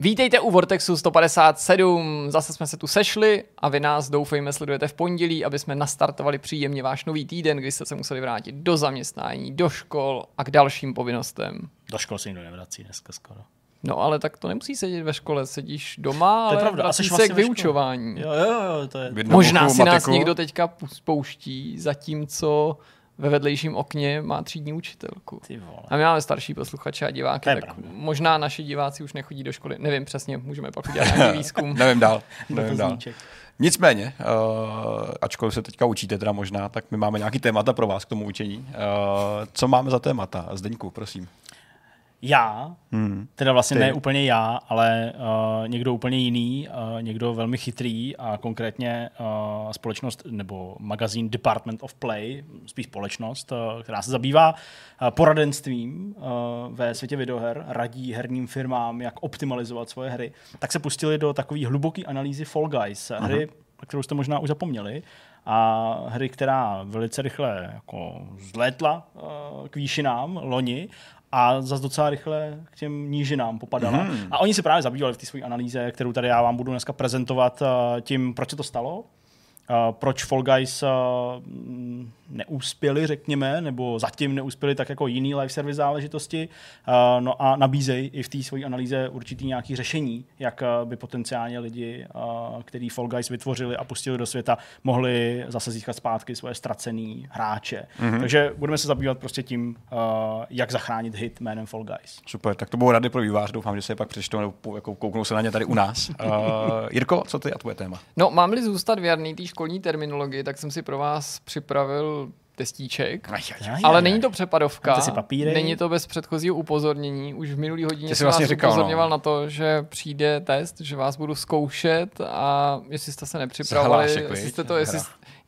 Vítejte u Vortexu 157. Zase jsme se tu sešli a vy nás doufejme sledujete v pondělí, aby jsme nastartovali příjemně váš nový týden, kdy jste se museli vrátit do zaměstnání, do škol a k dalším povinnostem. Do škol se nikdo nevrací dneska skoro. No ale tak to nemusí sedět ve škole, sedíš doma, To je ale pravda, a vrací jsi se vlastně k vyučování. Jo, jo, jo, to je... Možná si nás matiku. někdo teďka spouští, zatímco ve vedlejším okně má třídní učitelku. Ty vole. A my máme starší posluchače a diváky, tak pravda. možná naši diváci už nechodí do školy. Nevím přesně, můžeme pak udělat nějaký výzkum. Nevím dál. Nevím dál. Nicméně, uh, ačkoliv se teďka učíte teda možná, tak my máme nějaký témata pro vás k tomu učení. Uh, co máme za témata? Zdeňku, prosím. Já, Hmm. teda vlastně Ty. ne úplně já, ale uh, někdo úplně jiný, uh, někdo velmi chytrý a konkrétně uh, společnost nebo magazín Department of Play, spíš společnost, uh, která se zabývá uh, poradenstvím uh, ve světě videoher, radí herním firmám, jak optimalizovat svoje hry, tak se pustili do takové hluboké analýzy Fall Guys, hry, na kterou jste možná už zapomněli, a hry, která velice rychle jako zlétla uh, k výšinám loni a zase docela rychle k těm nížinám popadala. Mm. A oni se právě zabývali v té své analýze, kterou tady já vám budu dneska prezentovat uh, tím, proč se to stalo, uh, proč Fall Guys mm, neuspěli, řekněme, nebo zatím neuspěli tak jako jiný live service záležitosti, uh, no a nabízejí i v té své analýze určitý nějaký řešení, jak uh, by potenciálně lidi, uh, který Fall Guys vytvořili a pustili do světa, mohli zase získat zpátky svoje ztracený hráče. Mm-hmm. Takže budeme se zabývat prostě tím, jak zachránit hit jménem Fall Guys. Super, tak to budou rady pro vývář, doufám, že se je pak přečtou nebo jako kouknou se na ně tady u nás. Uh, Jirko, co ty a tvoje téma? No, mám-li zůstat věrný té školní terminologii, tak jsem si pro vás připravil testíček. Aj, aj, aj. Ale není to přepadovka, Vemte si papíry. není to bez předchozího upozornění. Už v minulý hodině jsem vlastně vás říkal, no. upozorňoval na to, že přijde test, že vás budu zkoušet a jestli jste se nepřipravovali, Zhlášek, jestli jste to, jestli,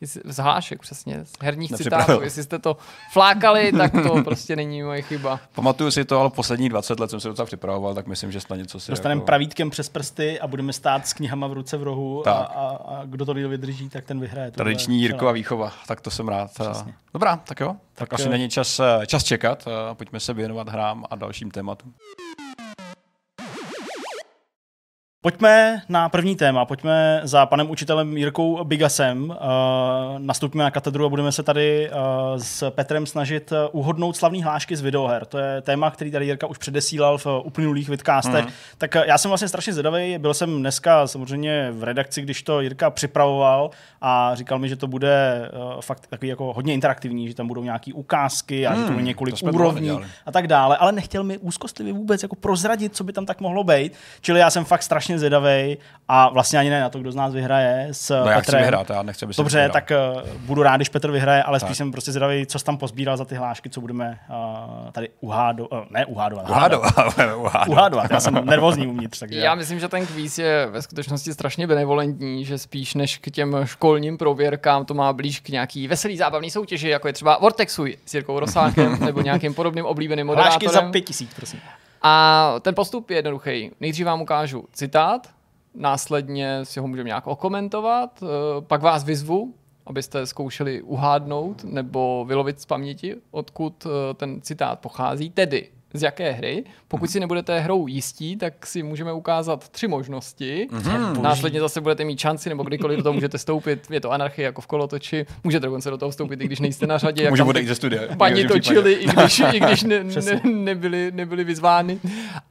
Jestli, zhlášek přesně, z herních Nepřipravil. citátů, jestli jste to flákali, tak to prostě není moje chyba. Pamatuju si to, ale posledních 20 let jsem se docela připravoval, tak myslím, že snad něco si Dostaneme jako... pravítkem přes prsty a budeme stát s knihama v ruce v rohu a, Tak. a, a kdo to díl vydrží, tak ten vyhraje. Tradiční je Jirkova výchova, tak to jsem rád. Přesně. Dobrá, tak jo. Tak, Tak, asi eh, není čas, eh, čas čekat. eh, Pojďme se věnovat hrám a dalším tématům. Pojďme na první téma, pojďme za panem učitelem Jirkou Bigasem. Uh, nastupíme na katedru a budeme se tady uh, s Petrem snažit uh, uhodnout slavný hlášky z videoher. To je téma, který tady Jirka už předesílal v uplynulých vidcastech. Mm. Tak já jsem vlastně strašně zvědavý. Byl jsem dneska samozřejmě v redakci, když to Jirka připravoval a říkal mi, že to bude uh, fakt takový jako hodně interaktivní, že tam budou nějaké ukázky a že to bude několik to úrovní a tak dále, ale nechtěl mi úzkostlivě vůbec jako prozradit, co by tam tak mohlo být. Čili já jsem fakt strašně zvědavý a vlastně ani ne na to, kdo z nás vyhraje s No já chci Petrem. vyhrát, já nechci, aby Dobře, vyhrál. tak uh, budu rád, když Petr vyhraje, ale spíš Tak. jsem prostě zvědavý, co jsi tam pozbíral za ty hlášky, co budeme uh, tady uhádovat, uh, ne uhádovat, Uhádovat, uhádovat. uhádovat. Já jsem nervózní uvnitř, takže Já myslím, že ten kvíz je ve skutečnosti strašně benevolentní, že spíš než k těm školním prověrkám to má blíž k nějaký veselý zábavný soutěži, jako je třeba Vortexuj s Jirkou Rosákem nebo nějakým podobným oblíbeným hlášky moderátorem. za pět tisíc, prosím. A ten postup je jednoduchý. Nejdřív vám ukážu citát, následně si ho můžeme nějak okomentovat, eh, pak vás vyzvu, abyste zkoušeli uhádnout nebo vylovit z paměti, odkud eh, ten citát pochází, tedy z jaké hry. Pokud si nebudete hrou jistí, tak si můžeme ukázat tři možnosti. Mhm. Následně zase budete mít šanci, nebo kdykoliv do toho můžete vstoupit. Je to anarchie jako v kolotoči. Můžete dokonce do toho vstoupit, i když nejste na řadě. jak Můžu tam odejít ze studia. Paní točili, i když, i když ne, ne, nebyli, nebyli vyzvány.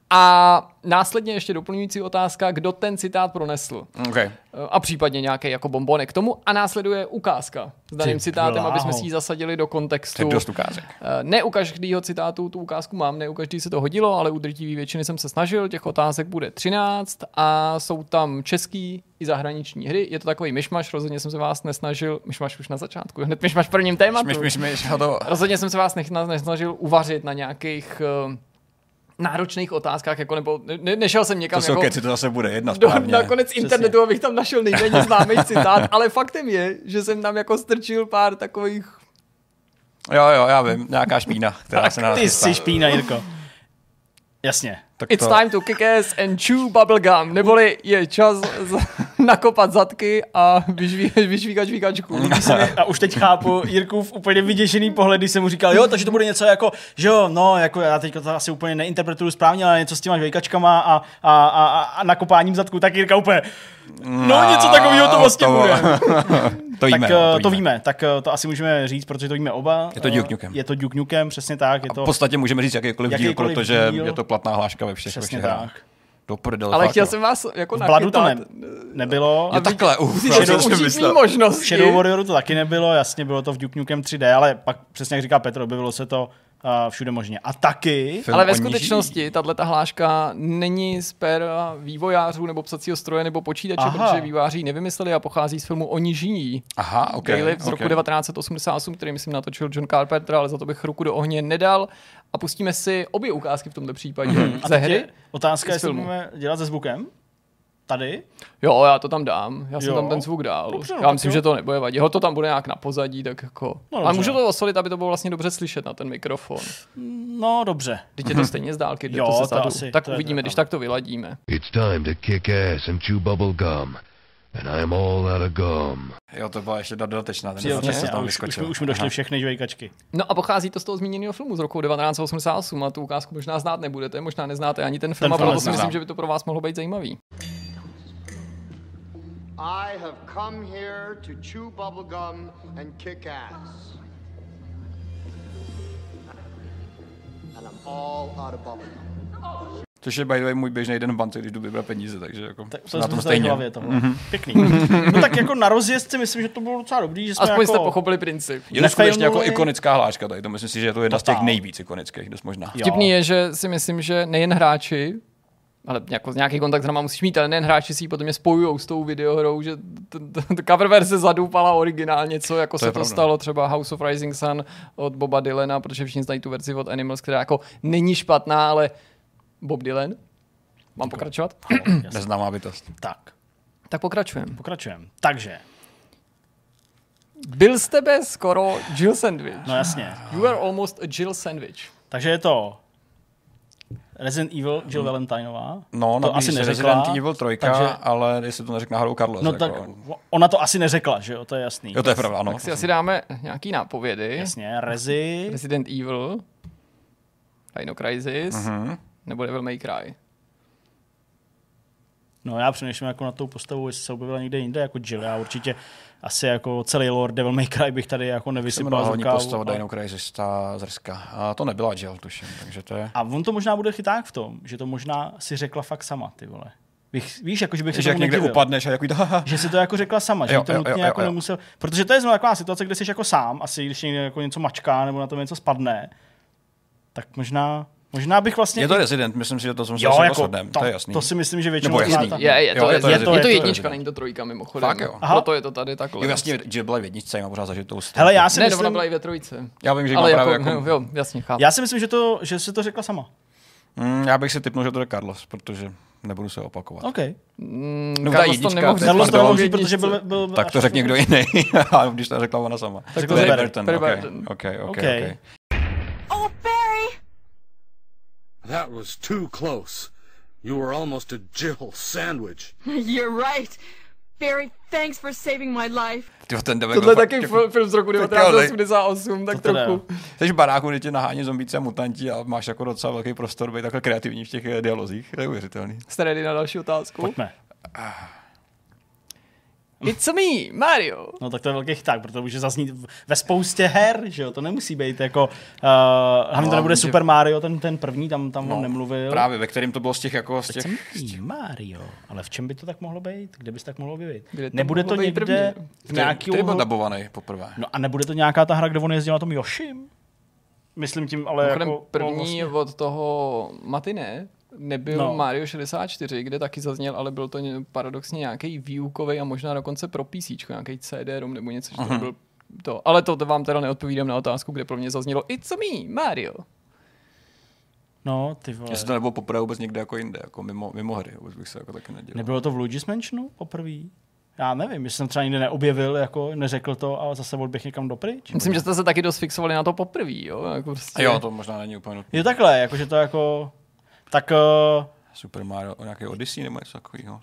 A následně ještě doplňující otázka, kdo ten citát pronesl. Okay. A případně nějaký jako bombonek k tomu. A následuje ukázka s daným Ty citátem, bláho. aby jsme si ji zasadili do To kontextu. je dost ukázek. Eh, Ne u každého citátu tu ukázku mám, ne u každý se to hodilo, ale u drtivé většiny jsem se snažil. Těch otázek bude 13 a jsou tam český i zahraniční hry. Je to takový myšmaš, rozhodně jsem se vás nesnažil, myšmaš už na začátku, hned myšmaš prvním tématu. Myš, myš, myš. Rozhodně jsem se vás nesnažil uvařit na nějakých uh, náročných otázkách, jako nebo ne, nešel jsem někam To jsou jako keci, to zase bude jedna do, správně. na konec internetu, abych tam našel nejméně známý citát, ale faktem je, že jsem tam jako strčil pár takových Jo, jo, já vím, nějaká špína, která se na nás Ty jsi špína, Jirko. Jasně. Tak It's to... time to kick ass and chew bubblegum, neboli je čas... Z... nakopat zadky a vyžví, vyžvíkat žvíkačku. A už teď chápu Jirkův úplně vyděšený pohled, když jsem mu říkal, jo, takže to bude něco jako, že jo, no, jako já teď to asi úplně neinterpretuju správně, ale něco s těma žvejkačkama a, a, a, a nakopáním zadku, tak Jirka úplně, no, něco takového to vlastně to- bude. To víme, tak no, eh, to víme, tak eh, to asi můžeme říct, protože to víme oba. Je to Eh, Duke Nukem. Je to Duke Nukem, přesně tak, je V to podstatě můžeme říct jakýkoliv, díl, Jakýkoliv protože díl. je to platná hláška ve všech, ve přesně všech hrách. Do prdele, Ale fakt, chtěl jo. jsem vás jako V Bladu to ne, nebylo. Jo, takhle, uf, mý myslel. V možnosti. Shadow Warrioru to taky nebylo, jasně bylo to v Duke Nukem 3D, ale pak přesně jak říká Petr, objevilo se to uh, všude možně. A taky, Film Ale ve skutečnosti tahle ta hláška není z pera vývojářů nebo psacího stroje nebo počítače, Aha. protože vývojáři ji nevymysleli a pochází z filmu Oni žijí. Aha, ok. Okay, z roku ok. 1988, který myslím natočil John Carpenter, ale za to bych ruku do ohně nedal. A pustíme si obě ukázky v tomto případě Mhm. a ze teď hry. otázka, jestli budeme dělat se zvukem. Tady. Jo, já to tam dám. Já jsem Jo. tam ten zvuk dál. Dobře, no, já myslím, jo. že to nebude vadit. Ho to tam bude nějak na pozadí, tak jako. No, ale můžu to osolit, aby to bylo vlastně dobře slyšet na ten mikrofon. No, dobře. Teď je to stejně z dálky, jde Jo, to to ze zadu. asi- tak to uvidíme, to když tak to vyladíme. It's time to kick ass and chew bubble gum. And I'm all out of gum. Jo, to byla ještě dodatečná. ten Jo, jsem přesně, tam a už, už, už mi došly Aha. všechny žvejkačky. No a pochází to z toho zmíněného filmu z roku 1988 a tu ukázku možná znát nebudete, možná neznáte ani ten film, Ten a proto si myslím, že by to pro vás mohlo být zajímavý. I have come here to chew bubblegum and kick ass. And I'm all out of bubblegum. Což je by the way můj běžný den v bance, když jdu vybrat peníze, takže jako Tak jsem to na tom stejně. hlavě tohle. Pěkný. no tak jako na rozjezd si myslím, že to bylo docela dobrý, že jsme Aspoň jako... jste pochopili princip. Je to skutečně jako ikonická hláška tady, to myslím si, že je to jedna z těch Totál. nejvíc ikonických, dost možná. Jo. Vtipný je, že si myslím, že nejen hráči, ale jako nějaký kontakt s hrama musíš mít, ale nejen hráči si ji potom je spojují s tou videohrou, že t- t- t- cover verze zadoupala originálně, co jako To se to stalo třeba House of Rising Sun od Boba Dylana, protože všichni znají tu verzi od Animals, která jako není špatná, ale Bob Dylan. Mám pokračovat? Neznámá bytost. Tak, Tak pokračujeme. pokračujeme. Takže, Byl z tebe skoro Jill Sandwich. no jasně. You are almost a Jill Sandwich. Takže je to Resident Evil Jill Valentineová. No, to asi neřekla. Resident Evil 3, takže, ale jestli to neřekne náhodou Carlos. No jako... tak ona to asi neřekla, že jo, to je jasný. Jo, to je pravda, ano. Tak si asi dáme nějaký nápovědy. Jasně, Rezi, Resident Evil, Dino Crisis, uh-huh. Nebo Devil May Cry. no já přemýšlím jako na tou postavou, jestli se objevila někde jinde jako Jill. Já určitě asi jako celý Lord Devil May Cry bych tady jako Se nevysypal z hlavní rukávu. postava Dino Crisis, ta zrska. A to nebyla Jill, tuším, takže to je... A on to možná bude chyták v tom, že to možná si řekla fakt sama, ty vole. Bych, víš, jako, že bych se Že jak tomu někde nedivil. upadneš a jako. Že si to jako řekla sama, že Jo, jo, to jo, nutně jo, jako jo. nemusel. Protože to je zrovna taková situace, kde jsi jako sám, asi když někde jako něco mačká nebo na tom něco spadne, tak možná, možná bych vlastně... Je to Resident, myslím si, že to jsem se jako, shodneme, to, to je jasný. To si myslím, že většinou... Nebo jasný. ta- Je, je to, Jo, je, je to je, Resident, je to to je jednička, není to trojka mimochodem. Fakt jo. Aha. Proto je to tady takhle. Jo, jasně, Jill byla v jedničce, má pořád zažitou Hele, já si Ne, myslím, ona byla i ve trojce. Já vím, že Ale jako, právě jako... jo, jasně, chápu. já si myslím, že, to, že si to řekla sama. Mm, já bych si typnul, že to je Carlos, protože nebudu se opakovat. OK. Mm, No, ta Carlos to jednička, nemohl to je říct, Carlos to nemohl říct, protože byl... byl Tak to řekl někdo jiný, a když to řekla ona sama. Tak to řekl Burton, Barry okay. Burton. okay, okay, Okay. okay. Oh, Barry! That was too close. You were almost a Jill sandwich. You're right. Barry, thanks for saving my life. Tyjo, ten Tohle je fakt taky jako- fil- film z roku jo, 1988, tak trochu. Jsi v baráku, kde tě nahání zombíci a mutanti a máš jako docela velký prostor být takhle kreativní v těch dialozích. To je uvěřitelný. Jste na další otázku? Pojďme. It's me, Mario. No tak to je velký chyták, protože to může zaznít ve spoustě her, že jo, to nemusí být jako, uh, hlavně to No, nebude že- Super Mario, ten, ten první, tam, tam no, on nemluvil. Právě, ve kterým to bylo z těch jako z těch... Jsem Mario, ale v čem by to tak mohlo být? Kde by se tak mohlo? Kde to Nebude to být někde první? v nějaký... Který byl dabovaný poprvé. No a nebude to nějaká ta hra, kde on jezdil na tom Yoshim? Myslím tím, ale Mimochodem jako... první no, vlastně- od toho Matine nebyl No. Mario 64, kde taky zazněl, ale byl to ně- paradoxně nějaký výukový a možná dokonce pro PC, nějaký CD-ROM nebo něco, že to nebyl to. Ale to, to vám teda neodpovídám na otázku, kde pro mě zaznělo It's me, Mario. No, ty vole. Jestli to nebylo poprvé vůbec někde jako jinde, jako mimo, mimo hry, vůbec bych se jako taky nedělal. Nebylo to v Luigi's Mansionu poprvé? Já nevím, jestli jsem třeba nikdy neobjevil, jako neřekl to a zase odběh někam dopryč. Myslím, že jste se taky dost fixovali na to poprvé, jo? Jako prostě... A jo, to možná není úplně nutné. Je takhle, jakože to jako... Tak uh, Super Mario, nějaký Odyssey nebo něco takového.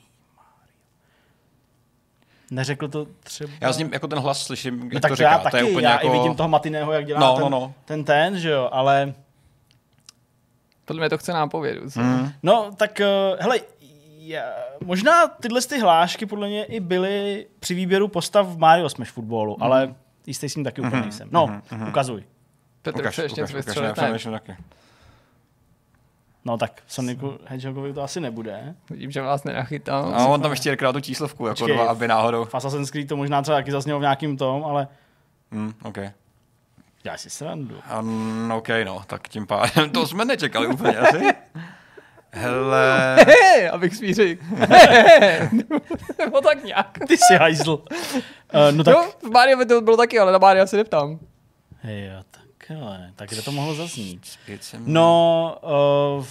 Neřekl to třeba... Já z ním jako ten hlas slyším, jak no, tak to to já říká. taky, to je úplně já jako... i vidím toho Matiného, jak dělá No, ten, no, no. ten ten, že jo, ale... Podle mě to chce nápovědu. co? Mm. No, tak uh, hele, já, možná tyhle ty hlášky podle mě i byly při výběru postav v Mario Smash Footballu, Mhm. ale jistý s tím taky úplně nejsem. No, ukazuj. Petr Ukaž, ještě ukaž, něco ukaž, já vystřelit. Ne, přemýšlím taky. No tak Sonicu Hedgehogovi to asi nebude. vidím, že vás nenachytám. A on tam ještě krát tu číslovku, jako Počkej. dva, aby náhodou. V Assassin's Creed to možná třeba taky zaznělo v nějakým tom, ale Hmm, OK. já si srandu. Um, OK, no, tak tím pádem to jsme nečekali úplně asi. Hele, Hej, abych smířil. Nebo tak nějak. Ty jsi hajzl. Uh, no tak... Jo, v Mario by to bylo taky, ale na Mario se neptám. Hej, jo, tak kde to mohlo zaznít? No, uh,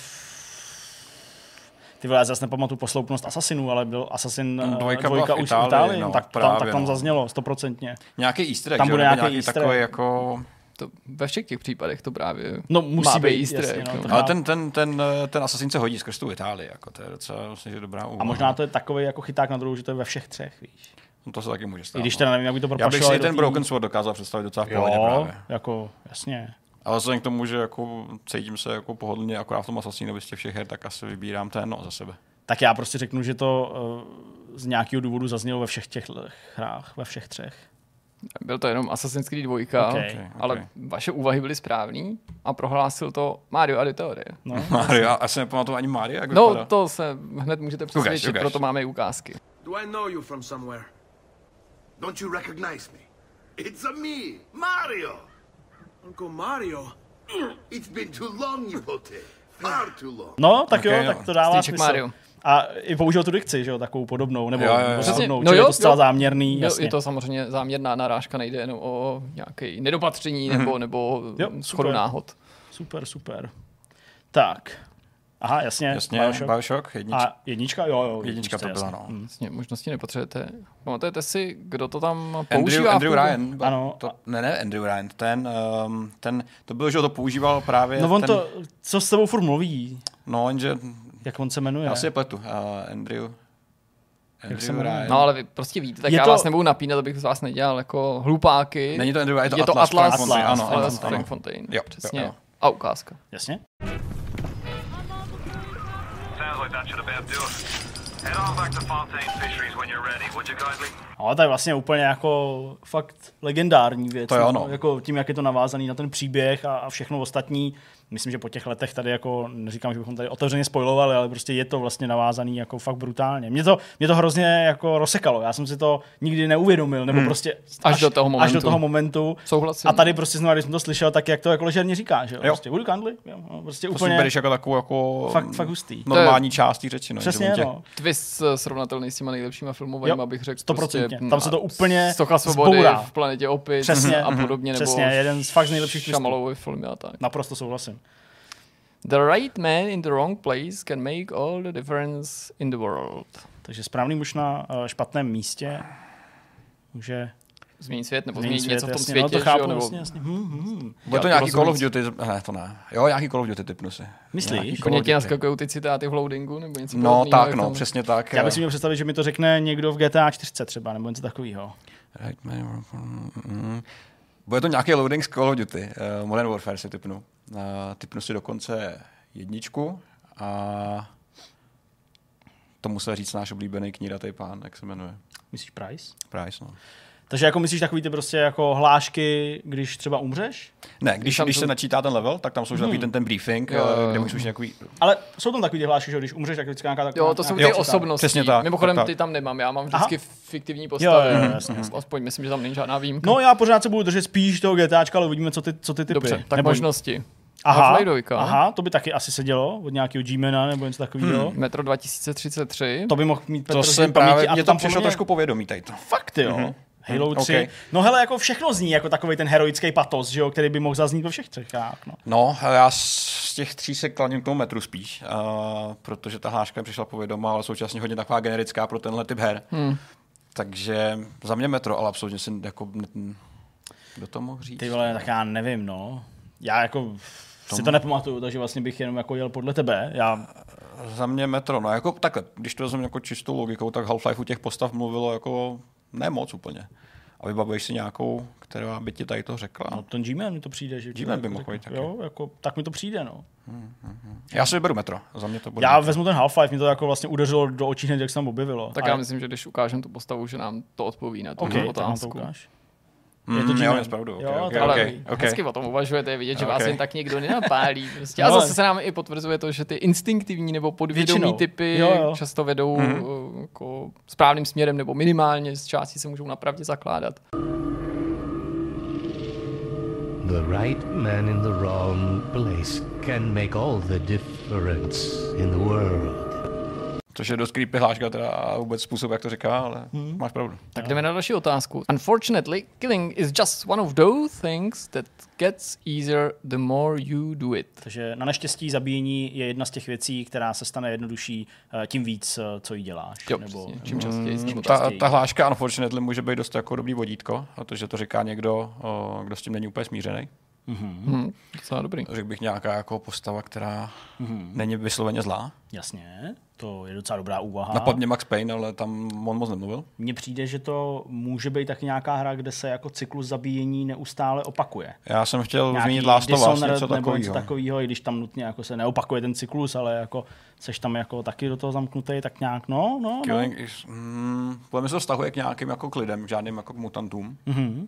ty vole, já zase nepamatuju posloupnost Assassinů, ale byl Assassin uh, Dvojka dvojka, byla v už Itálii, v Itálii, no, no, tak, tam, právě, tak tam no. zaznělo, stoprocentně. Nějaký easter egg, Tam bude nějaký nějaký takový jako... To ve všech těch případech to právě No, musí má být, easter jasně, egg, no, no. to Ale ten, ten, ten, eh, ten Assassin se hodí skrz tu Itálii, jako to je docela vlastně, že dobrá úvaha. A možná to je takový jako chyták na druhou, že to je ve všech třech, víš. No, to se taky může stát. I když no. teda nevím, jak by to Já bych propašovali si ten tý- Broken Sword dokázal představit docela v pohodě Jo, právě. jako, jasně. Ale vzhledem k tomu, že jako cítím se jako pohodlně akorát v tom Assassinovi z těch všech her, tak asi vybírám ten no, za sebe. Tak já prostě řeknu, že to uh, z nějakého důvodu zaznělo ve všech těch hrách, ve všech třech. Byl to jenom Assassin's Creed 2, Ok, ok. ale vaše úvahy byly správný a prohlásil to Mario Auditore. No. Mario, já asi nepamatuju ani Mario, jak No, vypadá. to se hned můžete přesvědčit, ukaž. proto máme i ukázky. Do I know you from somewhere? Don't you recognize me? It's a me, Mario. Uncle Mario? It's been too long, you pote. Far too long. No, tak Ok, jo, tak to dává Stříček smysl. Mario. A i použil tu dikci, že jo, takovou podobnou, nebo Jo, jo, jo. Přesně. podobnou, No jo, je to zcela jo. záměrný, Jo, jasně. je to samozřejmě záměrná narážka, nejde jenom o nějaké nedopatření nebo, nebo Jo, schodu super. náhod. Super, super. Tak. Aha, jasně. Jasně, Bioshock. Bioshock, jednička. A jednička, jo, jo. Jednička to jasně. byla, no. Hm. Vlastně možnosti nepotřebujete. Pamatujete si, kdo to tam Andrew, používá? Andrew průběhu? Ryan. Ano. To, ne, ne, Andrew Ryan. Ten, um, ten, to bylo, že ho to používal právě No on ten, to, co s tebou furt mluví, No, jenže, jak on se jmenuje. já si je pletu. Uh, Andrew, Andrew. No ale vy prostě víte, tak Je já to- vás nebudu napínat, abych z vás nedělal jako hlupáky. Není to Andrew Ryan, je to je to Atlas, Atlas, Frank Fontaine, Atlas, ano, Frank ano, Atlas ano. Frank Fontaine. Jo, Přesně. jo, jo. A ukázka. Jasně? Sounds like that should about do it. Head on back to Fontaine Fisheries when you're ready, would you kindly? No, to je vlastně úplně jako fakt legendární věc. To jo, no. Jako tím, jak je to navázaný na ten příběh a, a všechno ostatní. Myslím, že po těch letech tady jako, neříkám, že bychom tady otevřeně spojovali, ale prostě je to vlastně navázaný jako fakt brutálně. Mě to, mě to hrozně jako rozsekalo. Já jsem si to nikdy neuvědomil, nebo prostě Až do toho Až do momentu. toho momentu. Souhlasím. A tady prostě znovu, když jsem to slyšel, tak jak to jako ležerně říká, že jo? Prostě, kindly? Jo, no, prostě To si úplně bereš jako takovou jako fakt, fakt hustý. normální část té řeči. No, že Přesně, tě- no. Twist eh, srovnatelný s těma nejlepšíma filmovými, Jo, abych řekl. stoprocentně. Prostě, Tam se to úplně Stoka svobody zbourá. v planetě opic Přesně, a podobně. Přesně, nebo jeden z fakt nejlepších twistů. Šamalovy filmy a tak. Naprosto souhlasím. The right man in the wrong place can make all the difference in the world. Takže správný muž na eh, špatném místě může Změnit svět nebo změnit něco v tom jasně, světě, no, to chápu, jo, nebo jasně, jasně. Hm, hm, hm. Bude to nějaký Call of. Duty, ne, to ne. Jo, nějaký Call of Duty typnu si. Myslíš? Nějaký Call Koně of ti Duty. naskakují ty citáty v loadingu nebo něco No podobného, tak, no, tam- přesně tak. Já bych si měl představit, že mi to řekne někdo v GTA 4 třeba, nebo něco takového. Right, man, mm, Bude to nějaký loading z Call of Duty. Uh, Modern Warfare si typnu. Uh, typnu si dokonce jedničku a to musel říct náš oblíbený kníratý pán, jak se jmenuje. Myslíš Price? Price, no. Takže jako myslíš takový ty prostě jako hlášky, když třeba umřeš? Ne, když, tam když jsou- se načítá ten level, tak tam jsou hmm. takový ten, ten briefing, Jo, jo, jo, kde můžeš nějaký... Ale jsou tam takový ty hlášky, že když umřeš, tak vždycky nějaká taková... Jo, to jsou ty osobnosti. přesně tak, Mimochodem, tak, tak. ty tam nemám, já mám vždycky Aha. fiktivní postavy. jo, jo, jasně, Aspoň myslím, že tam není žádná výjimka. No já pořád se budu držet spíš toho GTAčka, ale uvidíme, co ty, co ty typy. Dobře, tak Nebo- možnosti. Aha, Half-Life 2. aha, to by taky asi sedělo od nějakého G-mana nebo něco takového. Hmm. Metro 2033. To by mohl mít Petr To jsem paměti právě, a mě to tam tam přišlo mě- trošku povědomí tady to. Fakt jo. Mm-hmm. Halo Mhm, 3. ok. No hele, jako všechno zní jako takový ten heroický patos, že jo, který by mohl zaznít ve všech třech no. No, já z těch tří se klaním k tomu metru spíš, uh, protože ta hláška mi přišla povědomá, ale současně hodně taková generická pro tenhle typ her. Hmm. Takže za mě metro, ale absolutně si jako... Kdo to mohl říct? Ty vole, tak já nevím, no. Já jako si to nepamatuju, takže vlastně bych jenom jako jel podle tebe. Já, Za mě metro, no jako takhle, když to vezmeme jako čistou logikou, tak Half-Life u těch postav mluvilo jako ne moc úplně. A vybavuješ si nějakou, která by ti tady to řekla? No ten G-Man mi to přijde, že... G-Man by mohl být taky. Jo, jako, tak mi to přijde, no. Já si vyberu metro, za mě to bude Já metro. vezmu ten Half-Life, mi to jako vlastně udeřilo do očí hned, jak se tam objevilo. Tak A- já myslím, že když ukážeme tu postavu, že nám to odpoví na tu OK, tak nám to otázku. ukáž. Mm, je to jo, G-Man. je pravdu. Okay, Jo, okay, Ale okay, okay. okay. hezky o tom uvažujete, je vidět, že vás Ok. jen tak nikdo nenapálí. Prostě. A No, zase se nám i potvrzuje to, že ty instinktivní nebo podvědomí Většinou. typy Jo, jo. často vedou mm. jako správným směrem nebo minimálně z části se můžou napravdě zakládat. The right man in the wrong place can make all the difference in the world. Což je dost creepy hláška teda a vůbec způsob, jak to říká, ale Hmm. máš pravdu. Tak jdeme na další otázku. Unfortunately, killing is just one of those things that gets easier the more you do it. Takže na neštěstí zabíjení je jedna z těch věcí, která se stane jednodušší eh, tím víc, eh, co jí děláš. Jo, nebo, přesně. Čím častěji, čím tím Ta, častěji. ta hláška unfortunately může být dost jako dobrý vodítko, protože to říká někdo, kdo s tím není úplně smířený. Hm, docela dobrý. Řekl bych nějaká jako postava, která Mhm. není vysloveně zlá. Jasně, to je docela dobrá úvaha. Napadně Max Payne, ale tam on moc nemluvil. Mně přijde, že to může být taky nějaká hra, kde se jako cyklus zabíjení neustále opakuje. Já jsem chtěl Nějaký zmínit Last of Us, něco nebo něco takového. takového, i když tam nutně jako se neopakuje ten cyklus, ale jako seš tam jako taky do toho zamknutý, tak nějak, no, no, no. Killing is, mm, podle mě se to vztahuje k nějakým jako k lidem, k žádným jako k mutantům. Mhm.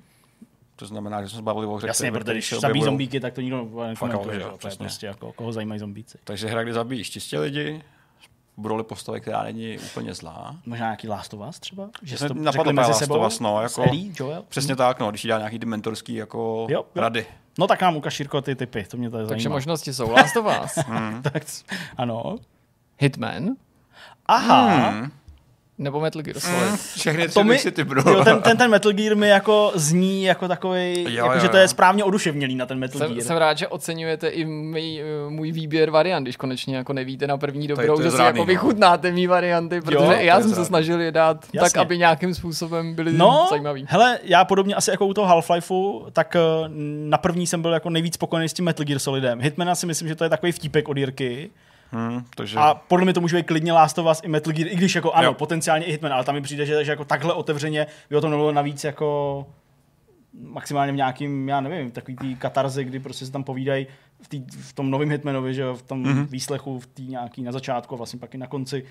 To znamená, že jsme se bavili o hře, Jasně, protože když zabíjí objevujou. zombíky, tak to nikdo nekomentuje, ale, že prostě jako, koho zajímají zombíci. Takže hra, kdy zabíjíš čistě lidi, budou postavy, která není úplně zlá. Možná nějaký Last of Us třeba? Že to napadlo mezi Last sebou? of Us, no, jako, Ellie, Joel? Přesně tak, no, když jí dá nějaký ty mentorský jako Jo, jo. rady. No tak nám ukaž Jirko ty typy, to mě Takže zajímá. možnosti jsou Last of Us, tak, ano. Hitman Aha, Hmm. Nebo Metal Gear Solid. Všechny tři to mi, si typnul. jo, ten, ten, ten Metal Gear mi jako zní jako takový, jako, jo, že to je správně oduševnělý na ten Metal Jsem, Gear. jsem rád, že oceňujete i můj, můj výběr variant, když konečně jako nevíte na první to dobrou, je že si jako no. vychutnáte mý varianty, protože Jo, i já to jsem se snažil je dát tak, Jasně. aby nějakým způsobem byly No, zajímavý. hele, já podobně asi jako u toho Half-Lifeu, tak eh, na první jsem byl jako nejvíc spokojený s tím Metal Gear Solidem. Hitmana si myslím, že to je takový vtípek od Jirky. Hmm, takže... A podle mě to může být klidně Last of Us i Metal Gear, i když jako ano, Jo. potenciálně i Hitman, ale tam mi přijde, že, že jako takhle otevřeně by o tom nebylo navíc jako maximálně v nějakým, já nevím, takový tý katarze, kdy prostě se tam povídají v, tý, v tom novém Hitmanovi, že v tom Mhm. mm-hmm. výslechu, v té nějaký na začátku a vlastně pak i na konci.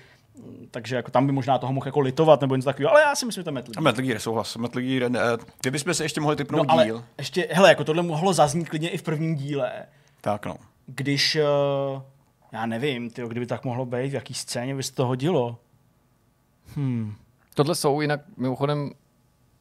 Takže jako tam by možná toho mohl jako litovat nebo něco takového, ale já si myslím, že to je Metal Gear. Metal Gear, souhlas. Metal Gear, ne, kdybychom se ještě mohli typnout No ale díl, ještě, hele, jako tohle mohlo zaznít klidně i v prvním díle, tak no. když, eh, já nevím, tyjo, kdyby tak mohlo být, v jaký scéně by se to hodilo. Hmm. Tohle jsou jinak mimochodem,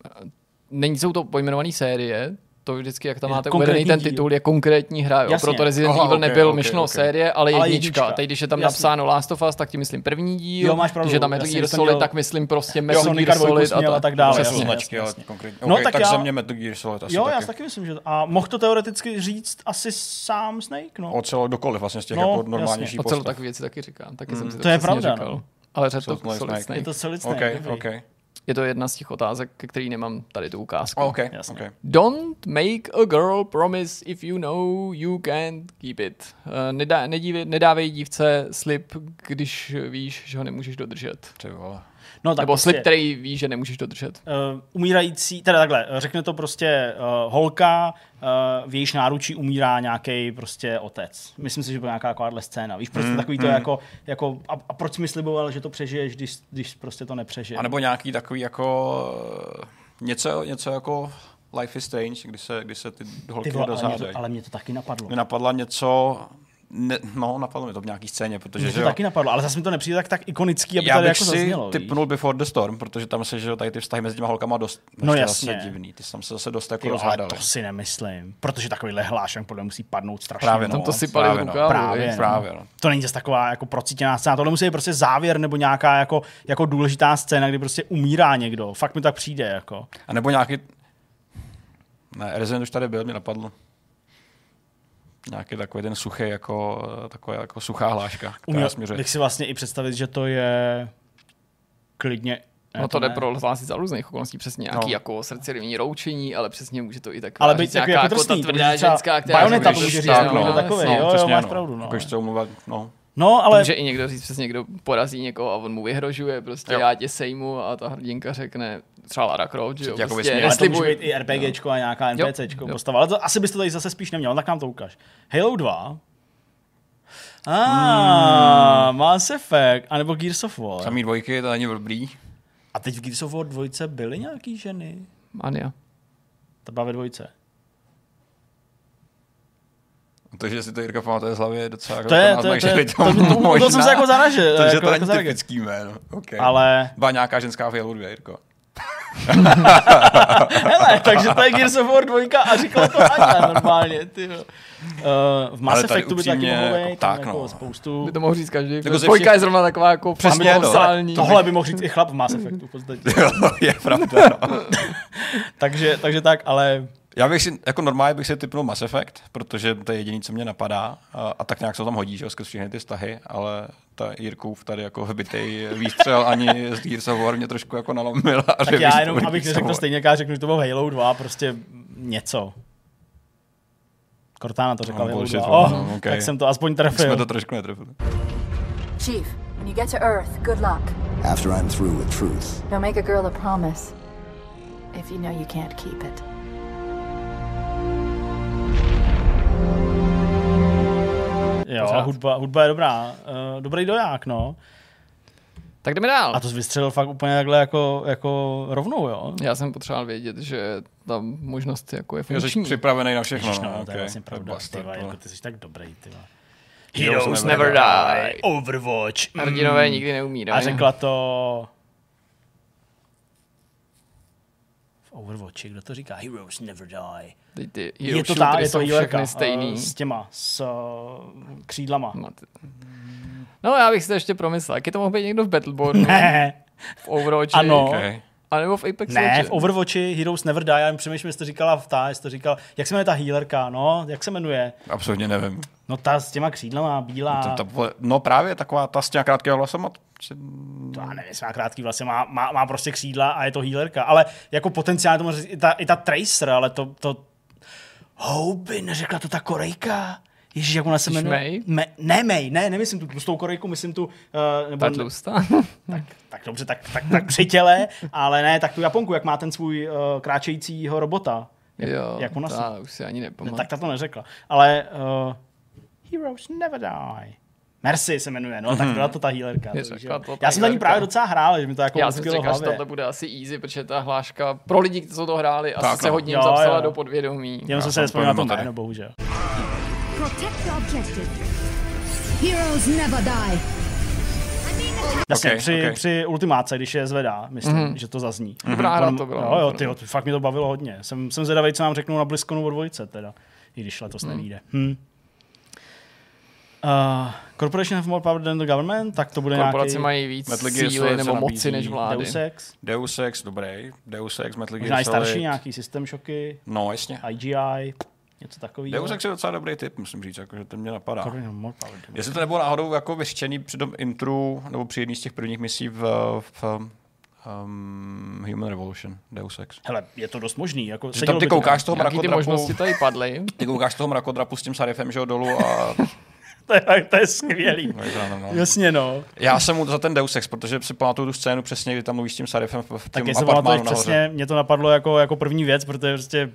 eh, není jsou to pojmenované série, to vždycky, jak tam Je máte konkrétní uvedený ten díl. titul, je konkrétní hra. Jo? Jasně. Proto Resident Aha, Evil ok, nebyl ok, myšleno ok. série, ale Ale jednička. jednička. Teď, když je tam Jasně. napsáno Last of Us, tak tím myslím první díl. Jo, máš pravdu, Když je tam Metal jasně, Gear že Solid, měl- tak myslím prostě Metal Sonika Gear Solid měl a tak dále. Jasně, značky, jasně, konkrétně. No, Okay, tak tak, já- za mě Metal Gear Solid asi Jo, taky. já si taky myslím, že a mohl to teoreticky říct asi sám Snake, no. Ocelo kdokoliv vlastně z těch No, jako normálnějších O celou postav. takové věci taky říkám. Taky jsem si to, To je pravda, no. Ale řekl to Solid Snake. Je to Solid Snake. Je to jedna z těch otázek, ke který nemám tady tu ukázku. OK, Jasně. OK. Don't make a girl promise if you know you can't keep it. Eh, Nedá, nedívej, nedávej dívce slib, když víš, že ho nemůžeš dodržet. Ty vole. No, tak Nebo prostě, slib, který víš, že nemůžeš dodržet. uh, umírající, teda takhle, řekne to prostě uh, holka, uh, v jejíž náručí umírá nějaký prostě otec. Myslím si, že byla nějaká takováhle scéna. Víš, prostě Hmm, takový to jako, jako a, a, proč mi sliboval, že to přežiješ, když, když prostě to nepřežiješ. A nebo nějaký takový jako eh, něco, něco jako Life is Strange, kdy se, kdy se ty holky Ty vole, ale, mě to, ale mě to taky napadlo. Mě napadla něco, ne, no napadlo mi to v nějaký scéně, protože Mě že to jo, taky napadlo, ale zase mi to nepřijde tak, tak ikonický, aby já tady bych jako si zaznělo. víš? typnul Before the Storm, protože tam se, že jo, tady ty vztahy mezi těma holkama dost No jasně. zase divný, ty tam se zase dost jako jo, ale rozhádali. to si nemyslím, protože takovýhle hlášen podle mě musí padnout strašně Právě, moc. no. To si pali právě, v no. rukávu. Právě, no. Právě, no. To není zase taková jako procítěná scéna, tohle musí být prostě závěr nebo nějaká jako, jako důležitá scéna, kdy prostě umírá někdo. Fakt mi tak přijde. Jako. A nebo nějaký... Ne, Resident už tady byl, mě napadlo. Nějaký takový ten suchý, jako, taková jako suchá hláška, která Uměl směřuje. bych si vlastně i představit, že to je klidně... ne, No to jde ne. pro hlásit za různých okolností, přesně nějaký No. jako srdcerivní roučení, ale přesně může to i tak Ale být jako, jako drsný, ta to může tvrdá ženská, která to může že- říct, tak, nebo no, někdo takový, jasně. jo, jo, přesně, máš no. pravdu, no. Jako, že to omluvat, no. No, Ale... ale Může i někdo říct přesně, někdo porazí někoho a on mu vyhrožuje, prostě Jo. já tě sejmu a ta hrdinka řekne, třeba Lara Croft, že jo, jako prostě vysměl. Ale to může neslibuj. být i RPGčko a nějaká NPCčko jo. postava. Ale to asi byste tady zase spíš neměl, tak nám to ukáž. Halo 2. Ah, Hmm. Mass Effect, anebo Gears of War. Samý dvojky, to není dobrý. A teď v Gears of War dvojce byly nějaký ženy? Ania. To byla ve dvojce. To, že si to Jirka pamatuje z hlavy, je docela To je, to, je, to, je, to, to, to, to jsem se jako zaražil. To, že jako, to jako není typický jméno. Okay. Ale, Byla nějaká ženská v Halo 2, Jirko. hele, takže to je Gears of War 2 a říkala to Aňa normálně, ty jo. Uh, v Mass Effectu by taky mohlo jako být, tam tak, jako no. spoustu... By to mohl říct každý. Jako Dvojka všech- je zrovna taková jako Přesně, no. Tohle by mohl říct i chlap v Mass Effectu v podstatě. Jo, je pravda. No. takže, takže tak, ale Já bych si, jako normálně bych si typnul Mass Effect, protože to je jediný, co mě napadá a, a tak nějak se tam hodí, že jo, skrz všechny ty vztahy, ale ta Jirkův tady jako hbitej výstřel ani z Gears of War mě trošku jako nalomil. A tak já jenom, abych neřekl stejně, jak já řeknu, že to bylo Halo 2, prostě něco. Cortana to řekla No, bullshit, 2. no, Oh, no, okay. Tak jsem to aspoň trefil. Jsme to trošku netrefili. Chief, when you get to Earth, good luck. After I'm through with truth. Don't make a girl a promise if you know you can't keep it. Jo, Pořád. hudba, hudba je dobrá. Uh, dobrý doják, no. Tak jdeme dál. A to jsi vystřelil fakt úplně takhle jako, jako rovnou, jo? Já jsem potřeboval vědět, že ta možnost jako je Jo, jsi funkční. připravený na všechno. Ježiš, no, no, to je okay. vlastně pravda. bastard, Ty, vole, vole. jako ty jsi tak dobrý, ty. Heroes Heroes never never die. die. Overwatch. mm. Hrdinové nikdy neumírají. A řekla to... V Overwatchi, kdo to říká? Heroes never die. Teď ty Je to ta, je to všechny stejný. eh, s těma, s uh, křídlama. No já bych si to ještě promyslel. Jak je to mohl být někdo v Battlebornu? Ne. V Overwatchi? Ano. Okay. A nebo v Apex Ne, Legends? v Overwatchi Heroes Never Die, já jen přemýšlím, jestli to říkala v ta, jestli to říkal, jak se jmenuje ta healerka, no, jak se jmenuje? Absolutně nevím. No ta s těma křídlama, bílá. To, to, vole, no právě taková ta s těma krátkého vlasama. či- To já nevím, jestli má krátký vlasy, má, má, má, prostě křídla a je to healerka, ale jako potenciálně to může říct i ta, i ta Tracer, ale to, to... Houby, neřekla to ta Korejka? Ježíš, jak ona se jmenuje? May? Me, ne, May, ne, nemyslím tu tlustou Korejku, myslím tu... Uh, nebo, Ta tlustá. tak dobře, tak, tak, tak při těle, ale ne, tak tu Japonku, jak má ten svůj uh, kráčejícího robota. Jak, jo, jak ona se... ta už si ani Ne, nepamatuju. tak ta to neřekla. Ale uh, Heroes never die. Mercy se jmenuje, no, tak byla to ta healerka. Je takže- to ta Já jsem za ní právě docela hrál, že mi to jako Já jsem si říkal, že tohle bude asi easy, protože ta hláška pro lidi, kteří to hráli, asi Tak, se no. hodně Jo, zapsala jo. do podvědomí. Jenom jsem se nespomněl na to úplně jméno, bohužel. Protect the objective. Heroes never die. Jasně, Ok, při, ok. při ultimáce, když je zvedá, myslím, Mhm. že to zazní. Dobrá hra to byla. Jo, jo, tyjo, to fakt mi to bavilo hodně. Jsem, jsem zvědavý, co nám řeknou na BlizzConu o dvojce, teda. I když letos Mhm. nevíde. Hm. Uh, Corporation have more power than the government, tak to bude Korporace nějaký mají víc Metal Gear síly Solid nebo moci než vlády. Deus Ex, Deus Ex, dobrý. Deus Ex, Metal možná Gear i starší Solid. nějaký System Shocky, No, jasně. IGI, něco takového. Deus Ex je docela dobrý typ, musím říct, jako, že ten mě napadá. Jestli to nebylo náhodou jako vyřčený při tom intru, nebo při jedné z těch prvních misí v, v um, Human Revolution, Deus Ex. Hele, je to dost možný. Jako, Že tam ty to koukáš z toho Nějaký ty mrakodrapu, možnosti tady padly. ty koukáš z toho mrakodrapu s tím Sarifem, že jo, dolů a... to, je, to je skvělý. No, to no, no. Jasně, no. Já jsem mu za ten Deus Ex, protože si pamatuju tu scénu přesně, kdy tam mluvíš s tím Sarifem v, Tak tom apartmánu přesně, mě to napadlo jako, jako první věc, protože prostě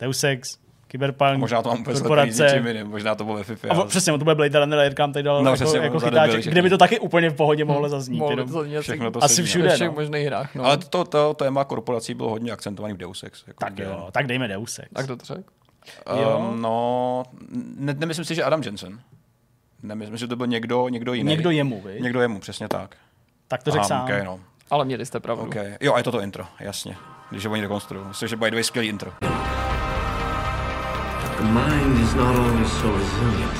Deus Ex, Cyberpunk, Možná to mám s korporace. jiným, možná to bylo ve FIFA. A vo- přesně, to bude Blade Runner, Air kam tady dal No, jako, přesně, jako chytáček, kde by to taky úplně v pohodě mohlo zaznít. Mohli jenom. to zaznít Všechno to Asi všude, ve no. všech možných hrách. No. Ale to, to téma korporací bylo hodně akcentovaný v Deus Ex. Jako Tak jo, tak dejme Deus Ex. Tak to řekl. Um, no, ne, nemyslím si, že Adam Jensen. Nemyslím, že to byl někdo, někdo jiný. Někdo jemu, viď? Někdo jemu, přesně tak. Tak to řekl sám. Okay, no. Ale měli jste pravdu. okay. Jo, a je to to intro, jasně. Když ho oni rekonstruují. Myslím, že by the way skvělý intro. The mind is not always so resilient.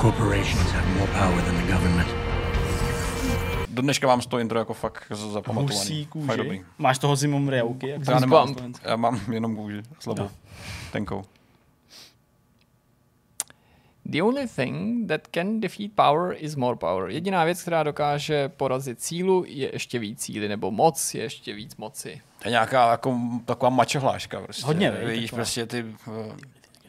Corporations have more power than the government. Do dneška mám z toho intro jako fakt z- Husí zapamatovaný. kůži. Fakt dobrý. Máš toho Zimum Ryauky? Jak Já, nemám, já mám jenom kůži, slabou. Tenkou. The only thing that can defeat power is more power. Jediná věc, která dokáže porazit sílu, je ještě víc síly, nebo moc je ještě víc moci. To je nějaká jako, taková mačohláška. Prostě. Hodně, taková. prostě ty...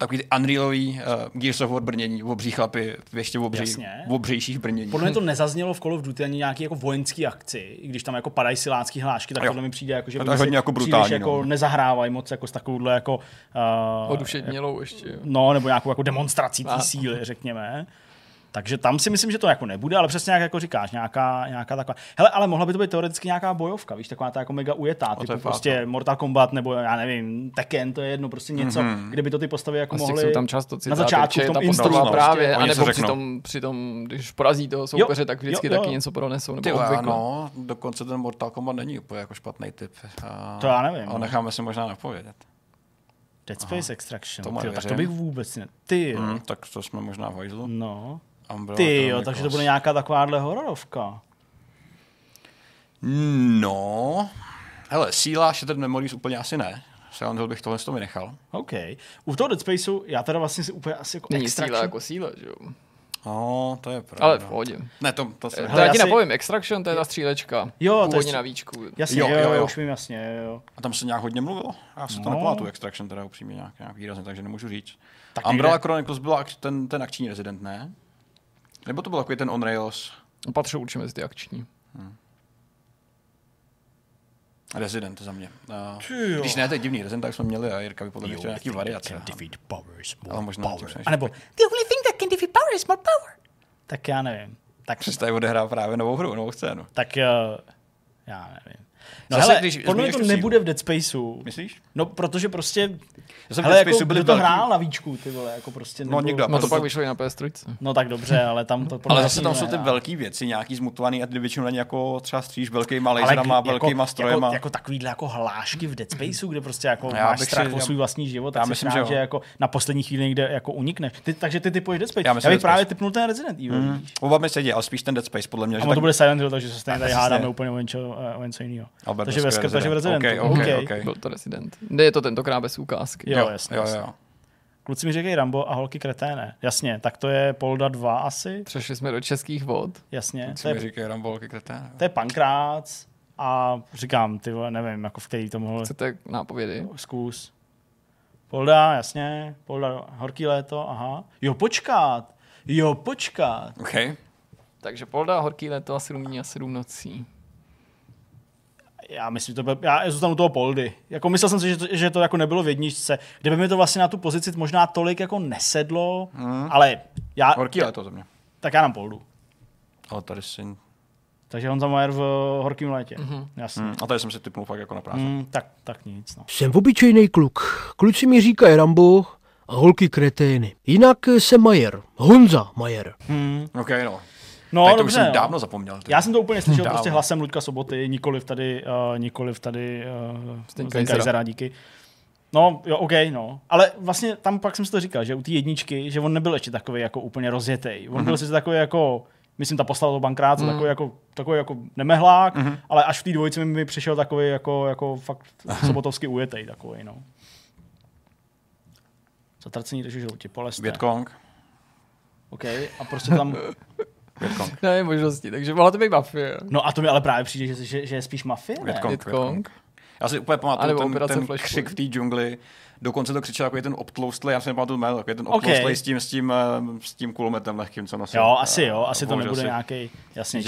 eh, takový ty Unrealový uh, Gears of War brnění, obří chlapy, ještě obří, Jasně. obřejších brnění. Podle mě to nezaznělo v Call of Duty ani nějaký jako vojenský akci, i když tam jako padají silácký hlášky, tak Jo. podle mi přijde jako, že To hodně jako příliš brutální, jako no. nezahrávají moc jako s takovouhle jako uh, Oduševnělou ještě. jo. No, nebo nějakou jako demonstrací té síly, řekněme. Takže tam si myslím, že to jako nebude, ale přesně jak jako říkáš, nějaká, nějaká taková. Hele, ale mohla by to být teoreticky nějaká bojovka, víš, taková ta jako mega ujetá, to typu je fakt, prostě Mortal Kombat nebo já nevím, Tekken, to je jedno, prostě něco, Mhm. kde by to ty postavy jako A těch mohly jsou tam často na citáty, začátku že v tom ta intru postava no, právě, prostě anebo něco při tom, při tom, když porazí toho soupeře, tak vždycky jo, jo. taky něco pronesou, nebo Ty vole, obvykle. no, dokonce ten Mortal Kombat není úplně jako špatný typ. A, To já nevím, A no. necháme si možná napovědět. Dead Space Extraction, tomu tyjo, tak to bych vůbec ne... Ty jo. Hmm, tak to jsme možná v hajzlu. No. Umbrella Ty jo, takže to bude nějaká takováhle hororovka. No, hele, síla Shattered Memories úplně asi ne. Silent Hill bych tohle z toho vynechal. OK. U toho Dead Spaceu já teda vlastně si úplně asi jako Není Extraction... síla jako síla, že jo. No, to je pravda. Ale v pohodě. Ne, to, to se... To Hele, já ti si- napovím, Extraction, to je ta střílečka. Jo, to je na víčku. Jasně, Jo, jo, jo, jo, jo. už vím jasně, jo. A tam se nějak hodně mluvilo. Já si to No. nepamatuju, Extraction teda upřímně nějak, nějak výrazně, takže nemůžu říct. Tak Umbrella někde- Chronicles byla ten, ten akční rezident, ne? Nebo to byl takový ten on Rails Patřil určitě mezi ty akční. Resident za mě. Uh, když ne, to je divný Resident, tak jsme měli a Jirka by podle mě chtěl nějaký variace. power Ale možná tím jsem A nebo the only thing that can defeat power is more power. Tak já nevím. Tak, Přes tady odehrá právě novou hru, novou scénu. tak uh, já nevím. No Zase, hele, když podle mě to nebude v Dead Spaceu. Myslíš? No, protože prostě, Já jsem v hele, Dead jako, Spaceu byli kdo to velký- hrál na víčku, ty vole, jako prostě No, nebylo- nikdo. No to pak vyšlo i na PS3. No tak dobře, ale tam to Ale zase tam jsou ty velké věci, nějaký zmutovaný a ty většinou není jako třeba stříž velkýma laserama, kdy- velkýma strojema. Jako, jako takovýhle jako hlášky v Dead Spaceu, kde prostě jako Já máš bych strach si- o svůj vlastní život, já tak si myslím, že jako na poslední chvíli někde jako unikneš. Ty, takže ty typuješ Dead Space. Já Já, myslím bych Dead právě typnul ten Resident Evil. Mm. víš. Oba mi sedí, ale spíš ten Dead Space podle mě. A to bude Silent Hill, takže se stejně tady hádáme úplně o něco jiného. Albert Takže ve, Wesker skr- takže v Resident. Residentu. Ok, ok, OK. ok. Byl to Resident. Kde je to tentokrát bez ukázky? Jo, Jo, jasně, jo, jasně. jo. Kluci mi říkají Rambo a holky kreténe. Jasně, tak to je Polda 2 asi. Přešli jsme do českých vod. Jasně. Co To mi je, říkají Rambolky kreté? to je Pankrác a říkám, ty vole, nevím, jako v který to mohl Chcete nápovědy? zkus. Polda, jasně. Polda, horký léto, aha. Jo, počkat. Jo, počkat. OK. Takže Polda, Horký léto a 7 dní a 7 nocí. Já myslím, že to byl, já zůstanu u toho Poldy. Jako myslel jsem si, že to, že to jako nebylo v jedničce. Kdyby mi to vlastně na tu pozici možná tolik jako nesedlo, Hmm. ale já, Horký léto za mě. tak já dám Poldu. Ale tady si... Takže Honza Majer v horkém létě. Mm-hmm. Jasně. Hmm. A tady jsem si typnul fakt jako na prázdno. Mm, tak, tak nic. No. Jsem obyčejný kluk. Kluci mi říkají Rambo a holky kretény. Jinak jsem Majer. Honza Majer. Hmm. OK, no. No, Tady to dobře, už jsem no. dávno zapomněl. ty. Já jsem to úplně slyšel Dávno. prostě hlasem Luďka Soboty, nikoliv tady, uh, nikoliv tady uh, Jizera. Jizera, díky. No, jo, OK, no. Ale vlastně tam pak jsem si to říkal, že u té jedničky, že on nebyl ještě takový jako úplně rozjetý. On Mhm. byl sice takový jako, myslím, ta postava to bankrát, mm. takový, jako, takový jako nemehlák, Mhm. ale až v té dvojici mi, mi přišel takový jako, jako fakt sobotovský ujetej takový, no. Zatracení drží žlouti, poleste. Větkong. OK, a prostě tam... Větkong. Ne, možnosti, takže mohla to být mafie. No a to mi ale právě přijde, že, že, že je spíš mafie, ne? Větkong. Větkong. Já si úplně A pamatuju ten, ten Flashpoint. křik v té džungli. Dokonce to křičel takový ten obtloustlý, já si nepamatuju jméno, takový ten obtloustlý s tím, s tím, eh, s tím kulometem lehkým, co nosil. Jo, asi jo, asi to nebude nějaký, jasně,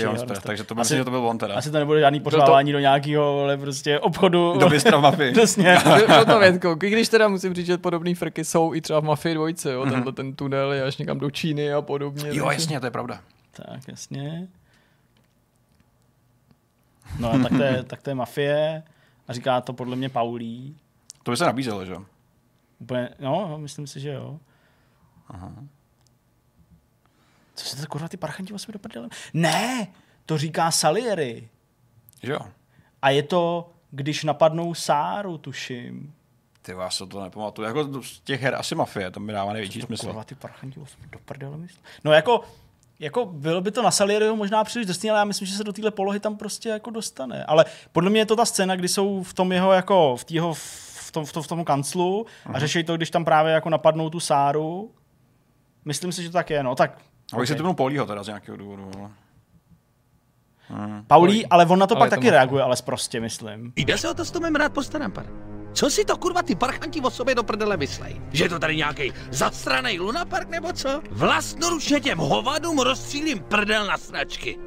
takže to asi- myslím, že to byl on teda. Asi to nebude žádný pořádání do nějakého, ale prostě obchodu. Do bystra v mafii. Přesně. Byl to Větkong. I když teda musím říct, že podobné frky jsou i třeba v Mafii dvojce, jo. Tenhle ten tunel je až někam do Číny a podobně. Jo, jasně, to je pravda. Tak, jasně. No, tak to, je, tak to je mafie. A říká to podle mě Paulí. To by se nabízelo, že jo? Úplně, no, myslím si, že jo. Aha. Co se to kurva ty parchanti o sebe do prdele? Ne, to říká Salieri. Jo? A je to, když napadnou Sáru, tuším. Ty vás to nepamatuju. Jako z těch her asi mafie, to mi dává největší smysl. Kurva, ty parchanti o sebe do prdele myslím. No jako, jako bylo by to na Salieriho možná příliš drsný, ale já myslím, že se do téhle polohy tam prostě jako dostane. Ale podle mě je to ta scéna, kdy jsou v tom jeho jako, v, týho, v, tom, v, tom, v tom kanclu a Mhm. řeší to, když tam právě jako napadnou tu Sáru. Myslím si, že to tak je, no tak. A okay. typnul Polího teda z nějakého důvodu. ale- Hmm. Paulí, ale on na to Ale pak to taky reaguje, ale prostě myslím. Jde se o to, s to mám rád postarám, pane. Co si to kurva ty parchanti o sobě do prdele myslej? Že je to tady nějaký zastranej lunapark nebo co? Vlastnoručně těm hovadům rozstřílím prdel na sračky.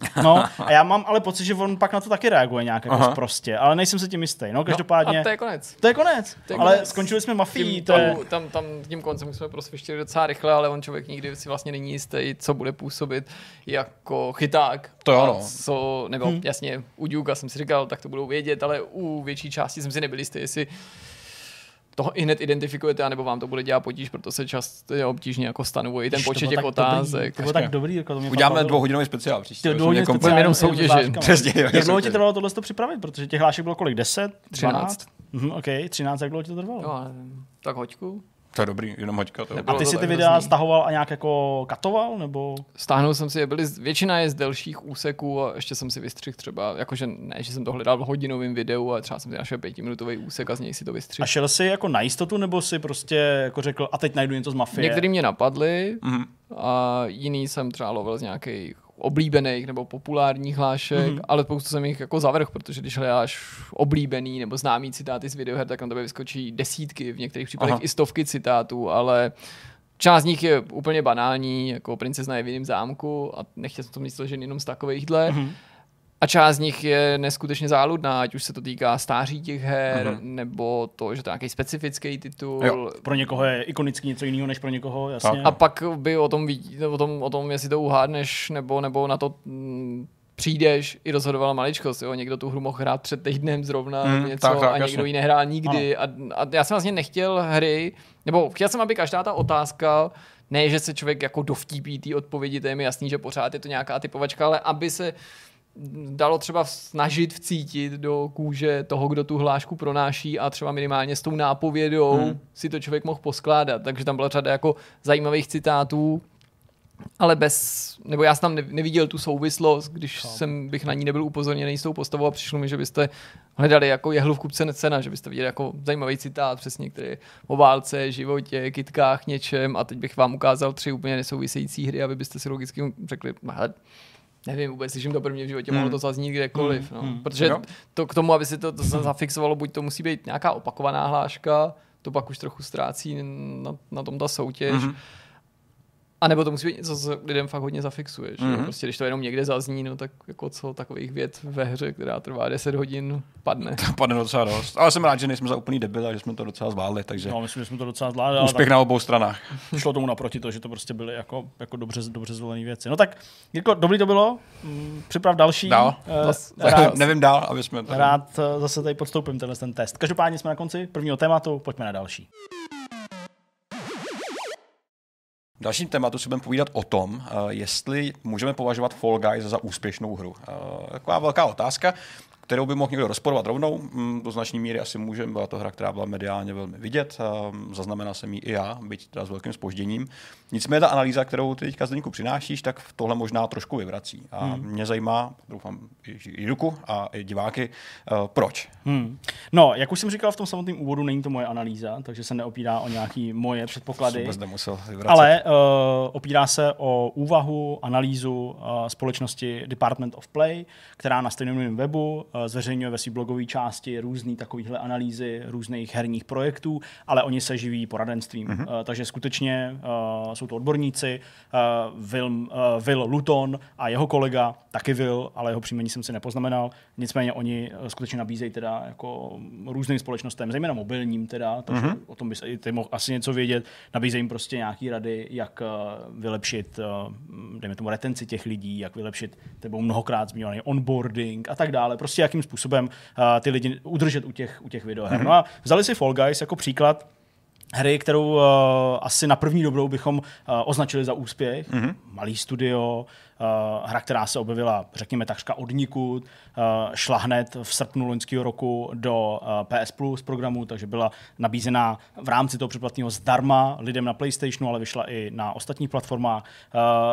No, a já mám ale pocit, že on pak na to taky reaguje nějak jako Aha. prostě, ale nejsem si tím jistý. No, každopádně. a to je konec. To je konec. To je ale konec. skončili jsme mafií, Tím, to je... tam, tam, tam, tím koncem jsme prosvištili docela rychle, ale on člověk nikdy si vlastně není jistý, co bude působit jako chyták. To jo, no. Co, nebo Hm. hmm. jasně, u Duka jsem si říkal, tak to budou vědět, ale u větší části jsem si nebyl jistý, jestli toho i hned identifikujete, anebo vám to bude dělat potíž, proto se často obtížně jako stanovuje ten počet těch otázek. Dobrý, to bylo tak dobrý, jako to mě Uděláme dvouhodinový speciál příště. Dvouhodinový speciál jenom s soutěži. vážkama. Přesně, Jak dlouho ti trvalo tohle to připravit? Protože těch hlášek bylo kolik? 10? 13. 12? Mhm, OK, 13, jak dlouho ti to trvalo? No, tak hoďku. To je dobrý, jenom hoďka. To A ty si ty videa hrozný. stahoval a nějak jako katoval, nebo? Stáhnul jsem si je, byly, z- většina je z delších úseků a ještě jsem si vystřihl třeba, jakože ne, že jsem to hledal v hodinovém videu, ale třeba jsem si našel pětiminutový úsek a z něj si to vystřihl. A šel jsi jako na jistotu, nebo si prostě jako řekl, a teď najdu něco z mafie? Některý mě napadly Mhm. a jiný jsem třeba lovil z nějakých oblíbených nebo populárních hlášek, Mhm. ale spoustu jsem jich jako zavrh, protože když hledáš oblíbený nebo známý citáty z videoher, tak na tebe vyskočí desítky, v některých případech Aha. i stovky citátů, ale část z nich je úplně banální, jako princezna je v jiném zámku a nechtěl jsem to mít složený jenom z takovýchhle. Mhm. A část z nich je neskutečně záludná, ať už se to týká stáří těch her, Mhm. nebo to, že to je nějaký specifický titul. Jo. Pro někoho je ikonický něco jiného než pro někoho, jasně. A pak by o tom, o tom, o tom jestli to uhádneš, nebo, nebo na to mm, přijdeš, i rozhodovala maličkost. Jo? Někdo tu hru mohl hrát před týdnem zrovna Mm, něco tak, tak, a někdo ji nehrál nikdy. A, a, já jsem vlastně nechtěl hry, nebo chtěl jsem, aby každá ta otázka, ne, že se člověk jako dovtípí té odpovědi, to je mi jasný, že pořád je to nějaká typovačka, ale aby se dalo třeba snažit vcítit do kůže toho, kdo tu hlášku pronáší a třeba minimálně s tou nápovědou Hmm. si to člověk mohl poskládat. Takže tam byla řada jako zajímavých citátů, ale bez, nebo já jsem tam ne- neviděl tu souvislost, když jsem bych na ní nebyl upozorněný s tou postavou a přišlo mi, že byste hledali jako jehlu v kupce cena, že byste viděli jako zajímavý citát přesně, který je o válce, životě, kytkách, něčem a teď bych vám ukázal tři úplně nesouvisející hry a vy byste si logicky řekli, "No, hele, nevím vůbec, slyším to prvně v životě, mohlo Hmm. to zaznít kdekoliv. No. Hmm. Protože Jo. to k tomu, aby si to, to se zafixovalo, buď to musí být nějaká opakovaná hláška, to pak už trochu ztrácí na, na tom ta soutěž, Mhm. A nebo to musí být něco, co lidem fakt hodně zafixuje. Že? Mhm. Mm-hmm. Prostě když to jenom někde zazní, no tak jako co takových věd ve hře, která trvá 10 hodin, padne. Padne docela dost. Ale jsem rád, že nejsme za úplný debil a že jsme to docela zvládli, takže No, myslím, že jsme to docela zvládli. ale úspěch na obou stranách. tak šlo tomu naproti to, že to prostě byly jako, jako dobře, dobře zvolené věci. No tak, Jirko, dobrý to bylo. Mm, Připrav další. Dál. Zas- rád, Nevím dál, aby jsme tady... rád eh, zase tady podstoupím tenhle ten test. Každopádně jsme na konci prvního tématu, pojďme na další. V dalším tématu si budeme povídat o tom, eh, jestli můžeme považovat Fall Guys za úspěšnou hru. Eh, Taková velká otázka, kterou by mohl někdo rozporovat rovnou. Mm, Do značné míry asi můžeme. Byla to hra, která byla mediálně velmi vidět. eh, Zaznamenal jsem ji i já, byť teda s velkým spožděním. Nicméně ta analýza, kterou ty teďka Zdeňku přinášíš, tak v tohle možná trošku vyvrací. A Hmm. mě zajímá, doufám, i i Juku a i diváky, eh, proč. Hmm. No, jak už jsem říkal v tom samotném úvodu, není to moje analýza, takže se neopírá o nějaký moje předpoklady. Vůbec nemusel vyvracet. Ale uh, opírá se o úvahu, analýzu uh, společnosti Department of Play, která na stejném webu uh, zveřejňuje ve své blogové části různé takovéhle analýzy různých herních projektů, ale oni se živí poradenstvím. Mhm. Uh, takže skutečně uh, jsou to odborníci, Will, Will Luton a jeho kolega, taky Will, ale jeho příjmení jsem si nepoznamenal. Nicméně oni skutečně nabízejí teda jako různým společnostem, zejména mobilním teda, takže Mhm. o tom bys i ty mohl asi něco vědět. Nabízejí jim prostě nějaký rady, jak vylepšit, dejme tomu, retenci těch lidí, jak vylepšit tebou mnohokrát zmiňovaný onboarding a tak dále. Prostě jakým způsobem uh, ty lidi udržet u těch, u těch videoher. Mhm. No a vzali si Fall Guys jako příklad hry, kterou uh, asi na první dobrou bychom uh, označili za úspěch. Mhm. Mm-hmm. Malý studio, uh, hra, která se objevila, řekněme, takřka od nikud, uh, šla hned v srpnu loňského roku do uh, PS Plus programu, takže byla nabízená v rámci toho předplatného zdarma lidem na PlayStationu, ale vyšla i na ostatních platformách.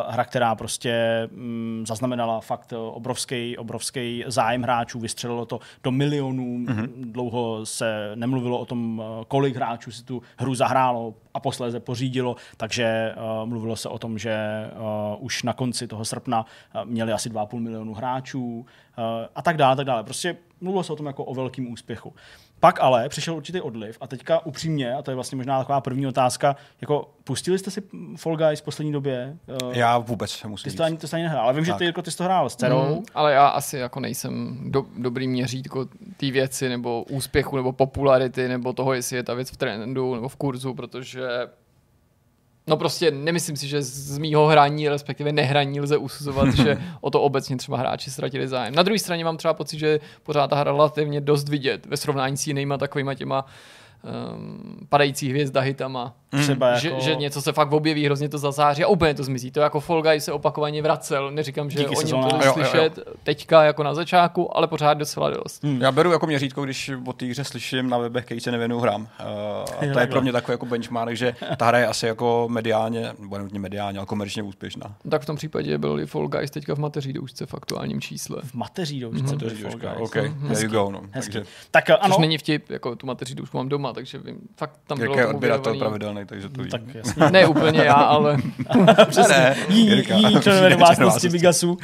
Hra, která prostě um, zaznamenala fakt obrovský, obrovský zájem hráčů, vystřelilo to do milionů, mm-hmm. dlouho se nemluvilo o tom, kolik hráčů si tu hru zahrálo a posléze pořídilo, takže mluvilo se o tom, že už na konci toho srpna eh, měli asi 2,5 milionu hráčů eh, a tak dále, tak dále. Prostě mluvilo se o tom jako o velkém úspěchu. Pak ale přišel určitý odliv a teďka upřímně, a to je vlastně možná taková první otázka, jako pustili jste si Fall Guys v poslední době? Eh, Já vůbec musím Ty to ani, to jsi ani nehrál, ale vím, že Tak. ty, jako, ty jsi to hrál s dcerou. Mm, ale já asi jako nejsem do, dobrý měřítko té věci, nebo úspěchu, nebo popularity, nebo toho, jestli je ta věc v trendu, nebo v kurzu, protože No prostě nemyslím si, že z mýho hraní, respektive nehraní lze usuzovat, že o to obecně třeba hráči ztratili zájem. Na druhé straně mám třeba pocit, že pořád ta hra relativně dost vidět ve srovnání s jinýma takovýma těma um, padající hvězda hitama. Třeba že, jako- že, něco se fakt objeví, hrozně to zazáří a úplně to zmizí. To jako Fall Guys se opakovaně vracel. Neříkám, že Díky o něm sezónách. to Jo, jo, jo. slyšet teďka jako na začátku, ale pořád docela dost. Hmm. Já beru jako měřítko, když o té hře slyším na webech, který se nevěnuju hrám. Uh, a to je pro mě takový jako benchmark, že ta hra je asi jako mediálně, nebo nutně mediálně, ale komerčně úspěšná. Tak v tom případě byl i Fall Guys teďka v mateří doušce v aktuálním čísle. V mateří doušce, Mhm. to je Takže Fall Guys. OK, there you go. No. Hezky. Takže Tak eh, ano, Což není vtip, jako tu mateří doušku mám doma, takže vím, fakt tam bylo je tomu odběratel pravidelný, takže to ví. tak jasně. Ne úplně já, ale Přesně. Ne, Jí, Jirka. jí členové domácnosti. Bigasů. Uh,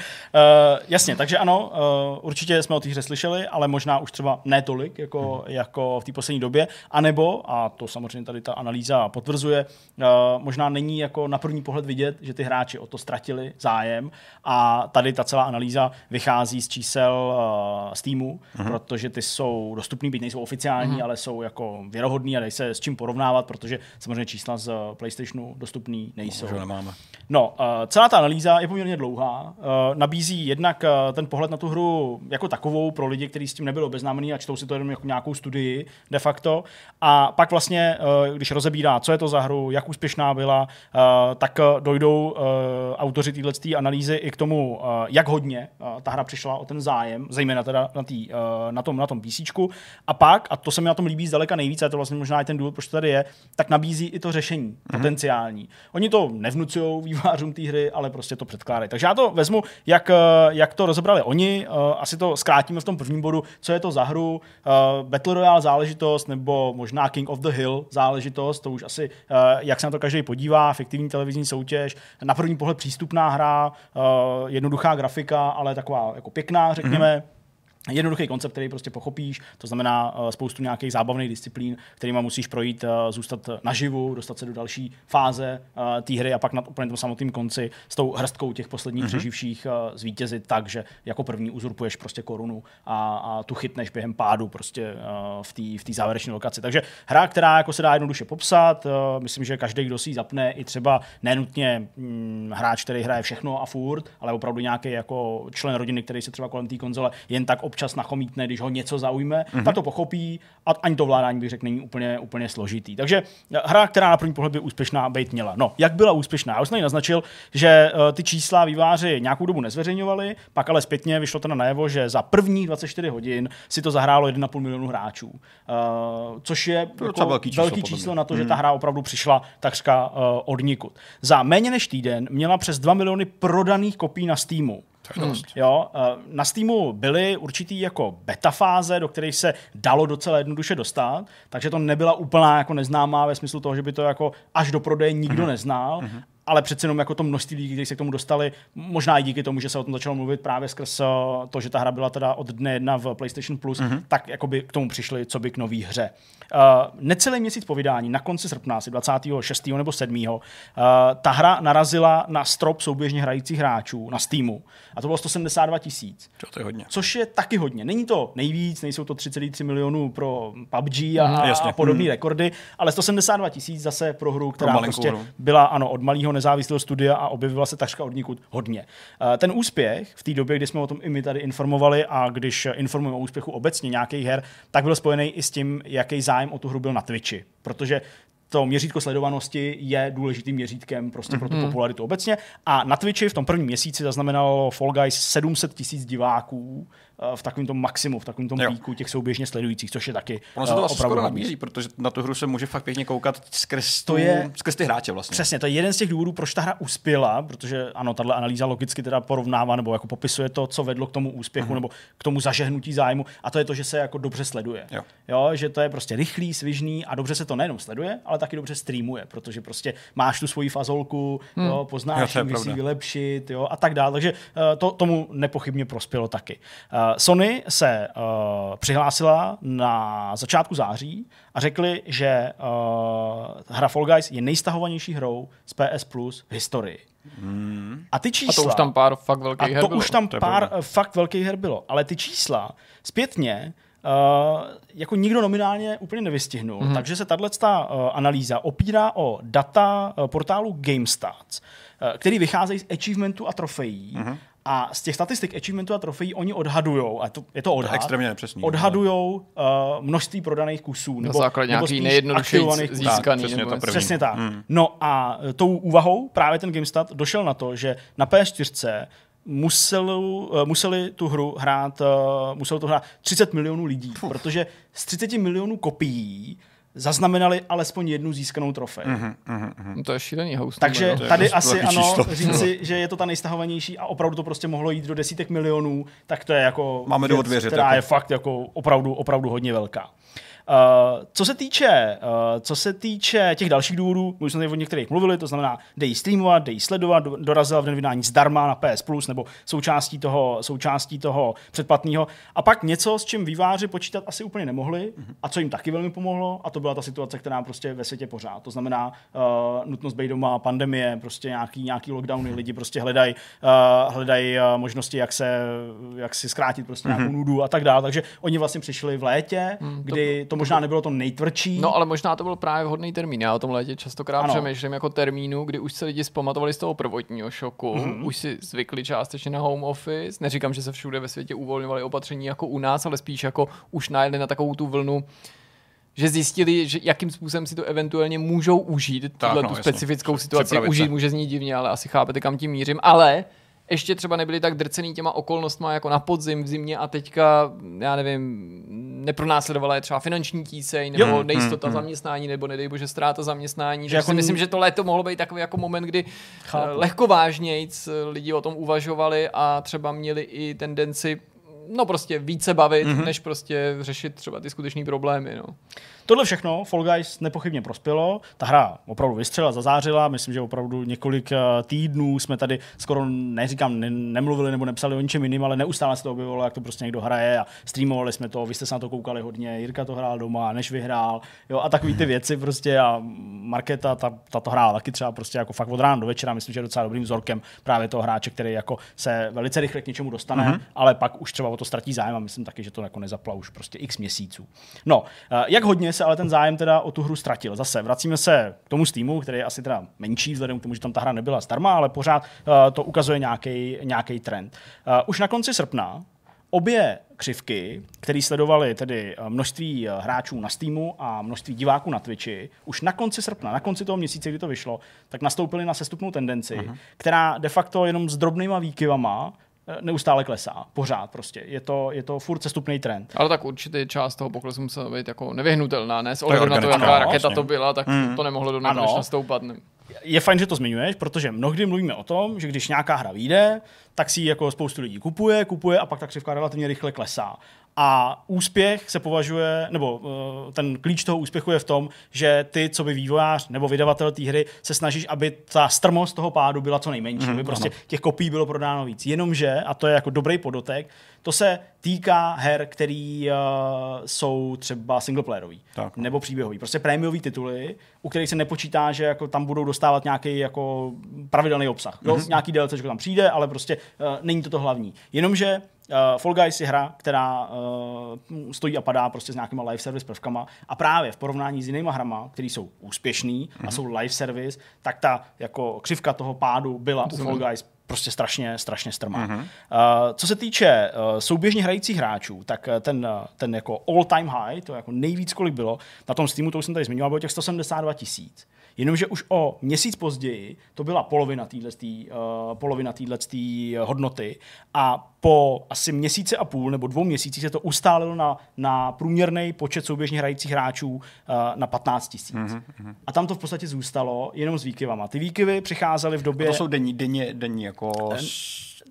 jasně, takže ano, uh, určitě jsme o té hře slyšeli, ale možná už třeba ne tolik, jako, jako v té poslední době. A nebo, a to samozřejmě tady ta analýza potvrzuje, uh, možná není jako na první pohled vidět, že ty hráči o to ztratili zájem. A tady ta celá analýza vychází z čísel uh, Steamu, Mhm. protože ty jsou dostupný, byť nejsou oficiální, ale jsou jako věrohodný a dají se s čím porovnávat, protože samozřejmě čísla z PlayStationu dostupný nejsou. Ho nemáme. No, uh, celá ta analýza je poměrně dlouhá. Uh, nabízí jednak uh, ten pohled na tu hru jako takovou pro lidi, kteří s tím nebyli obeznámení a čtou si to jenom jako nějakou studii de facto. A pak vlastně, uh, když rozebírá, co je to za hru, jak úspěšná byla, uh, tak dojdou uh, autoři této analýzy i k tomu, uh, jak hodně uh, ta hra přišla o ten zájem, zejména teda na, tý, uh, na tom, na tom PC. A pak, a to se mi na tom líbí zdaleka nejvíc, a to vlastně možná i ten důvod, proč to tady je, tak nabízí i to řešení mm-hmm. potenciální. Oni to nevnucují vývářům té hry, ale prostě to předkládají. Takže já to vezmu, jak, eh, jak to rozebrali oni. eh, Asi to zkrátíme v tom prvním bodu, co je to za hru. eh, Battle Royale záležitost, nebo možná King of the Hill záležitost, to už asi, jak se na to každý podívá, fiktivní televizní soutěž, na první pohled přístupná hra, jednoduchá grafika, ale taková jako pěkná, řekněme. Mm-hmm jednoduchý koncept, který prostě pochopíš, to znamená uh, spoustu nějakých zábavných disciplín, kterými musíš projít, uh, zůstat naživu, dostat se do další fáze uh, té hry a pak na úplně tom samotném konci s tou hrstkou těch posledních mm-hmm. přeživších zvítězit tak, že jako první uzurpuješ prostě korunu a, a tu chytneš během pádu prostě v té v závěrečné lokaci. Takže hra, která jako se dá jednoduše popsat, myslím, že každý, kdo si ji zapne, i třeba nenutně mm, hráč, který hraje všechno a furt, ale opravdu nějaký jako člen rodiny, který se třeba kolem té konzole jen tak občas nachomítne, když ho něco zaujme, mm-hmm. tak to pochopí a ani to vládání bych řekl není úplně, úplně složitý. Takže hra, která na první pohled by úspěšná být měla. No, jak byla úspěšná? Já už jsem naznačil, že uh, ty čísla výváři nějakou dobu nezveřejňovali, pak ale zpětně vyšlo teda najevo, že za první 24 hodin si to zahrálo 1,5 milionu hráčů. Uh, což je To jako velký číslo, velký číslo na to, že ta hra opravdu přišla takřka uh, od nikud. Za méně než týden měla přes 2 miliony prodaných kopií na Steamu. Hmm. Jo, na Steamu byly určitý jako beta fáze, do kterých se dalo docela jednoduše dostat, takže to nebyla úplná jako neznámá ve smyslu toho, že by to jako až do prodeje nikdo neznal, ale přece jenom jako to množství lidí, kteří se k tomu dostali, možná i díky tomu, že se o tom začalo mluvit právě skrz eh, to, že ta hra byla teda od dne jedna v PlayStation Plus, tak jako by k tomu přišli, co by k nový hře. Uh, necelý měsíc po vydání, na konci srpna, asi 26. nebo 7. Uh, ta hra narazila na strop souběžně hrajících hráčů na Steamu. A to bylo 172 tisíc. To je hodně. Což je taky hodně. Není to nejvíc, nejsou to 3,3 milionů pro PUBG a, Mhm, a, podobné Mhm. rekordy, ale 172 tisíc zase pro hru, která malinkou prostě hru. byla ano, od malého nezávislého studia a objevila se takřka od nikud hodně. Eh, Ten úspěch v té době, kdy jsme o tom i my tady informovali a když informujeme o úspěchu obecně nějakých her, tak byl spojený i s tím, jaký zájem o tu hru byl na Twitchi. Protože to měřítko sledovanosti je důležitým měřítkem prostě pro tu Mhm. popularitu obecně. A na Twitchi v tom prvním měsíci zaznamenalo Fall Guys 700 tisíc diváků v takovém tom maximu, v takovém tom Jo. píku těch souběžně sledujících, což je taky Ono se to vlastně opravdu skoro nabízí, protože na tu hru se může fakt pěkně koukat skrz, To tu, je- skrz ty hráče vlastně. Přesně, to je jeden z těch důvodů, proč ta hra uspěla, protože ano, tahle analýza logicky teda porovnává nebo jako popisuje to, co vedlo k tomu úspěchu Mhm. nebo k tomu zažehnutí zájmu a to je to, že se jako dobře sleduje. Jo. jo že to je prostě rychlý, svižný a dobře se to nejenom sleduje, ale taky dobře streamuje, protože prostě máš tu svoji fazolku, Hmm. jo, Jo, poznáš, to je ji, si vylepšit jo, a tak dále. Takže eh, to tomu nepochybně prospělo taky. Eh, Sony se uh, přihlásila na začátku září a řekli, že uh, hra Fall Guys je nejstahovanější hrou z PS Plus v historii. Hmm. A ty A čísla... to už tam pár fakt velkých A her to bylo. už tam To pár eh, fakt velkých her bylo. Ale ty čísla zpětně Uh, jako nikdo nominálně úplně nevystihnul. Mhm. Mm-hmm. Takže se tato uh, analýza opírá o data uh, portálu GameStats, uh, který vycházejí z achievementu a trofejí. Mhm. Mm-hmm. A z těch statistik achievementu a trofejí oni odhadujou, a to, je to odhad, extrémně nepřesný, odhadujou uh, množství prodaných kusů. Nebo, základě nebo nějaký nejjednodušeji získaný, přesně nebo. Přesně tak. Hmm. No a e, tou úvahou právě ten GameStat došel na to, že na PS4 musel, e, museli tu hru hrát, e, muselo to hrát 30 milionů lidí, protože z 30 milionů kopií zaznamenali alespoň jednu získanou trofej. Mhm, mhm, mhm. No to je šílený host. Takže to je tady dost asi ano, číslo. říci, že je to ta nejstahovanější a opravdu to prostě mohlo jít do desítek milionů, tak to je jako Máme věřit, která jako. je fakt jako opravdu, opravdu hodně velká. Uh, co se týče, uh, co se týče těch dalších důvodů, my jsme tady o některých mluvili, to znamená, jde jí streamovat, jde jí sledovat, do- dorazila v den vydání zdarma na PS Plus nebo součástí toho, součástí toho předplatného. A pak něco, s čím výváři počítat asi úplně nemohli a co jim taky velmi pomohlo, a to byla ta situace, která prostě ve světě pořád. To znamená uh, nutnost být doma, pandemie, prostě nějaký, nějaký lockdowny, lidi prostě hledají uh, hledaj, uh, možnosti, jak, se, jak si zkrátit prostě nějakou nudu a tak dále. Takže oni vlastně přišli v létě, to kdy to možná nebylo to nejtvrdší. No, ale možná to byl právě vhodný termín. Já o tom létě častokrát Ano. přemýšlím jako termínu, kdy už se lidi zpamatovali z toho prvotního šoku, Mhm. mm-hmm. už si zvykli částečně na home office. Neříkám, že se všude ve světě uvolňovaly opatření jako u nás, ale spíš jako už najeli na takovou tu vlnu, že zjistili, že jakým způsobem si to eventuálně můžou užít, tuhle no, tu specifickou situaci. Připravit Užít se. může znít divně, ale asi chápete, kam tím mířím. Ale ještě třeba nebyli tak drcený těma okolnostma jako na podzim, v zimě a teďka, já nevím, nepronásledovala je třeba finanční tíseň nebo Jo. nejistota Mm, mm. zaměstnání nebo nedej bože ztráta zaměstnání. Že jako si myslím, že to léto mohlo být takový jako moment, kdy Chápu. eh, lehko vážnějc eh, lidi o tom uvažovali a třeba měli i tendenci no prostě více bavit, Mhm. mm-hmm. než prostě řešit třeba ty skutečné problémy. No. Tohle všechno Fall Guys nepochybně prospělo. Ta hra opravdu vystřela, zazářila. Myslím, že opravdu několik eh, týdnů jsme tady skoro, neříkám, ne, nemluvili nebo nepsali o ničem jiným, ale neustále se to objevilo, jak to prostě někdo hraje a streamovali jsme to. Vy jste se na to koukali hodně, Jirka to hrál doma, než vyhrál. Jo, a takový ty věci prostě a Marketa, ta, ta to hrála taky třeba prostě jako fakt od rána do večera. Myslím, že je docela dobrým vzorkem právě toho hráče, který jako se velice rychle k něčemu dostane, mm-hmm. ale pak už třeba o to ztratí zájem a myslím taky, že to jako nezapla už prostě x měsíců. No, eh, jak hodně se ale ten zájem teda o tu hru ztratil. Zase vracíme se k tomu Steamu, který je asi teda menší vzhledem k tomu, že tam ta hra nebyla zdarma, ale pořád eh, to ukazuje nějaký trend. Eh, Už na konci srpna obě křivky, které sledovaly tedy eh, množství hráčů na Steamu a množství diváků na Twitchi, už na konci srpna, na konci toho měsíce, kdy to vyšlo, tak nastoupily na sestupnou tendenci, uh-huh. která de facto jenom s drobnýma výkyvama neustále klesá. Pořád prostě. Je to, je to furt sestupný trend. Ale tak určitě část toho poklesu musela být jako nevyhnutelná, ne? S ohledem na to, jaká raketa vlastně. to byla, tak Mm. to nemohlo do nekonečna stoupat. Ne? je fajn, že to zmiňuješ, protože mnohdy mluvíme o tom, že když nějaká hra vyjde, tak si ji jako spoustu lidí kupuje, kupuje a pak ta křivka relativně rychle klesá. A úspěch se považuje, nebo uh, ten klíč toho úspěchu je v tom, že ty, co by vývojář nebo vydavatel té hry, se snažíš, aby ta strmost toho pádu byla co nejmenší, Mhm, aby prostě ano. těch kopií bylo prodáno víc. Jenomže, a to je jako dobrý podotek, to se týká her, který uh, jsou třeba singleplayerový Tak. nebo příběhový. Prostě prémiový tituly, u kterých se nepočítá, že jako tam budou dostávat nějaký jako pravidelný obsah. Jo? Mhm. Nějaký DLC tam přijde, ale prostě uh, není to to hlavní. Jenomže uh, Fall Guys je hra, která uh, stojí a padá prostě s nějakýma live service prvkama a právě v porovnání s jinýma hrama, které jsou úspěšný a jsou live service, tak ta jako křivka toho pádu byla u Fall Guys prostě strašně, strašně strmá. Mhm. Uh, co se týče uh, souběžně hrajících hráčů, tak uh, ten, uh, ten jako all-time high, to jako nejvíc, kolik bylo, na tom Steamu, to už jsem tady zmiňoval, bylo těch 172 tisíc. Jenomže už o měsíc později to byla polovina téhle uh, polovina téhletý hodnoty a po asi měsíce a půl nebo dvou měsících se to ustálilo na, na průměrný počet souběžně hrajících hráčů uh, na 15 tisíc. Mhm, A tam to v podstatě zůstalo jenom s výkyvama. Ty výkyvy přicházely v A době... to jsou denní, denně, denní jako...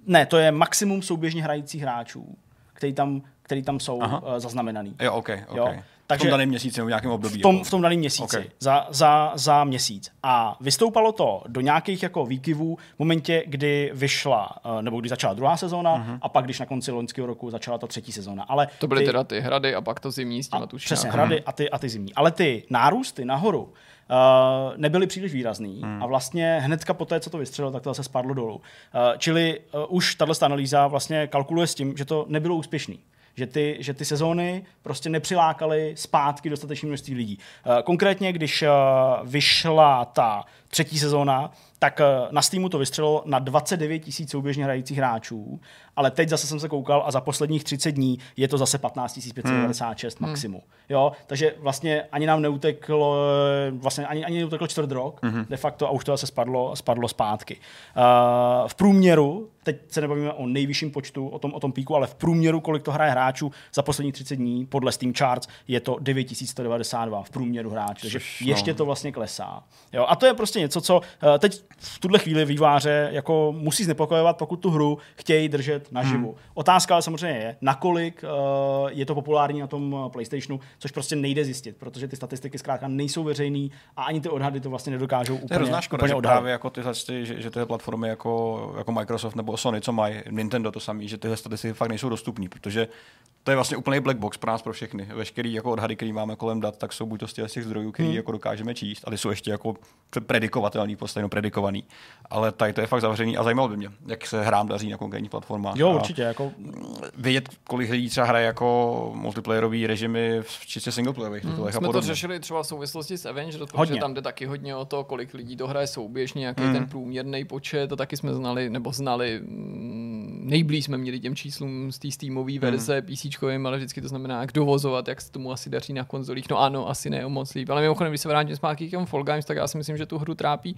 Ne, to je maximum souběžně hrajících hráčů, který tam, který tam jsou Aha. uh, zaznamenaný. Jo, OK, OK. Jo? Takže v tom daném měsíci nebo v nějakém období. v tom, jako. v tom daném měsíci, Okay. za, za, za měsíc. A vystoupalo to do nějakých jako výkyvů v momentě, kdy vyšla, eh, nebo kdy začala druhá sezóna Mhm. mm-hmm. a pak, když na konci loňského roku začala ta třetí sezóna. Ale To byly ty, teda ty hrady a pak to zimní s těma tuším. Přesně, hrady a ty, a ty zimní. Ale ty nárůsty nahoru uh, nebyly příliš výrazný hmm. a vlastně hnedka po té, co to vystřelilo, tak to zase spadlo dolů. Uh, čili uh, už tahle analýza vlastně kalkuluje s tím, že to nebylo úspěšný. Že ty, že ty sezóny prostě nepřilákaly zpátky dostatečné množství lidí. Uh, konkrétně, když uh, vyšla ta třetí sezóna, tak uh, na Steamu to vystřelilo na 29 tisíc souběžně hrajících hráčů, ale teď zase jsem se koukal a za posledních 30 dní je to zase 15 596 hmm. maximum. Jo, takže vlastně ani nám neuteklo, vlastně ani, ani neuteklo čtvrt rok Mhm. de facto a už to zase spadlo, spadlo zpátky. Uh, v průměru, teď se nebavíme o nejvyšším počtu, o tom, o tom píku, ale v průměru, kolik to hraje hráčů za posledních 30 dní, podle Steam Charts, je to 9192 v průměru hráčů, takže no. ještě to vlastně klesá. Jo, a to je prostě něco, co uh, teď v tuhle chvíli výváře jako musí znepokojovat, pokud tu hru chtějí držet naživu. Hmm. Otázka ale samozřejmě je, nakolik uh, je to populární na tom uh, PlayStationu, což prostě nejde zjistit, protože ty statistiky zkrátka nejsou veřejný a ani ty odhady to vlastně nedokážou To je úplně, hrozná škoda, úplně že právě jako ty, že, že tyhle platformy jako, jako Microsoft nebo Sony, co mají, Nintendo to samý, že tyhle statistiky fakt nejsou dostupné, protože to je vlastně úplný black box pro nás, pro všechny. Veškerý jako odhady, které máme kolem dat, tak jsou buď to z těch zdrojů, který Hmm. jako dokážeme číst, a ty jsou ještě jako predikovatelný, prostě predikovaný. Ale tady to je fakt zavřený a zajímalo by mě, jak se hrám daří na konkrétních platformách. Jo, určitě, jako Vědět, kolik lidí třeba hraje jako multiplayerový režimy v čistě singleplayerových Hmm. titulech a Jsme to řešili třeba v souvislosti s Avengers, protože Hodně. tam jde taky hodně o to, kolik lidí to hraje souběžně, jaký Hmm. ten průměrný počet a taky jsme znali, nebo znali, mm, nejblíž jsme měli těm číslům z té Steamové verze Hmm. PC, ale vždycky to znamená, jak dovozovat, jak se tomu asi daří na konzolích. No ano, asi ne moc líp. Ale mimochodem, když se vrátím zpátky k těm Fall Games, tak já si myslím, že tu hru trápí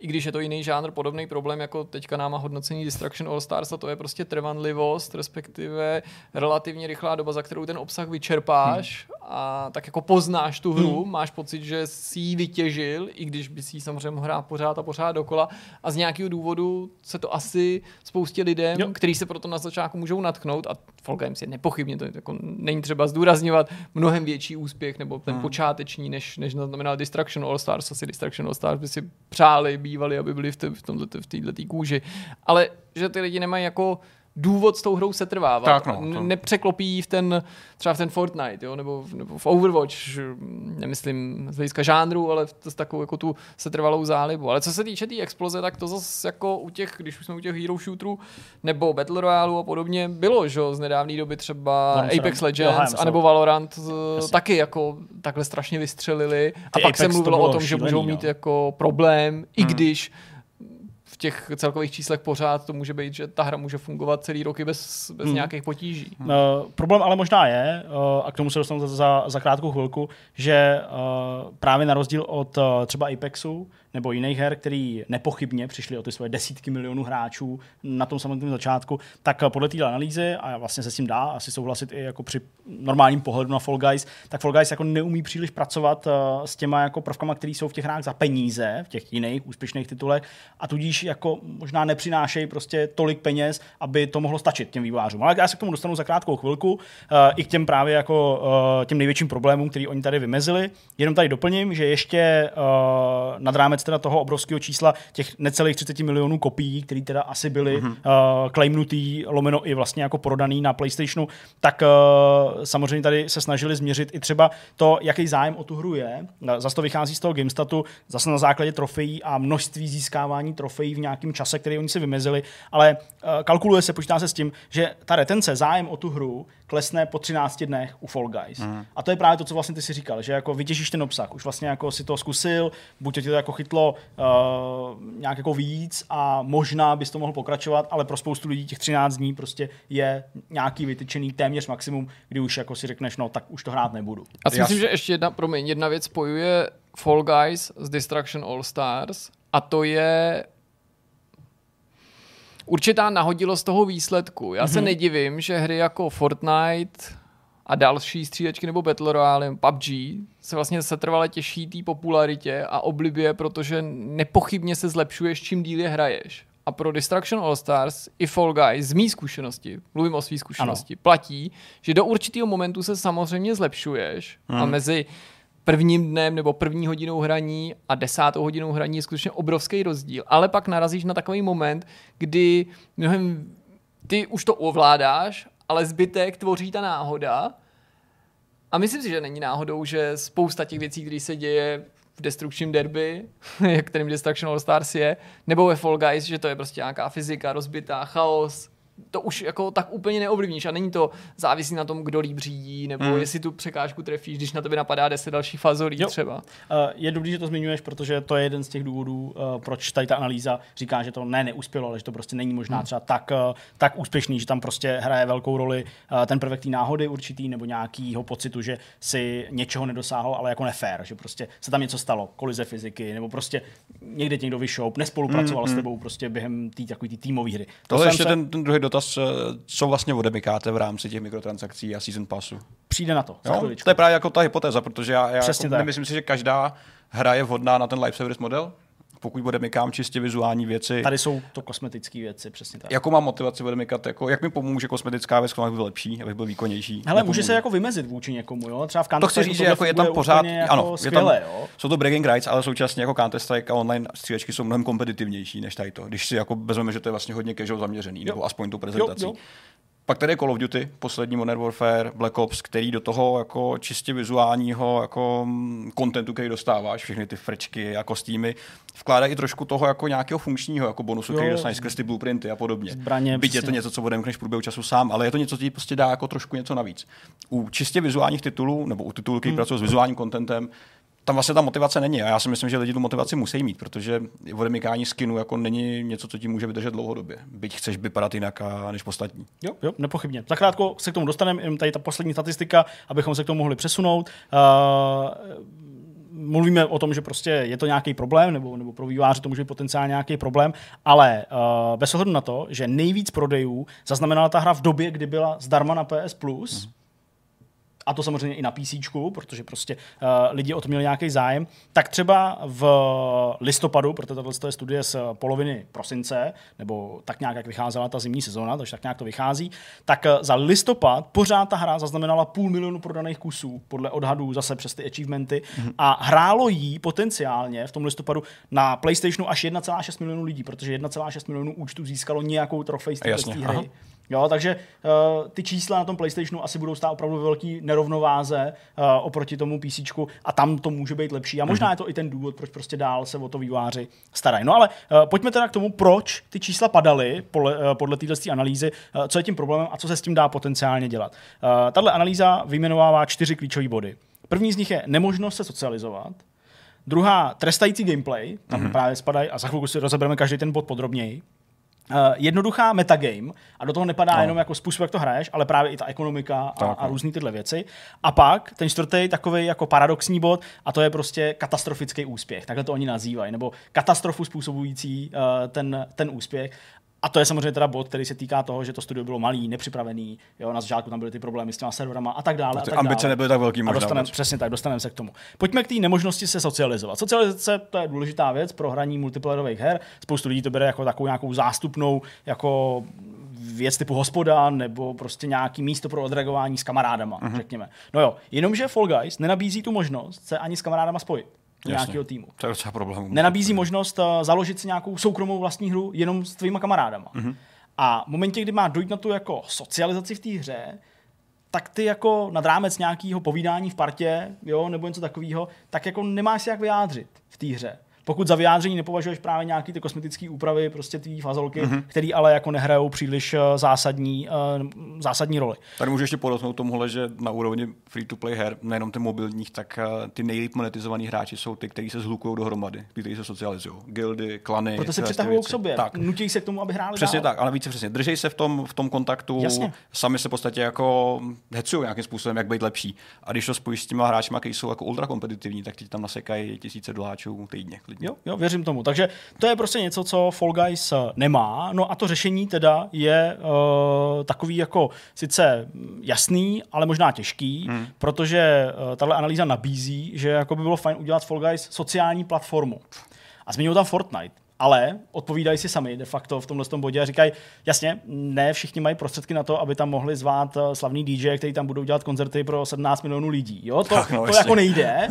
i když je to jiný žánr, podobný problém jako teďka nám má hodnocení Destruction All Stars a to je prostě trvanlivost, respektive relativně rychlá doba, za kterou ten obsah vyčerpáš hmm. a tak jako poznáš tu hru, hmm. máš pocit, že jsi ji vytěžil, i když by si ji samozřejmě mohl hrát pořád a pořád dokola a z nějakého důvodu se to asi spoustě lidem, jo. kteří se proto na začátku můžou natknout a Fall Games je nepochybně, to je jako, není třeba zdůrazňovat, mnohem větší úspěch nebo ten hmm. počáteční, než, než znamená Destruction All Stars, asi Destruction All Stars by si přáli, bývali, aby byli v, té, v, v této kůži. Ale že ty lidi nemají jako důvod s tou hrou setrvávat. Tak no, to... Nepřeklopí v ten, třeba v ten Fortnite, jo, nebo, v, nebo v Overwatch, nemyslím z hlediska žánru, ale s takovou jako tu setrvalou zálibu. Ale co se týče té tý exploze, tak to zase jako u těch, když už jsme u těch hero shooterů nebo Battle Royale a podobně, bylo, že z nedávné doby třeba Worms Apex Legends, Legends, jo, anebo Valorant Jasně. taky jako takhle strašně vystřelili. Ty a pak Apex se mluvilo o tom, šílený, že můžou mít no. jako problém, hmm. i když v těch celkových číslech pořád to může být, že ta hra může fungovat celý roky bez, bez hmm. nějakých potíží. Hmm. Uh, problém ale možná je, uh, a k tomu se dostanu za, za, za krátkou chvilku, že uh, právě na rozdíl od uh, třeba Apexu nebo jiných her, který nepochybně přišli o ty svoje desítky milionů hráčů na tom samotném začátku, tak podle té analýzy, a vlastně se s tím dá asi souhlasit i jako při normálním pohledu na Fall Guys, tak Fall Guys jako neumí příliš pracovat uh, s těma jako prvkama, které jsou v těch hrách za peníze, v těch jiných úspěšných titulech, a tudíž jako možná nepřinášejí prostě tolik peněz, aby to mohlo stačit těm vývářům. Ale já se k tomu dostanu za krátkou chvilku, uh, i k těm právě jako uh, těm největším problémům, který oni tady vymezili. Jenom tady doplním, že ještě nad rámec teda toho obrovského čísla těch necelých 30 milionů kopií, které teda asi byly mm-hmm. uh, claimnutý, lomeno i vlastně jako prodaný na PlayStationu, tak uh, samozřejmě tady se snažili změřit i třeba to, jaký zájem o tu hru je. Zase to vychází z toho GameStatu, zase na základě trofejí a množství získávání trofejí v nějakém čase, který oni si vymezili, ale uh, kalkuluje se, počítá se s tím, že ta retence, zájem o tu hru klesne po 13 dnech u Fall Guys. Mm. A to je právě to, co vlastně ty si říkal, že jako vytěžíš ten obsah, už vlastně jako si to zkusil, buď to tě to jako chytlo uh, nějak jako víc a možná bys to mohl pokračovat, ale pro spoustu lidí těch 13 dní prostě je nějaký vytyčený téměř maximum, kdy už jako si řekneš, no tak už to hrát nebudu. A si myslím, že ještě jedna, promiň, jedna věc spojuje Fall Guys s Destruction All Stars a to je určitá nahodilost toho výsledku. Já mm-hmm. se nedivím, že hry jako Fortnite a další střílečky nebo Battle Royale, PUBG, se vlastně setrvale těší té popularitě a oblibě, protože nepochybně se zlepšuješ, čím díl je hraješ. a pro Destruction All Stars i Fall Guys z mý zkušenosti, mluvím o své zkušenosti, ano. platí, že do určitého momentu se samozřejmě zlepšuješ hmm. a mezi prvním dnem nebo první hodinou hraní a desátou hodinou hraní je skutečně obrovský rozdíl. Ale pak narazíš na takový moment, kdy mnohem ty už to ovládáš, ale zbytek tvoří ta náhoda. A myslím si, že není náhodou, že spousta těch věcí, které se děje v Destruction Derby, kterým Destruction All Stars je, nebo ve Fall Guys, že to je prostě nějaká fyzika, rozbitá, chaos, to už jako tak úplně neovlivníš a není to závislí na tom, kdo líp řídí, nebo mm. jestli tu překážku trefíš, když na tebe napadá 10 dalších fazolí jo. třeba. Uh, je dobrý, že to zmiňuješ, protože to je jeden z těch důvodů, uh, proč tady ta analýza říká, že to ne neuspělo, ale že to prostě není možná mm. třeba tak, uh, tak úspěšný, že tam prostě hraje velkou roli uh, ten prvek té náhody určitý, nebo nějakýho pocitu, že si něčeho nedosáhl, ale jako nefér, že prostě se tam něco stalo, kolize fyziky, nebo prostě někde někdo vyšel, nespolupracoval mm, s tebou prostě během té takový tý týmové hry. To, to ještě se... ten, ten druhý dotaz, eh, co vlastně odemykáte v rámci těch mikrotransakcí a season passu? Přijde na to. Jo? To je právě jako ta hypotéza, protože já, já jako nemyslím si, že každá hra je vhodná na ten live service model, pokud bude mykám čistě vizuální věci. Tady jsou to kosmetické věci, přesně tak. Jakou mám motivaci bude mykat, jako, jak mi pomůže kosmetická věc, aby byl lepší, aby byl výkonnější? Hele, může se jako vymezit vůči někomu, jo? Třeba v Counter To chci říct, že jako je tam pořád, jako ano, skvěle, je tam, jo? jsou to breaking rights, ale současně jako Counter Strike a online střílečky jsou mnohem kompetitivnější než tady to. Když si jako vezmeme, že to je vlastně hodně casual zaměřený, jo. nebo aspoň tu prezentací. Jo, jo. Pak tady je Call of Duty, poslední Modern Warfare, Black Ops, který do toho jako čistě vizuálního jako kontentu, který dostáváš, všechny ty frčky a kostýmy, vkládají trošku toho jako nějakého funkčního jako bonusu, jo. který dostaneš skrz ty blueprinty a podobně. Zbraně, Byť je to něco, co odemkneš v průběhu času sám, ale je to něco, co ti prostě dá jako trošku něco navíc. U čistě vizuálních titulů, nebo u titulů, který hmm. pracují s vizuálním kontentem, tam vlastně ta motivace není. A já si myslím, že lidi tu motivaci musí mít, protože odemykání skinu jako není něco, co ti může vydržet dlouhodobě. Byť chceš vypadat jinak a, než ostatní. Jo, jo, nepochybně. Zakrátko se k tomu dostaneme, jenom tady ta poslední statistika, abychom se k tomu mohli přesunout. Uh, mluvíme o tom, že prostě je to nějaký problém, nebo, nebo pro výváře to může být potenciálně nějaký problém, ale uh, bez ohledu na to, že nejvíc prodejů zaznamenala ta hra v době, kdy byla zdarma na PS Plus, mm a to samozřejmě i na PC, protože prostě uh, lidi o to měli nějaký zájem, tak třeba v listopadu, protože tohle je studie z poloviny prosince, nebo tak nějak, jak vycházela ta zimní sezóna, takže tak nějak to vychází, tak uh, za listopad pořád ta hra zaznamenala půl milionu prodaných kusů, podle odhadů zase přes ty achievementy, mm-hmm. a hrálo jí potenciálně v tom listopadu na PlayStationu až 1,6 milionů lidí, protože 1,6 milionů účtů získalo nějakou trofej z té hry. Aha. Jo, takže uh, ty čísla na tom PlayStationu asi budou stát opravdu ve velký nerovnováze uh, oproti tomu PC a tam to může být lepší. A možná mm-hmm. je to i ten důvod, proč prostě dál se o to výváři starají. No ale uh, pojďme teda k tomu, proč ty čísla padaly podle, uh, podle této analýzy, uh, co je tím problémem a co se s tím dá potenciálně dělat. Uh, tahle analýza vyjmenovává čtyři klíčové body. První z nich je nemožnost se socializovat, Druhá, trestající gameplay, tam mm-hmm. právě spadají, a za chvilku si rozebereme každý ten bod podrobněji. Uh, jednoduchá metagame a do toho nepadá no. jenom jako způsob, jak to hraješ, ale právě i ta ekonomika a, a no. různé tyhle věci. A pak ten čtvrtý takový jako paradoxní bod a to je prostě katastrofický úspěch. Takhle to oni nazývají, nebo katastrofu způsobující uh, ten, ten úspěch. A to je samozřejmě teda bod, který se týká toho, že to studio bylo malý, nepřipravený, jo, na začátku tam byly ty problémy s těma serverama a tak dále. A tak ambice dále. nebyly tak velký možná. A dostanem, přesně tak, dostaneme se k tomu. Pojďme k té nemožnosti se socializovat. Socializace to je důležitá věc pro hraní multiplayerových her. Spoustu lidí to bere jako takovou nějakou zástupnou jako věc typu hospoda nebo prostě nějaký místo pro odreagování s kamarádama, uh-huh. řekněme. No jo, jenomže Fall Guys nenabízí tu možnost se ani s kamarádama spojit nějakého týmu. To je docela problém. Nenabízí možnost uh, založit si nějakou soukromou vlastní hru jenom s tvýma kamarádama. Mm-hmm. A v momentě, kdy má dojít na tu jako socializaci v té hře, tak ty jako nad rámec nějakého povídání v partě, jo, nebo něco takového, tak jako nemáš si jak vyjádřit v té hře pokud za vyjádření nepovažuješ právě nějaký ty kosmetické úpravy, prostě ty fazolky, mm-hmm. které ale jako nehrajou příliš uh, zásadní, uh, zásadní roli. Tady můžu ještě podotknout tomuhle, že na úrovni free-to-play her, nejenom ty mobilních, tak uh, ty nejlíp monetizovaní hráči jsou ty, kteří se zhlukují dohromady, kteří se socializují. Gildy, klany. Proto se přitahují k sobě. Tak. Nutí se k tomu, aby hráli Přesně dál. tak, ale více přesně. Držej se v tom, v tom kontaktu, Jasně. sami se v podstatě jako hecují nějakým způsobem, jak být lepší. A když to spojíš s těma hráči, kteří jsou jako ultra kompetitivní, tak ti tam nasekají tisíce doláčů týdně. Klidně. Jo, jo, věřím tomu. Takže to je prostě něco, co Fall Guys eh, nemá. No a to řešení teda je uh, takový jako sice jasný, ale možná těžký, hmm. protože uh, tahle analýza nabízí, že jako by bylo fajn udělat Fall Guys sociální platformu. A změnil tam Fortnite. Ale odpovídají si sami de facto v tomhle tom bodě a říkají, jasně, ne všichni mají prostředky na to, aby tam mohli zvát eh, slavný DJ, který tam budou dělat koncerty pro 17 milionů lidí. Jo? To, Tak, no, to jasně. jako nejde,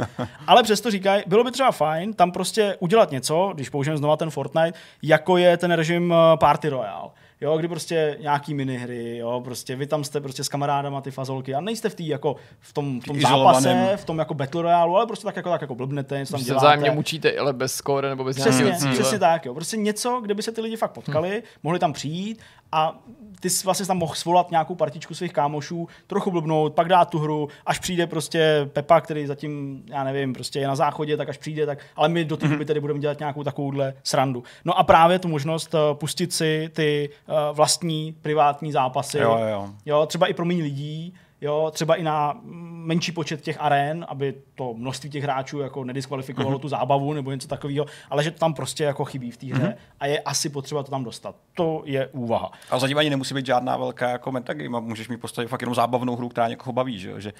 ale přesto říkají, bylo by třeba fajn tam prostě udělat něco, když použijeme znova ten Fortnite, jako je ten režim eh, Party Royale. Jo, kdy prostě nějaký minihry, jo, prostě vy tam jste prostě s kamarádama ty fazolky a nejste v tý jako v tom, v tom zápase, v tom jako Battle Royale, ale prostě tak jako, tak jako blbnete, něco tam děláte. vzájemně mučíte, ale bez skóre nebo bez Přesně, nějakého cíle. přesně tak, jo. Prostě něco, kde by se ty lidi fakt potkali, hmm. mohli tam přijít a ty jsi vlastně tam mohl svolat nějakou partičku svých kámošů, trochu blbnout, pak dát tu hru, až přijde prostě Pepa, který zatím, já nevím, prostě je na záchodě, tak až přijde, tak, ale my do té doby tedy budeme dělat nějakou takovouhle srandu. No a právě tu možnost eh, pustit si ty eh, vlastní privátní zápasy, Jo, jo. jo třeba i pro méně lidí, Jo, třeba i na menší počet těch aren, aby to množství těch hráčů jako nediskvalifikovalo Mhm. tu zábavu nebo něco takového, ale že to tam prostě jako chybí v té hře Mhm. a je asi potřeba to tam dostat. To je úvaha. A zatím ani nemusí být žádná velká jako metagame, můžeš mít postavit fakt jenom zábavnou hru, která někoho baví, že, jo? že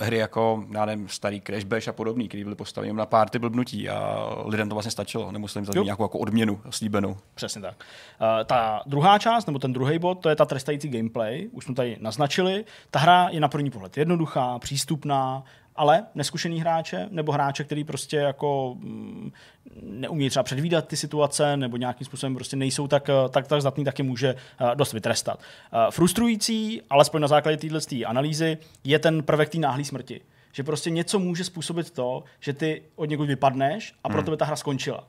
hry jako, já nevím, starý Crash Bash a podobný, který byly postaveny na párty blbnutí a lidem to vlastně stačilo, nemuseli jim nějakou jako odměnu slíbenou. Přesně tak. Uh, ta druhá část, nebo ten druhý bod, to je ta trestající gameplay. Už jsme tady naznačili. Ta hra je na první pohled jednoduchá, přístupná, ale neskušený hráče nebo hráče, který prostě jako mm, neumí třeba předvídat ty situace nebo nějakým způsobem prostě nejsou tak, eh, tak, tak zdatný, tak je může eh, dost vytrestat. Eh, Frustrující, alespoň na základě téhle analýzy, je ten prvek té náhlé smrti. Že prostě něco může způsobit to, že ty od někud vypadneš a pro Hmm. tebe ta hra skončila.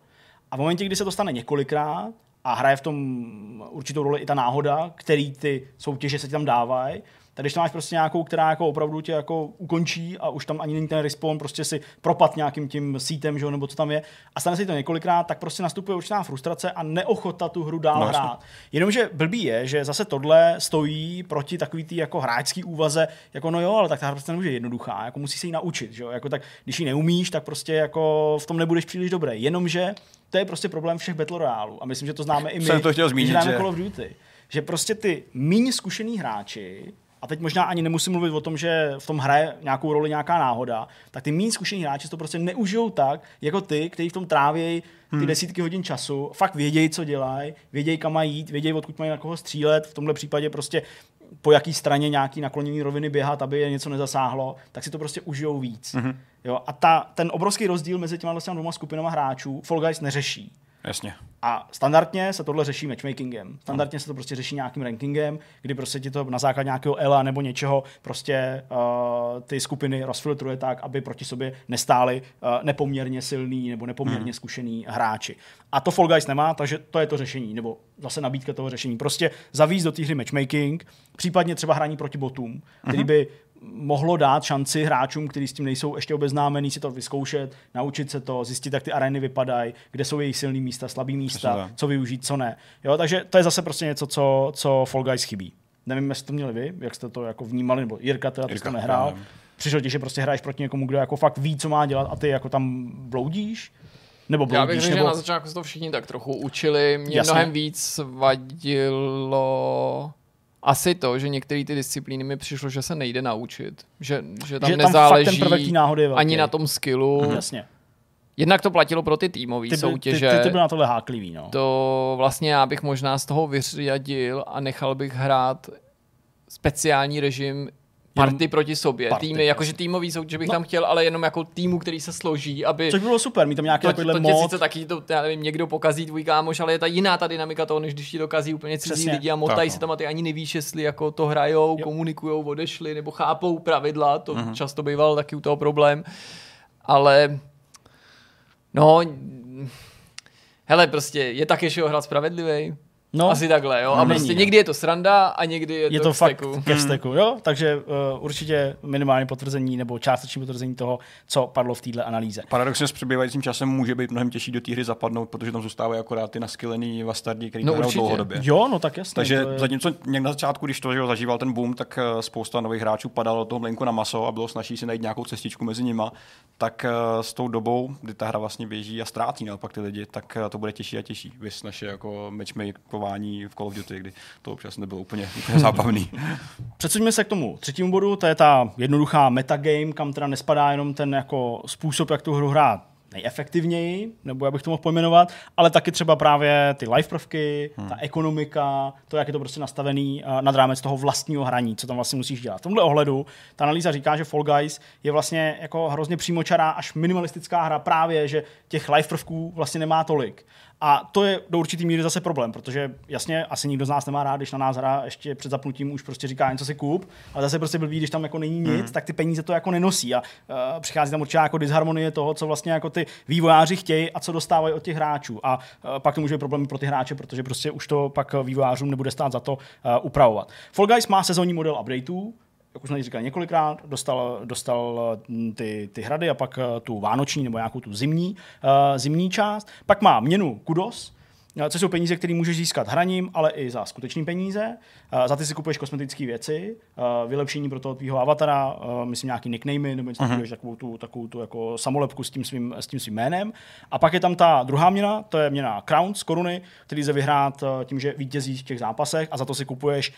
A v momentě, kdy se to stane několikrát a hraje v tom určitou roli i ta náhoda, který ty soutěže se ti tam dávají, tak když tam máš prostě nějakou, která jako opravdu tě jako ukončí a už tam ani není ten respawn, prostě si propad nějakým tím sítem, že jo, nebo co tam je, a stane se to několikrát, tak prostě nastupuje určitá frustrace a neochota tu hru dál No, hrát. Jenomže blbý je, že zase tohle stojí proti takový tý jako hráčský úvaze, jako no jo, ale tak ta hra prostě nemůže jednoduchá, jako musí se jí naučit, že jo? Jako tak, když ji neumíš, tak prostě jako v tom nebudeš příliš dobrý. Jenomže to je prostě problém všech Battle Royálů a myslím, že to známe i my, Jsem to chtěl zmínit, že- Call of Duty. Že prostě ty méně zkušený hráči, a teď možná ani nemusím mluvit o tom, že v tom hraje nějakou roli nějaká náhoda, tak ty méně zkušení hráči to prostě neužijou tak, jako ty, kteří v tom trávějí ty Hmm. desítky hodin času, fakt vědějí, co dělají, vědějí, kam mají jít, vědějí, odkud mají na koho střílet, v tomhle případě prostě po jaký straně nějaký nakloněný roviny běhat, aby je něco nezasáhlo, tak si to prostě užijou víc. Mhm. Jo, a ta, ten obrovský rozdíl mezi těma těma dvěma skupinama hráčů Fall Guys neřeší. Jasně. A standardně se tohle řeší matchmakingem. Standardně se to prostě řeší nějakým rankingem, kdy prostě ti to na základě nějakého ELA nebo něčeho prostě uh, ty skupiny rozfiltruje tak, aby proti sobě nestáli uh, nepoměrně silný nebo nepoměrně Mhm. zkušený hráči. A to Fall Guys nemá, takže to je to řešení, nebo zase nabídka toho řešení. Prostě zavíz do té hry matchmaking, případně třeba hraní proti botům, který Mhm. by mohlo dát šanci hráčům, kteří s tím nejsou ještě obeznámení, si to vyzkoušet, naučit se to, zjistit, jak ty arény vypadají, kde jsou jejich silné místa, slabé místa, co využít, co ne. Jo, takže to je zase prostě něco, co, co Fall Guys chybí. Nevím, jestli to měli vy, jak jste to jako vnímali, nebo Jirka, teda Jirka, to nehrál. nevím. Přišel ti, že prostě hraješ proti někomu, kdo jako fakt ví, co má dělat a ty jako tam bloudíš? Nebo Já bych bloudíš, řekl, že nebo... na začátku se to všichni tak trochu učili. Mě Jasně. mnohem víc vadilo asi to, že některé ty disciplíny mi přišlo, že se nejde naučit. Že, že tam Že tam fakt nezáleží náhody velký. ani na tom skillu. Mhm. Jasně. Jednak to platilo pro ty týmové soutěže. ty, ty, ty byl na tohle háklivý, no. To vlastně já bych možná z toho vyřadil a nechal bych hrát speciální režim party proti sobě. party, Týmy, jakože týmový soutěž bych No. tam chtěl, ale jenom jako týmu, který se složí, aby... Což by bylo super, mít tam nějaký to, takovýhle to mod. sice taky, to, já nevím, někdo pokazí tvůj kámoš, ale je ta jiná ta dynamika toho, než když ti dokazí úplně cizí Přesně. lidi a motají Tak, se no. tam a ty ani nevíš, jestli jako to hrajou, komunikujou, odešli, nebo chápou pravidla, to Mhm. často býval taky u toho problém. Ale no, hele, prostě je tak ještě hrát spravedlivý. No. Asi takhle, jo. A Není, prostě no. někdy je to sranda a někdy je, je to, to fakt steku. ke vzteku, jo? Takže uh, určitě minimálně potvrzení nebo částečné potvrzení toho, co padlo v této analýze. Paradoxně s přebývajícím časem může být mnohem těžší do té hry zapadnout, protože tam zůstávají akorát ty naskylený vastardi, který No hrajou určitě. dlouhodobě. Jo, no tak jasně. Takže to je... zatímco někdy na začátku, když to že jo, zažíval ten boom, tak eh, spousta nových hráčů padalo do toho mlinku na maso a bylo snaží si najít nějakou cestičku mezi nima, tak eh, s tou dobou, kdy ta hra vlastně běží a ztrácí naopak ty lidi, tak eh, to bude těžší a těžší. Vys naše jako matchmakování v Call of Duty, kdy to občas nebylo úplně, úplně zábavný. Přesuňme se k tomu třetímu bodu, to je ta jednoduchá metagame, kam teda nespadá jenom ten jako způsob, jak tu hru hrát nejefektivněji, nebo jak bych to mohl pojmenovat, ale taky třeba právě ty live prvky, hmm. ta ekonomika, to, jak je to prostě nastavený uh, nad rámec toho vlastního hraní, co tam vlastně musíš dělat. V tomhle ohledu ta analýza říká, že Fall Guys je vlastně jako hrozně přímočará až minimalistická hra právě, že těch live prvků vlastně nemá tolik. A to je do určitý míry zase problém, protože jasně, asi nikdo z nás nemá rád, když na nás hra ještě před zapnutím už prostě říká něco si kup, ale zase prostě blbý, když tam jako není nic, mm. tak ty peníze to jako nenosí a uh, přichází tam určitá jako disharmonie toho, co vlastně jako ty vývojáři chtějí a co dostávají od těch hráčů. A uh, pak to může být problém pro ty hráče, protože prostě už to pak vývojářům nebude stát za to uh, upravovat. Fall Guys má sezónní model updateů, jak už jsme říkali několikrát, dostal, dostal ty, ty hrady a pak tu vánoční nebo nějakou tu zimní, uh, zimní část. Pak má měnu Kudos, což jsou peníze, které můžeš získat hraním, ale i za skutečné peníze. Za ty si kupuješ kosmetické věci, vylepšení pro toho tvýho avatara, myslím nějaký nicknamey, nebo něco uh-huh. takovou tu, takovou tu jako samolepku s tím, svým, s tím svým jménem. A pak je tam ta druhá měna, to je měna Crowns, koruny, který lze vyhrát tím, že vítězí v těch zápasech a za to si kupuješ,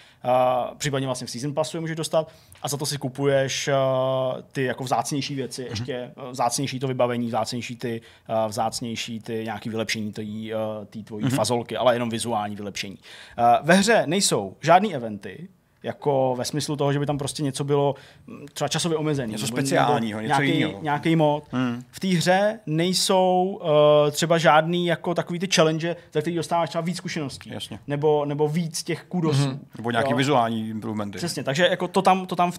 případně vlastně v Season Passu je můžeš dostat, a za to si kupuješ ty jako vzácnější věci, uh-huh. ještě vzácnější to vybavení, vzácnější ty, vzácnější ty nějaký vylepšení té tvojí mm-hmm. fazolky, ale jenom vizuální vylepšení. Uh, ve hře nejsou žádný eventy, jako ve smyslu toho, že by tam prostě něco bylo mm, třeba časově omezené. Něco speciálního, něco nějaký, jiného. Nějaký mod. Hmm. V té hře nejsou uh, třeba žádný jako takový ty challenge, za který dostáváš třeba víc zkušeností. Jasně. Nebo, nebo víc těch kudosů. Hmm. Nebo nějaký jo. vizuální improvementy. Přesně, takže jako to tam, to tam v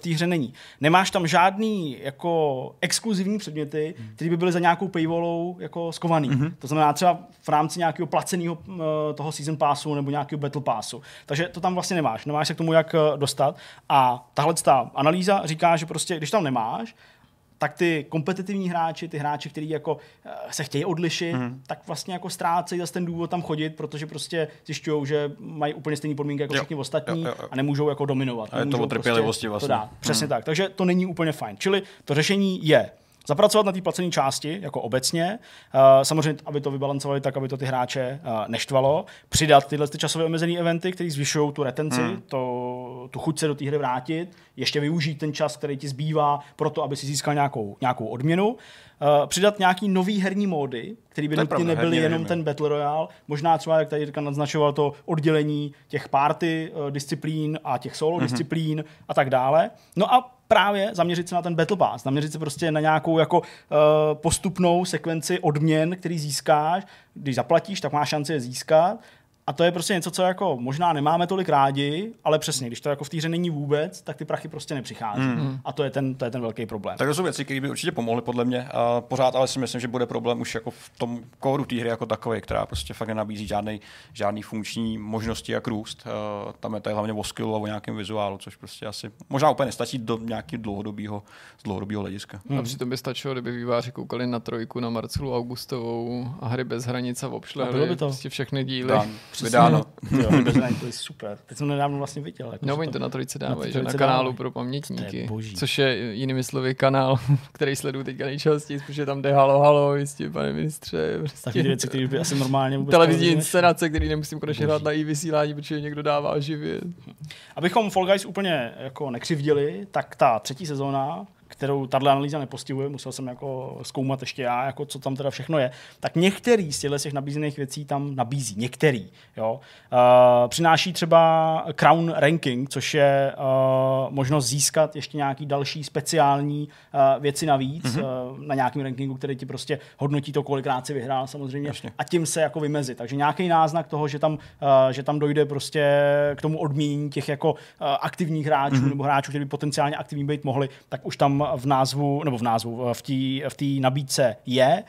té v hře není. Nemáš tam žádný jako exkluzivní předměty, hmm. které by byly za nějakou paywallou jako skovaný. Hmm. To znamená třeba v rámci nějakého placeného uh, toho season passu nebo nějakého battle passu. Takže to tam vlastně nemáš. Nemáš se k tomu, jak eh, dostat. A tahle ta analýza říká, že prostě, když tam nemáš, tak ty kompetitivní hráči, ty hráči, kteří jako eh, se chtějí odlišit, hmm. tak vlastně jako ztrácejí zase ten důvod tam chodit, protože prostě zjišťují, že mají úplně stejné podmínky jako jo. všichni ostatní jo, jo, jo. a nemůžou jako dominovat. A je to o trpělivosti prostě vlastně. To dát. Přesně hmm. tak. Takže to není úplně fajn. Čili to řešení je Zapracovat na té placené části, jako obecně, uh, samozřejmě, aby to vybalancovali tak, aby to ty hráče uh, neštvalo, přidat tyhle ty časově omezené eventy, které zvyšují tu retenci, hmm. to, tu chuť se do té hry vrátit, ještě využít ten čas, který ti zbývá, pro to, aby si získal nějakou, nějakou odměnu. Uh, přidat nějaký nový herní módy, který by nutně nebyly jenom režimy. ten Battle Royale. Možná třeba, jak tady Jirka naznačoval, to oddělení těch party disciplín a těch solo mm-hmm. disciplín a tak dále. No a právě zaměřit se na ten Battle Pass, zaměřit se prostě na nějakou jako uh, postupnou sekvenci odměn, který získáš. Když zaplatíš, tak máš šanci je získat a to je prostě něco, co jako možná nemáme tolik rádi, ale přesně, když to jako v té hře není vůbec, tak ty prachy prostě nepřichází. Mm. A to je, ten, to je ten velký problém. Tak to jsou věci, které by určitě pomohly podle mě. A pořád ale si myslím, že bude problém už jako v tom kódu té hry jako takové, která prostě fakt nenabízí žádný, žádný funkční možnosti, jak růst. Uh, tam je to hlavně o skillu a o nějakém vizuálu, což prostě asi možná úplně nestačí do nějakého dlouhodobého, z dlouhodobého hlediska. Mm. A přitom by stačilo, kdyby výváři koukali na trojku, na Marcelu Augustovou a hry bez hranice a obšle. by to. Prostě všechny díly. Dan vydáno. jo, to je super. Teď jsem nedávno vlastně viděl. Jako no, oni to na trojice dávají, že na kanálu dávají. pro pamětníky. Což je jinými slovy kanál, který sleduju teďka nejčastěji, protože tam jde halo, halo, jistě, pane ministře. Prostě. Taky věci, které by asi normálně vůbec Televizní inscenace, který nemusím konečně hrát na i vysílání, protože někdo dává živě. Abychom Fall Guys úplně jako nekřivdili, tak ta třetí sezóna kterou tahle analýza nepostihuje, musel jsem jako zkoumat ještě já, jako co tam teda všechno je, tak některý z těchto těch nabízených věcí tam nabízí. Některý. Jo. Uh, přináší třeba Crown Ranking, což je uh, možnost získat ještě nějaký další speciální uh, věci navíc mm-hmm. uh, na nějakém rankingu, který ti prostě hodnotí to, kolikrát si vyhrál samozřejmě Jasně. a tím se jako vymezit. Takže nějaký náznak toho, že tam, uh, že tam dojde prostě k tomu odměnění těch jako uh, aktivních hráčů mm-hmm. nebo hráčů, kteří by potenciálně aktivní být mohli, tak už tam v názvu, nebo v názvu, v té v tý nabídce je.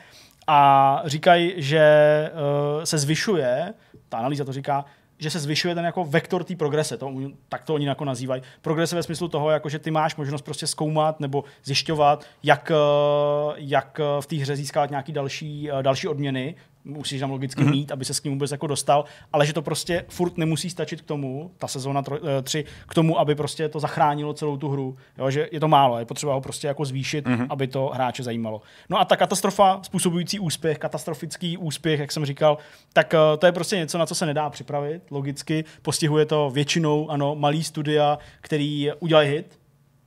A říkají, že uh, se zvyšuje, ta analýza to říká, že se zvyšuje ten jako vektor té progrese, to, tak to oni jako nazývají. Progrese ve smyslu toho, jako že ty máš možnost prostě zkoumat nebo zjišťovat, jak, eh, jak v té hře získat nějaký další, eh, další odměny, musíš tam logicky mm-hmm. mít, aby se s ním vůbec jako dostal, ale že to prostě furt nemusí stačit k tomu, ta sezóna 3, eh, k tomu, aby prostě to zachránilo celou tu hru. Jo, že je to málo, je potřeba ho prostě jako zvýšit, mm-hmm. aby to hráče zajímalo. No a ta katastrofa způsobující úspěch, katastrofický úspěch, jak jsem říkal, tak uh, to je prostě něco, na co se nedá připravit, logicky. Postihuje to většinou, ano, malý studia, který udělají hit,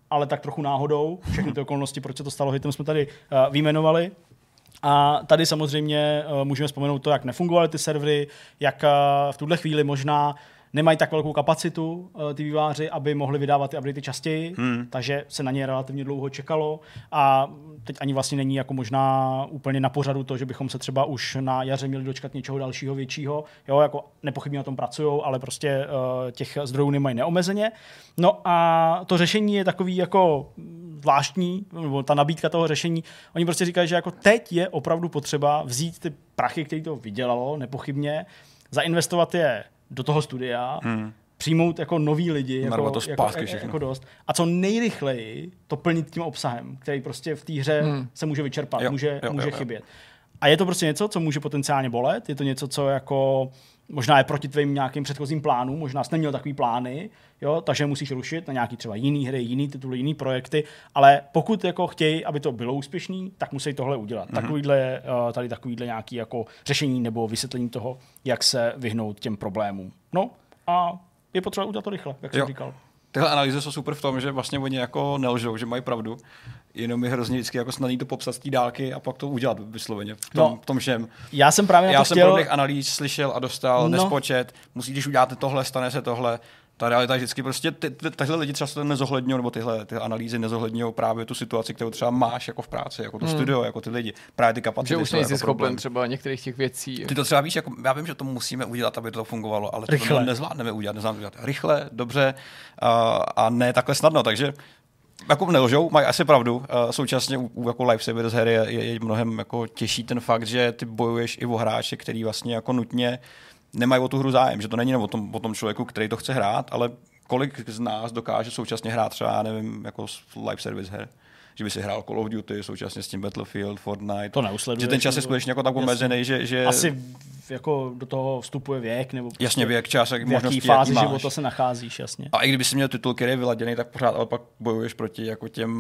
ale tak trochu náhodou. Všechny ty okolnosti, proč se to stalo hitem, jsme tady uh, vyjmenovali. A tady samozřejmě uh, můžeme vzpomenout to, jak nefungovaly ty servery, jak uh, v tuhle chvíli možná nemají tak velkou kapacitu uh, ty výváři, aby mohli vydávat ty updaty častěji, Hmm. takže se na ně relativně dlouho čekalo a teď ani vlastně není jako možná úplně na pořadu to, že bychom se třeba už na jaře měli dočkat něčeho dalšího většího. Jo, jako nepochybně na tom pracují, ale prostě uh, těch zdrojů nemají neomezeně. No a to řešení je takový jako zvláštní, nebo ta nabídka toho řešení. Oni prostě říkají, že jako teď je opravdu potřeba vzít ty prachy, které to vydělalo, nepochybně, zainvestovat je do toho studia, Hmm. přijmout jako nový lidi, jako, to jako, zpátky jako, všechno. jako dost. A co nejrychleji to plnit tím obsahem, který prostě v té hře Hmm. se může vyčerpat, Jo, může, jo, může jo, jo. chybět. A je to prostě něco, co může potenciálně bolet, je to něco, co jako možná je proti tvým nějakým předchozím plánům, možná jsi neměl takový plány, jo, takže musíš rušit na nějaký třeba jiný hry, jiný tituly, jiný projekty, ale pokud jako chtějí, aby to bylo úspěšný, tak musí tohle udělat. Mhm. Mm-hmm. Takovýhle, eh, tady takovýhle nějaký jako řešení nebo vysvětlení toho, jak se vyhnout těm problémům. No a je potřeba udělat to rychle, jak jsem Jo. říkal. Tyhle analýzy jsou super v tom, že vlastně oni jako nelžou, že mají pravdu, jenom je hrozně vždycky jako snadný to popsat z té dálky a pak to udělat vysloveně v tom, No. v tom všem. Já jsem právě na Já to jsem chtěl... podobných analýz slyšel a dostal No. nespočet, musí, když uděláte tohle, stane se tohle. Ta realita je vždycky prostě, ty, ty, tyhle lidi třeba se to nezohledňují, nebo tyhle ty analýzy nezohledňují právě tu situaci, kterou třeba máš jako v práci, jako to Hmm. studio, jako ty lidi. Právě ty kapacity Že už nejsi jako schopen problém. třeba některých těch věcí. Ty to třeba víš, jako, já vím, že to musíme udělat, aby to fungovalo, ale to Rychle. nezvládneme udělat, nezvládneme udělat rychle, dobře a, a ne takhle snadno, takže jako nelžou, mají asi pravdu. Současně u, u jako Lifesavers her je, je, je, mnohem jako těžší ten fakt, že ty bojuješ i o hráče, který vlastně jako nutně nemají o tu hru zájem, že to není o tom, o tom člověku, který to chce hrát, ale kolik z nás dokáže současně hrát třeba, nevím, jako live service her že by si hrál Call of Duty současně s tím Battlefield, Fortnite. To neusleduješ, Že ten čas je skutečně jako tak omezený, že, že Asi jako do toho vstupuje věk, nebo prostě Jasně, věk, čas, v jaký fázi jaký života se nacházíš, jasně. A i kdyby si měl titul, který je vyladěný, tak pořád ale pak bojuješ proti jako těm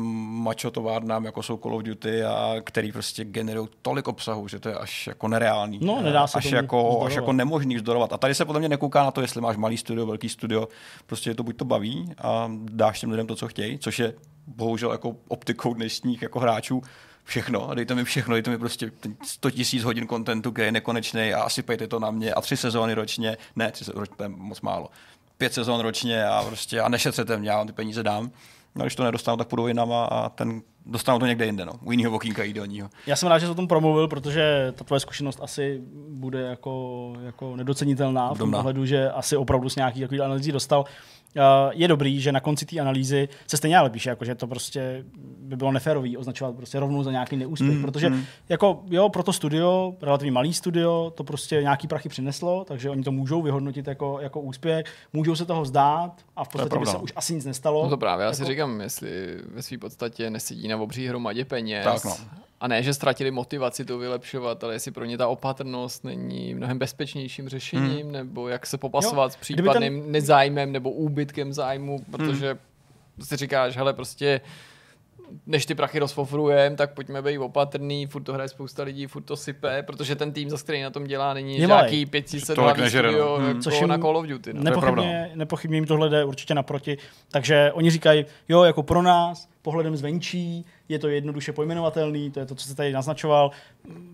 macho továrnám, jako jsou Call of Duty a který prostě generují tolik obsahu, že to je až jako nereálný. No, nedá se až jako, vzdorovat. až jako nemožný vzdorovat. A tady se podle mě nekouká na to, jestli máš malý studio, velký studio, prostě je to buď to baví a dáš těm lidem to, co chtějí, což je bohužel jako optikou dnešních jako hráčů všechno, a dejte mi všechno, dejte mi prostě 100 tisíc hodin kontentu, který je nekonečný a asi pejte to na mě a tři sezóny ročně, ne, tři sezóny, to je moc málo, pět sezón ročně a prostě a nešetřete mě, já vám ty peníze dám. No, když to nedostanu, tak půjdu jinam a, a ten, dostanu to někde jinde, no, u jiného okýnka jídelního. Já jsem rád, že jsi o tom promluvil, protože ta tvoje zkušenost asi bude jako, jako nedocenitelná v tom Obdobná. ohledu, že asi opravdu s nějaký takový analýzí dostal. Uh, je dobrý, že na konci té analýzy se stejně ale píše, jako, že to prostě by bylo neférový označovat prostě rovnou za nějaký neúspěch, Mm, protože mm. jako jo, pro to studio, relativně malý studio, to prostě nějaký prachy přineslo, takže oni to můžou vyhodnotit jako, jako úspěch, můžou se toho vzdát a v podstatě by se no. už asi nic nestalo. No to právě, já si Jako- říkám, jestli ve své podstatě nesedí na obří hromadě peněz. Tak no. A ne, že ztratili motivaci to vylepšovat, ale jestli pro ně ta opatrnost není mnohem bezpečnějším řešením, Hmm. nebo jak se popasovat Jo, s případným ten... nezájmem nebo úbytkem zájmu, protože si říkáš, hele, prostě než ty prachy rozfofrujeme, tak pojďme být opatrný, furt to hraje spousta lidí, furt to sype, protože ten tým, za který na tom dělá, není Je nějaký 500 Tolik hlavní nežere, no. studio, Hmm. jako Což jim na Call of Duty. No. je pravda, Nepochybně, nepochybně jim tohle jde určitě naproti. Takže oni říkají, jo, jako pro nás, pohledem zvenčí, je to jednoduše pojmenovatelný, to je to, co se tady naznačoval.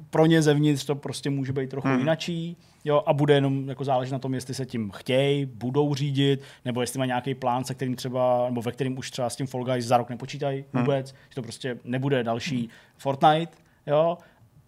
Pro ně zevnitř to prostě může být trochu Hmm. hmm. jinačí, jo, a bude jenom jako záležet na tom, jestli se tím chtějí, budou řídit, nebo jestli má nějaký plán, se kterým třeba, nebo ve kterým už třeba s tím Fall Guys za rok nepočítají Hmm. vůbec, že to prostě nebude další Fortnite, jo,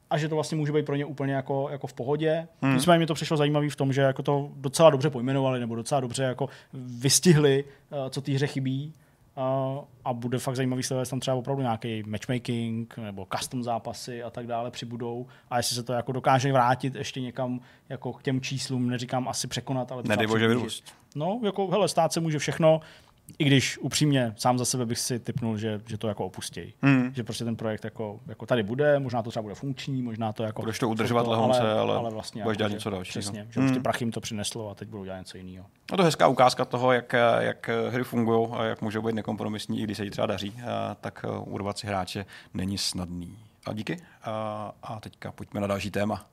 a že to vlastně může být pro ně úplně jako, jako v pohodě. Hmm. Hmm. Nicméně mi to přišlo zajímavé v tom, že jako to docela dobře pojmenovali nebo docela dobře jako vystihli, eh, co té hře chybí. A, a bude fakt zajímavý sledovat, jestli tam třeba opravdu nějaký matchmaking nebo custom zápasy a tak dále přibudou. A jestli se to jako dokáže vrátit ještě někam jako k těm číslům, neříkám asi překonat, ale Nedej bože vyrůst. No, jako hele, stát se může všechno, i když upřímně sám za sebe bych si typnul, že, že to jako opustějí. Hmm. Že prostě ten projekt jako, jako tady bude, možná to třeba bude funkční, možná to jako... Budeš to udržovat to, lehonce, ale ale vlastně budeš jako, dělat něco dalšího. Přesně, že Hmm. prostě prach jim to přineslo a teď budou dělat něco jiného. No to je hezká ukázka toho, jak, jak hry fungují a jak můžou být nekompromisní, i když se jí třeba daří, a tak eh, urvat si hráče není snadný. A díky. A, a teďka pojďme na další téma.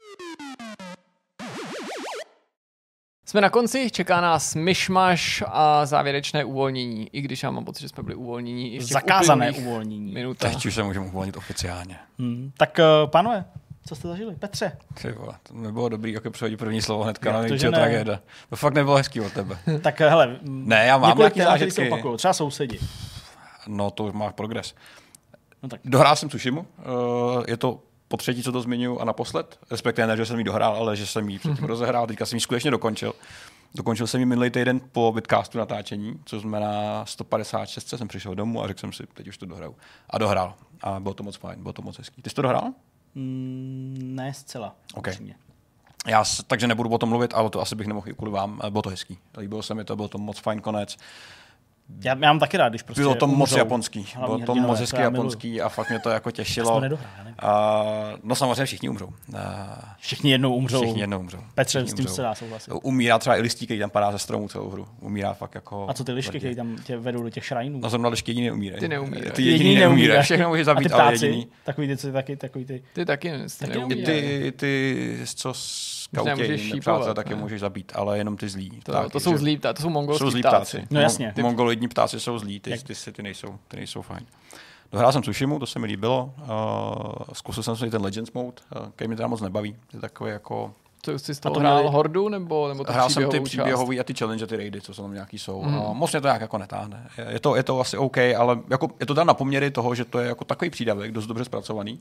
Jsme na konci, čeká nás myšmaš a závěrečné uvolnění. I když já mám pocit, že jsme byli uvolnění i v těch Zakázané uvolnění. minutách. Teď už se můžeme uvolnit oficiálně. Hmm. Tak uh, pánové, Co jste zažili? Petře. Ty vole, to nebylo dobrý, jak přehodí první slovo hnedka na to, ne? tragéda. To fakt nebylo hezký od tebe. Tak hele, Ne, já mám několik se zážitky. opakujou. Třeba sousedi. No, to už má progres. No tak. Dohrál jsem Tsushimu. Uh, je to po třetí, co to zmiňuji, a naposled. Respektive ne, že jsem ji dohrál, ale že jsem ji předtím rozehrál. Teďka jsem ji skutečně dokončil. Dokončil jsem ji minulý týden po vidcastu natáčení, co znamená 156. jsem přišel domů a řekl jsem si, teď už to dohraju. A dohrál. A bylo to moc fajn, bylo to moc hezký. Ty jsi to dohrál? Mm, ne zcela. OK. upřímně. Já takže nebudu o tom mluvit, ale to asi bych nemohl i kvůli vám. Bylo to hezký. Líbilo se mi to, byl to moc fajn konec. Já, já mám taky rád, když prostě Bylo to moc japonský. Bylo to moc miluju. japonský a fakt mě to jako těšilo. to nevím. A, no samozřejmě všichni umřou. A, Všichni jednou umřou. Všichni jednou umřou. Petře, Všichni s tím umřou. se dá souhlasit. Umírá třeba i listí, který tam padá ze stromu celou hru. Umírá fakt jako... A co ty lišky, které tam tě vedou do těch šrajnů? No zrovna lišky jediný neumírají. Ty neumírají. Ty jediný neumírají. Všechno může A zabít, ty ale ptáci, jediný. Takový ty, co taky, takový ty. Ty taky, ty Taky neumírají. ty, ty, co nemůžeš nepřátelé, šípovat, taky ne. můžeš zabít, ale jenom ty zlí. To, ptáky, to jsou že- zlí ptáci, to jsou mongolský jsou zlí ptáci. ptáci. No jasně. Ty mongoloidní ptáci jsou zlí, ty, ty, ty, ty, nejsou, ty nejsou fajn. Dohrál jsem Tsushimu, to se mi líbilo. Uh, zkusil jsem si ten Legends mode, uh, který mě teda moc nebaví. Je takový jako... To jsi z A toho to hrál měli- Hordu, nebo, nebo tu Hrál jsem ty část? příběhový a ty challenge, ty raidy, co jsou tam nějaký jsou. Mm. Uh, moc mě to nějak jako netáhne. Je- to, je to asi OK, ale jako, je to tam na poměry toho, že to je jako takový přídavek, dost dobře zpracovaný.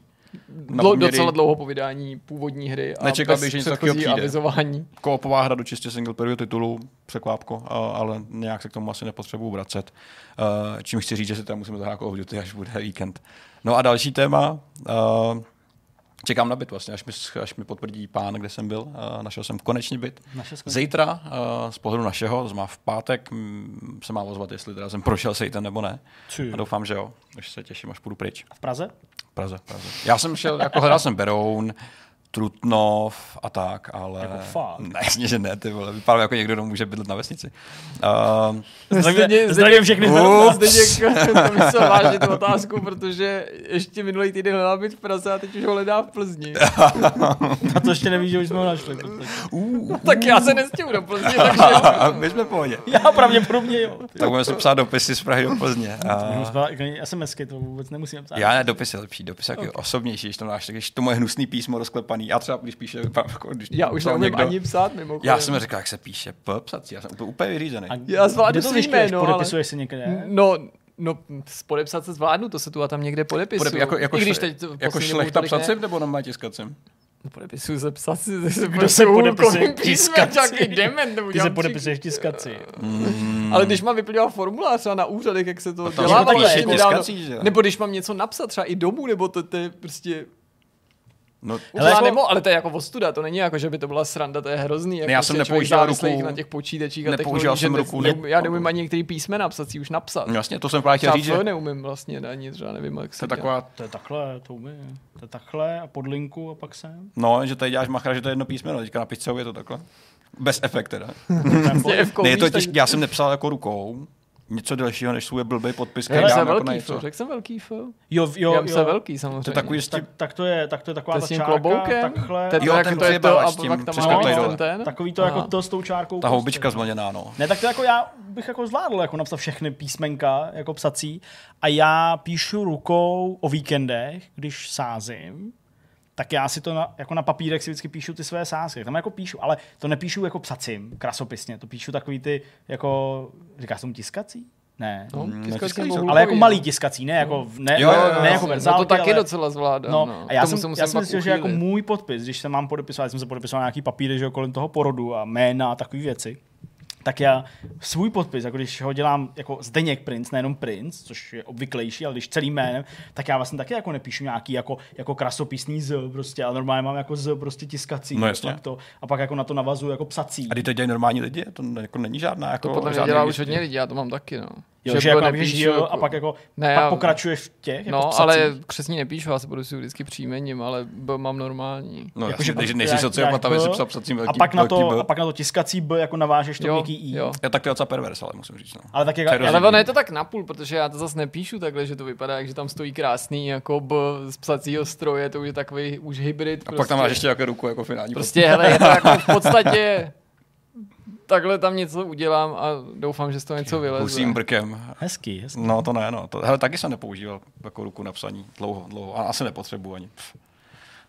Na Dlo, poměry- docela dlouho po vydání původní hry a Nečekal bych, že něco takového přijde. avizování. Koopová hra do čistě single titulu, překvápko, ale nějak se k tomu asi nepotřebuju vracet. Uh, čím chci říct, že si tam musíme zahrát Call of Duty, až bude víkend. No a další téma. Čekám na byt vlastně, až mi, až mi potvrdí pán, kde jsem byl. Uh, našel jsem konečně byt. Zítra, uh, z pohledu našeho, to znamená v pátek, mm, se má ozvat, jestli teda jsem prošel sejten nebo ne. Ty. A doufám, že jo. Už se těším, až půjdu pryč. V Praze? V Praze, v Praze. Já jsem šel, jako hledal jsem Beroun, Trutnov a tak, ale... Jako fakt? Ne, jasně, že ne, ty vole. Vypadá jako někdo, kdo může bydlet na vesnici. Uh, Zdravím- zdravím všechny z Berouna. Zdeněk, to tu otázku, protože ještě minulý týden hledal být v Praze a teď už ho hledá v Plzni. A to ještě nevíš, že už jsme ho našli. uh, tak já se nestihnu do Plzně, takže... My jsme v pohodě. Já pravděpodobně jo. Tak budeme si psát dopisy z Prahy do Plzně. A... SMSky, to vůbec nemusím psát. Já ne, dopis je lepší, dopis je okay. osobnější, když to máš, tak když to moje hnusný písmo rozklepaný. Já třeba, když píše, když Já už neumím ani psát mimochodem. Já jsem řekl, jak se píše, p, psací, já jsem to úplně vyřízený. Já zvládnu to zjišťuješ? jméno, ale... Podepisuješ si někde? No, no, podepsat se zvládnu, to se tu a tam někde podepisuju. Podepí, jako, jako, I když šle- teď jako šlechta psacím nebo normálně tiskacím? Ne. Podepisuju se psaci, se Kdo se podepisuje tiskací? dement, nebo Ty se podepisuješ tiskací. Mm. Ale když mám vyplňovat formulář třeba na úřadech, jak se to tam dělá, se to tak nedávno- tiskací? Nebo když mám něco napsat třeba i domů, nebo to, to je prostě... No, Hele, jako- nemo, ale to je jako ostuda, to není jako, že by to byla sranda, to je hrozný. Jako já jsem že nepoužíval ruku. na těch počítačích a Nepoužíval jsem že ruku, ne, ne- já neumím ani některý písmena psací už napsat. No jasně, to jsem právě chtěl říct, že F neumím vlastně ani třeba nevím, jak se to je taková, To je takhle, to umí. To je takhle a podlinku a pak sem. no, že tady děláš machra, že to je jedno písmeno, teďka na pizzou je to takhle. Bez efekt teda. Ne, je to těžké, já jsem nepsal jako rukou, něco delšího, než svůj blbý podpis, jsem dám jako na velký, něco. F, řekl jsem velký F. Jo, jo, Já jo. jsem velký samozřejmě. To je takový Tak, tak, to je, tak to je taková To je ta s tím čárka, kloboukem? takhle. Je Jo, ten to je to a s tím pak tam přeskaklej dole. ten, ten. Takový to Aha. jako to s tou čárkou. ta prostě. houbička zmlněná, no. Ne, tak to jako já bych jako zvládl jako napsat všechny písmenka jako psací a já píšu rukou o víkendech, když sázím, tak já si to na, jako na papírek si vždycky píšu ty své sázky. Tam jako píšu, ale to nepíšu jako psacím, krasopisně, to píšu takový ty, jako, říkáš tomu tiskací? Ne. No, Mm, tiskací se. hlukový, ale jako no. malý tiskací, ne jako, ne, Jo, jo, jo, ne jako No verzálky, to taky ale, docela zvládám. No, No, a já jsem, se já jsem myslel, že jako můj podpis, když se mám podepisovat, já jsem se podepisoval nějaký papíry, že kolem toho porodu a jména a takové věci, tak já svůj podpis, jako když ho dělám jako Zdeněk Prince, nejenom Prince, což je obvyklejší, ale když celým jménem, tak já vlastně taky jako nepíšu nějaký jako, jako krasopisný z prostě, ale normálně mám jako z prostě tiskací. No jasně. Pak to, a pak jako na to navazuju jako psací. A když to dělají normální lidi, to jako není žádná jako To podle mě žádný dělá už hodně lidí, já to mám taky, no. Jo, že, jako to napíšeš nepíšu jo, a pak jako Ne, pak já- pokračuješ v těch jako No, psacích. ale křesní nepíšu, já se budu si vždycky příjmením, ale B mám normální. No, takže pak nejsi sociopat, aby si psal psacím a velký, pak, na velký to, B. a pak na to tiskací B jako navážeš to Jo, měkký I. jo. Já tak to je docela pervers, ale musím říct. No. Ale tak jak, To je já, Ale ono je to tak napůl, protože já to zase nepíšu takhle, že to vypadá, jak že tam stojí krásný jako B z psacího stroje, to už je takový už hybrid. A prostě. pak tam máš ještě jako ruku jako finální. Prostě, hele, je to jako v podstatě takhle tam něco udělám a doufám, že z toho něco vyleze. Husím brkem. Hezký, hezký. No to ne, no. To, hele, taky jsem nepoužíval jako ruku na psaní dlouho, dlouho. A asi nepotřebuji ani. Pff.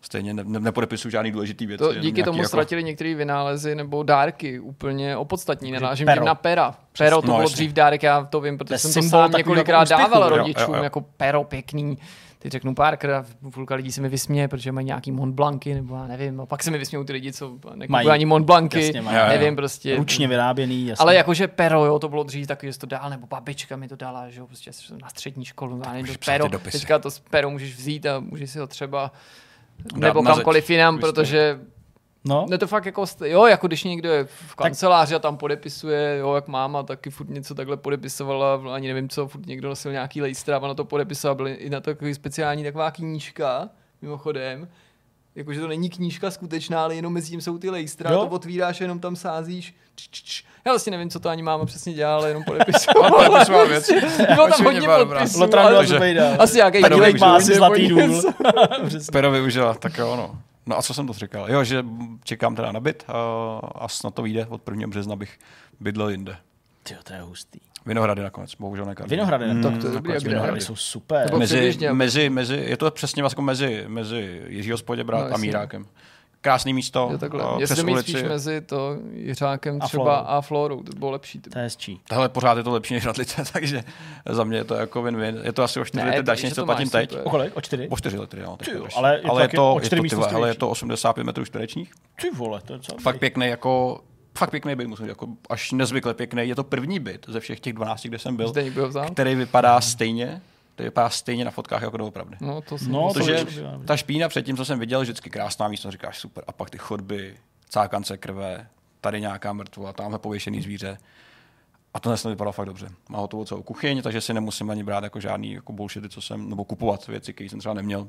stejně ne, ne, nepodepisuju žádný důležitý věci. To díky tomu jako- ztratili některé vynálezy nebo dárky úplně opodstatní. Nenážím pero. tím na pera. Pero to No, bylo jasně. dřív dárek, já to vím, To protože je jsem to sám několikrát úspěchu. dával Jo, jo, rodičům, jo. jako pero pěkný. Teď řeknu Parker a půlka lidí se mi vysměje, protože mají nějaký Mont Blancy, nebo já nevím. A pak se mi vysmějou ty lidi, co nekupují Mají. ani Mont Blancy, Jasně, mají. nevím prostě. Ručně vyráběný, jasně. Ale jakože pero, jo, to bylo dřív takový, že to dál, nebo babička mi to dala, že jo, prostě na střední školu, já nevím, pero, dopisy. teďka to pero můžeš vzít a můžeš si ho třeba nebo kamkoliv jinam, protože No. ne to fakt jako, jo, jako když někdo je v kanceláři a tam podepisuje, jo, jak máma taky furt něco takhle podepisovala, ani nevím co, furt někdo nosil nějaký lejstra a na to podepisoval, byly i na takový speciální taková knížka, mimochodem, jakože to není knížka skutečná, ale jenom mezi tím jsou ty lejstra, Jo. to otvíráš a jenom tam sázíš. Č, č, č. Já vlastně nevím, co to ani máma přesně dělala, ale jenom podepisovala. podepisovala věci. Bylo tam hodně podpisů. Lotran byl. Asi nějaký využil. má zlatý důl. Pero využila, tak jo, no. No a co jsem to říkal? Jo, že čekám teda na byt a, a snad to vyjde od 1. března bych bydlel jinde. Tyjo, to je hustý. Vinohrady nakonec, bohužel ne Karlín. Vinohrady, Mm, tak to je dobrý. Vinohrady jsou super. Mezi, mezi, mezi, je to přesně vlastně mezi, mezi Jiřího Spoděbrat No, a jasně. Mírákem. Krásný místo, Jo, takhle. Jestli přes to mít ulici. spíš mezi to Jiřákem A třeba Florou. a Florou, to bylo lepší. To je hezčí. Hele, pořád je to lepší než Radlice, takže za mě je to jako win-win. Je to asi o 4 Ne, lety to další, než to platím teď. O kolik? O čtyři? O 4 litry, jo. Ty jo, ale je ale, je to, o je čtyři to, ale je to 85 metrů čtverečních. Ty vole, to je co? Fakt pěkný, jako fakt pěkný byt, musím říct, jako až nezvykle pěkný. Je to první byt ze všech těch 12, kde jsem byl, který vypadá stejně, který vypadá stejně na fotkách jako doopravdy. No, to jsem No, to Protože je- ta špína předtím, co jsem viděl, vždycky krásná místo, říkáš super, a pak ty chodby, cákance krve, tady nějaká mrtvola, tamhle pověšený zvíře. A to dnes vypadalo fakt dobře. Má hotovou celou kuchyň, takže si nemusím ani brát jako žádný jako bullshity, co jsem, nebo kupovat věci, které jsem třeba neměl.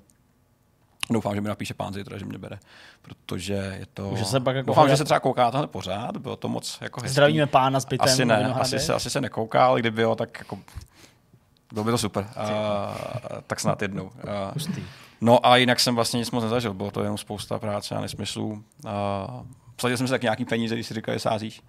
Doufám, že mi napíše pán zítra, že mě bere, protože je to... Může se pak jako Doufám, hledat- že se třeba kouká tohle pořád, bylo to moc jako hezký. Zdravíme pána s Asi ne, asi se, asi se nekouká, ale kdyby jo, tak jako bylo by to super. A, tak snad jednou. A, no a jinak jsem vlastně nic moc nezažil, bylo to jenom spousta práce a nesmyslů. A, vsadil jsem si tak nějaký peníze, když si říkal, že sázíš.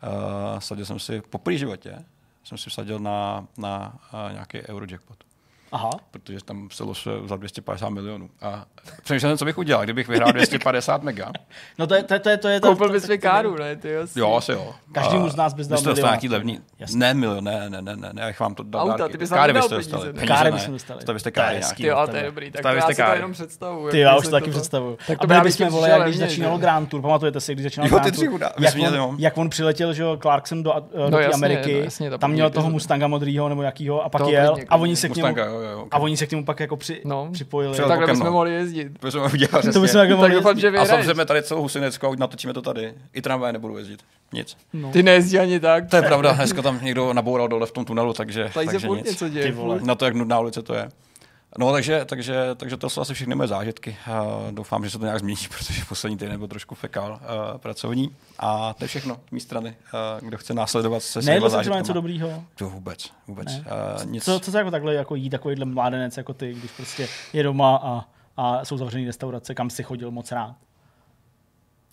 A, vsadil jsem si po první životě, jsem si vsadil na, na a, nějaký Eurojackpot. Aha. Protože tam se losuje za 250 milionů. A přemýšlel jsem, co bych udělal, kdybych vyhrál 250 mega. No to je, to je, to je, to je Koupil to- bys to- mi káru, ne? Ty asi. Jo, asi jo. Každému z nás bys dal Byste milion. nějaký levný. Ne, milion, ne, ne, ne, ne, ne, já bych vám to dal Auta, ty bys Káry byste peníze, dostali. Káry bychom dostali. To byste To je káry. Ty jo, to je dobrý. Tak Stavili já si to jenom představuju. Ty, jak já by už se to taky představuju. Tak a to byli bychom, bych vole, jak když že? Grand Tour, pamatujete si, když začínal Jo, Grand Tour, jak, on, jak on přiletěl, že jo, Clarkson do, do No Ameriky, no tam měl toho. Mustanga modrýho nebo jakýho a pak jel a oni se k němu, jo, jo, a oni se k němu pak jako při, No. připojili. Přijel Takhle bychom no. mohli jezdit. To jsme udělali To bychom jako Tak mohli doufám, že A zavřeme tady celou Husineckou, natočíme to tady. I tramvaj nebudu jezdit. Nic. Ty nejezdí ani tak. To je pravda, dneska tam někdo naboural dole v tom tunelu, takže, Tady se takže furt nic. něco děje. Ty vole. furt. Na to, jak nudná ulice to je. No, takže, takže, takže to jsou asi všechny moje zážitky. Uh, doufám, že se to nějak změní, protože poslední týden byl trošku fekál uh, pracovní. A to je všechno z mé strany. Uh, kdo chce následovat se svýma třeba zážitkama. něco dobrýho? To vůbec, vůbec. Ne. Uh, nic. Co, co to jako takhle jako jí takovýhle mládenec jako ty, když prostě je doma a, a jsou zavřený restaurace, kam si chodil moc rád?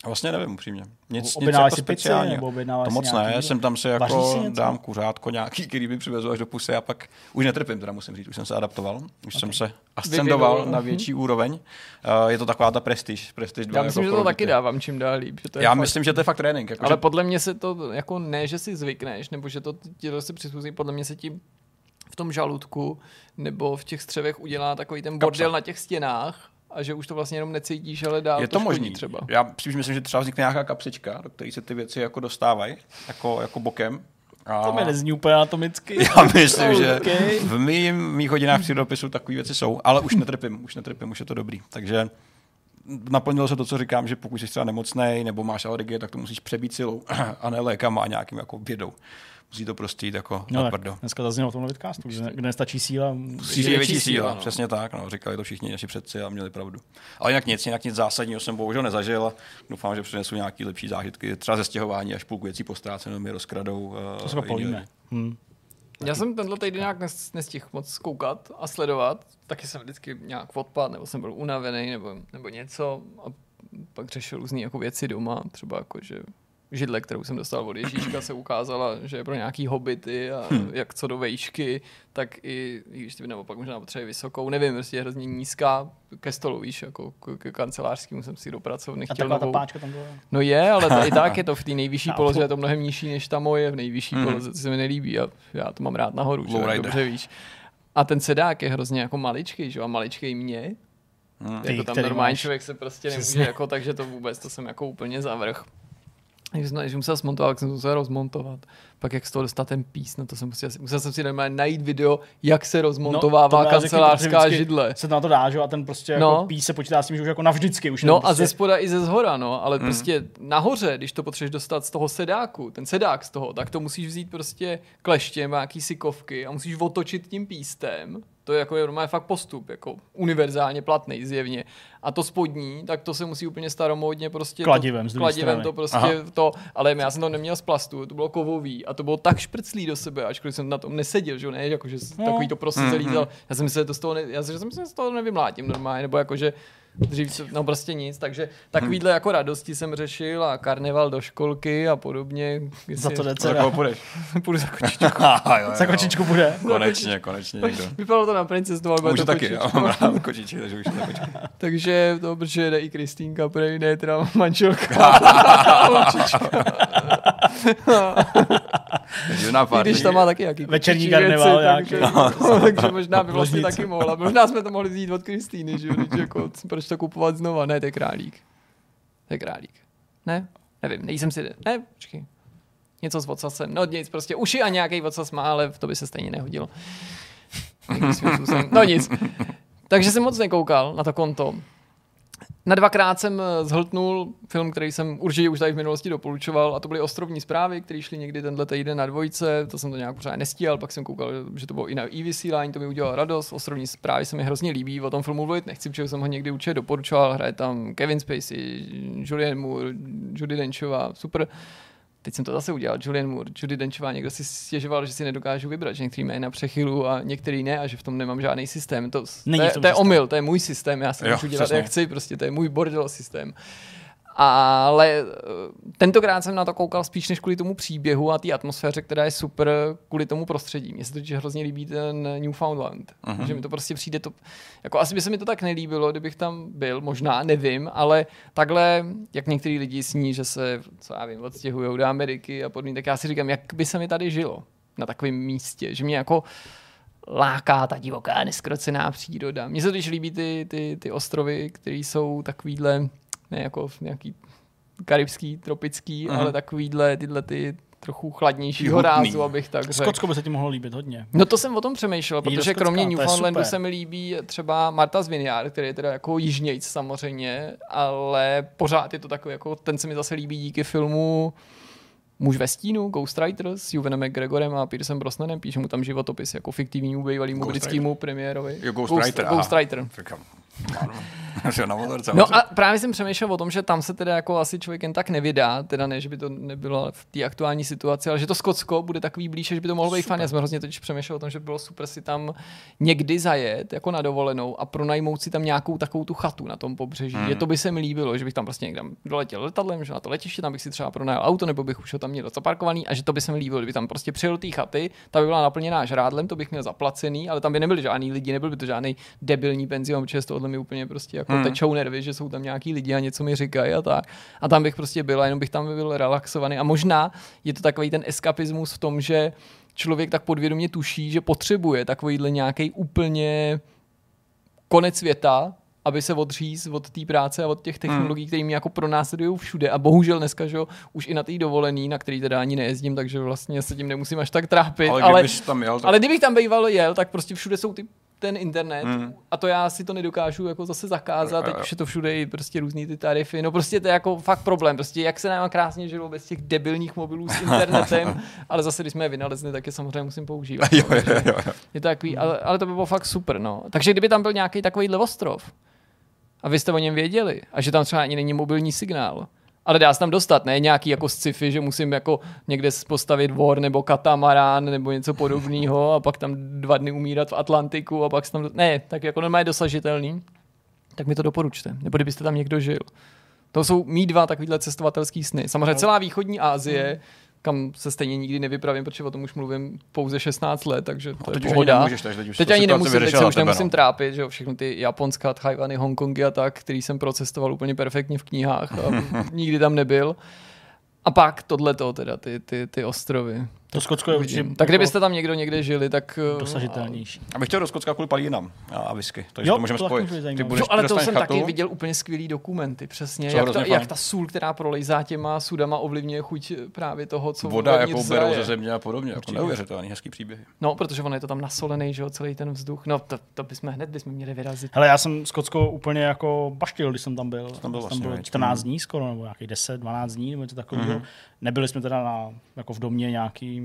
Vlastně nevím upřímně. Nic, nic jako si pizzy, speciálního. nebo To moc nějaký ne, jídlo? jsem tam si Vaříš jako dám kuřátko nějaký, který by přivezl až do pusy a pak už netrpím, teda musím říct, už jsem se adaptoval, už jsem se ascendoval Vyvinul. na větší úroveň. Uh, je to taková ta prestiž, prestiž Já myslím, jako že to taky dávám čím dál líp. Že to je Já fakt- myslím, že to je fakt trénink. Jako, Ale že podle mě se to jako ne, že si zvykneš, nebo že to ti to se přizpůsobí, podle mě se ti v tom žaludku nebo v těch střevech udělá takový ten bordel na těch stěnách a že už to vlastně jenom necítíš, ale dál je to, to možný. třeba. Já spíš myslím, že třeba vznikne nějaká kapsička, do které se ty věci jako dostávají, jako, jako bokem. A... To mi nezní úplně anatomicky. Já myslím, že Okay. v mým, mých hodinách přírodopisu takové věci jsou, ale už netrpím, už netrpím, už je to dobrý. Takže naplnilo se to, co říkám, že pokud jsi třeba nemocný nebo máš alergie, tak to musíš přebít silou a ne lékama a nějakým jako vědou. Musí to prostě jít jako No na tak prdo. dneska zaznělo v tomhle vidcastu, kde, kde nestačí síla. Musí být větší síla, no. přesně tak. No. Říkali to všichni naši předci a měli pravdu. Ale jinak nic, jinak nic zásadního jsem bohužel nezažil a doufám, že přinesu nějaký lepší zážitky, třeba ze stěhování, až půlku věcí postráceno mi rozkradou. To se povíme. Hmm. Já jsem tenhle týden nějak nes- nestihl moc koukat a sledovat. Taky jsem vždycky nějak odpad, nebo jsem byl unavený, nebo, nebo něco. A pak řešil různé jako věci doma, třeba jako, že židle, kterou jsem dostal od Ježíška, se ukázala, že je pro nějaký hobity a Hm. jak co do vejšky, tak i, i když ty naopak možná potřebuje vysokou, nevím, prostě je hrozně nízká ke stolu, víš, jako k, k kancelářskému jsem si do pracovny chtěl taková ta novou. páčka tam byla. No je, ale i tak je to v té nejvyšší poloze, je to mnohem nižší než ta moje v nejvyšší Mhm. poloze, to se mi nelíbí a já to mám rád nahoru, že? Dobře víš. A ten sedák je hrozně jako maličký, že jo, a maličký mě. Hmm. Jako tam normální máš. člověk se prostě nemůže, Přesně. jako, takže to vůbec, to jsem jako úplně zavrch. Když jsem, jsem musel smontovat, tak jsem to musel rozmontovat. Pak jak z toho dostat ten pís, no to jsem musel, musel jsem si normálně najít video, jak se No, to rozmontovává protože kancelářská vždycky židle. Se na to dá, že? A ten prostě No. jako pís se počítá s tím, že už jako navždycky. Už No jenom a ze prostě... spoda i ze zhora, no, ale Hmm. prostě nahoře, když to potřebuješ dostat z toho sedáku, ten sedák z toho, tak to musíš vzít prostě kleštěm, nějaký sikovky a musíš otočit tím pístem. To je jako je normálně fakt postup, jako univerzálně platný zjevně. A to spodní, tak to se musí úplně staromódně prostě... Kladivem to, kladivem strany. to prostě Aha. to, ale já jsem to neměl z plastu, to bylo kovový a to bylo tak šprclý do sebe, ačkoliv jsem na tom neseděl, že jo, ne, jako že No. takový to prostě Mhm. celý, já jsem myslel, že to z toho, ne, já jsem, že jsem se z toho nevymlátím normálně, nebo jako, že dřív, se- no prostě nic, takže takovýhle jako radosti jsem řešil a karneval do školky a podobně. Za to jde Za dcera. koho půjdeš? Půjdu za kočičku. jo, jo, Za kočičku bude. Konečně, konečně někdo. Vypadalo to na princestu, ale bude Už to taky, já kočičku. mám rád kočičky, takže už to kočičky. Takže to, protože jde i Kristýnka, prej, ne, teda manželka. Živná I party. když tam má taky jaký Večerní karneval takže, nějaký. no, takže možná by vlastně Ložnice. taky mohla. Možná jsme to mohli vzít od Kristýny, že jo, jako, proč to kupovat znova? Ne, to je králík. To je králík. Ne? Nevím, nejsem si... Ne, počkej. Něco s vocasem. No nic, prostě uši a nějaký vocas má, ale to by se stejně nehodilo. No nic. Takže jsem moc nekoukal na to konto. Na dvakrát jsem eh, zhltnul film, který jsem určitě už tady v minulosti doporučoval, a to byly ostrovní zprávy, které šly někdy tenhle týden na dvojce, to jsem to nějak pořád nestíhal, pak jsem koukal, že to bylo i na i vysílání, to mi udělalo radost, ostrovní zprávy se mi hrozně líbí, o tom filmu mluvit nechci, protože jsem ho někdy určitě doporučoval, hraje tam Kevin Spacey, Julian Moore, Judy Denchová, super. Teď jsem to zase udělal, Julian Moore, Judy Denchová, někdo si stěžoval, že si nedokážu vybrat, že některý mají na přechylu a některý ne a že v tom nemám žádný systém. To, Není to, je, to je omyl, to je můj systém, já si můžu dělat, jak chci, prostě to je můj bordel systém. Ale eh, tentokrát jsem na to koukal spíš než kvůli tomu příběhu a té atmosféře, která je super kvůli tomu prostředí. Mně se totiž hrozně líbí ten Newfoundland. Uh-huh. Že mi to prostě přijde to... Jako asi by se mi to tak nelíbilo, kdybych tam byl, možná, nevím, ale takhle, jak některý lidi sní, že se, co já vím, odstěhují do Ameriky a podobně, tak já si říkám, jak by se mi tady žilo na takovém místě, že mě jako láká ta divoká, neskrocená příroda. Mně se totiž líbí ty, ty, ty ostrovy, které jsou takovýhle, ne jako nějaký karibský, tropický, Aha. ale takovýhle tyhle ty trochu chladnějšího Hutný. rázu, abych tak řekl. Skotsko by se ti mohlo líbit hodně. No to jsem o tom přemýšlel, Jít protože Skotska, kromě Newfoundlandu se mi líbí třeba Martha's Vineyard, který je teda jako jižnějc samozřejmě, ale pořád je to takový, jako ten se mi zase líbí díky filmu Muž ve stínu, Ghostwriter s Juvenem McGregorem a Petersem Brosnanem, píše mu tam životopis jako fiktivnímu bývalýmu britskému premiérovi. Jo, Ghostwriter. Ghost, Ghostwriter. Říkám, ano. No a právě jsem přemýšlel o tom, že tam se teda jako asi člověk jen tak nevydá, teda ne, že by to nebylo v té aktuální situaci, ale že to Skotsko bude takový blíže, že by to mohlo být fajn. Já jsem hrozně totiž přemýšlel o tom, že by bylo super si tam někdy zajet jako na dovolenou a pronajmout si tam nějakou takovou tu chatu na tom pobřeží. Hmm. Je to by se mi líbilo, že bych tam prostě někde doletěl letadlem, že na to letiště, tam bych si třeba pronajal auto, nebo bych už ho tam měl zaparkovaný a že to by se mi líbilo, kdyby tam prostě přijel té chaty, ta by byla naplněná žrádlem, to bych měl zaplacený, ale tam by nebyli žádný lidi, nebyl by to žádný debilní penzion, protože z tohohle mi úplně prostě jako Hmm. hmm. tečou nervy, že jsou tam nějaký lidi a něco mi říkají a tak. A tam bych prostě byl, a jenom bych tam byl relaxovaný. A možná je to takový ten eskapismus v tom, že člověk tak podvědomě tuší, že potřebuje takovýhle nějaký úplně konec světa, aby se odříz od té práce a od těch technologií, hmm. které mě jako pronásledují všude. A bohužel dneska, že jo, už i na té dovolený, na který teda ani nejezdím, takže vlastně se tím nemusím až tak trápit. Ale ale, tam jel, tak- ale kdybych tam býval jel, tak prostě všude jsou ty ten internet Hmm. a to já si to nedokážu jako zase zakázat, teď už je to všude i prostě různý ty tarify, no prostě to je jako fakt problém, prostě jak se nám krásně žilo bez těch debilních mobilů s internetem, ale zase když jsme je vynalezli, tak je samozřejmě musím používat. Jo, jo, jo, jo. Je to takový, ale, ale to by bylo fakt super, no. Takže kdyby tam byl nějaký takovýhle ostrov a vy jste o něm věděli a že tam třeba ani není mobilní signál, ale dá se tam dostat, ne nějaký jako sci-fi, že musím jako někde postavit vor nebo katamarán nebo něco podobného a pak tam dva dny umírat v Atlantiku a pak se tam... Ne, tak jako normálně dosažitelný, tak mi to doporučte. Nebo kdybyste tam někdo žil. To jsou mý dva takovýhle cestovatelský sny. Samozřejmě celá východní Asie, kam se stejně nikdy nevypravím, protože o tom už mluvím pouze 16 let, takže to No, teď je už ani pohoda. nemůžeš, teď už teď to ani nemusím, teď se už tebe, nemusím no. trápit, že jo, všechny ty Japonska, Tchajvany, Hongkongy a tak, který jsem procestoval úplně perfektně v knihách a nikdy tam nebyl. A pak tohleto teda, ty, ty, ty ostrovy. To Skotsko je určitě Tak jako kdybyste tam někdo někde žili, tak... eh, dosažitelnější. Abych chtěl do Skotska kvůli palínám a, a whisky, takže Jo, to můžeme to spojit. Ty budeš, Jo, ale to jsem chatu, taky viděl úplně skvělý dokumenty, přesně. Jak, to, hrozně jak ta sůl, která prolejzá těma sudama, ovlivňuje chuť právě toho, co Voda, jakou berou ze země a podobně. Jako neuvěřitelný, hezký příběhy. No, protože on je to tam nasolený, že jo, celý ten vzduch. No, to, to bychom hned bychom měli vyrazit. Hele, já jsem Skotsko úplně jako baštil, když jsem tam byl. tam byl vlastně, veď? 14 dní skoro, nebo nějakých 10, 12 dní, nebo něco takového. Mhm. Nebyli jsme teda na, jako v domě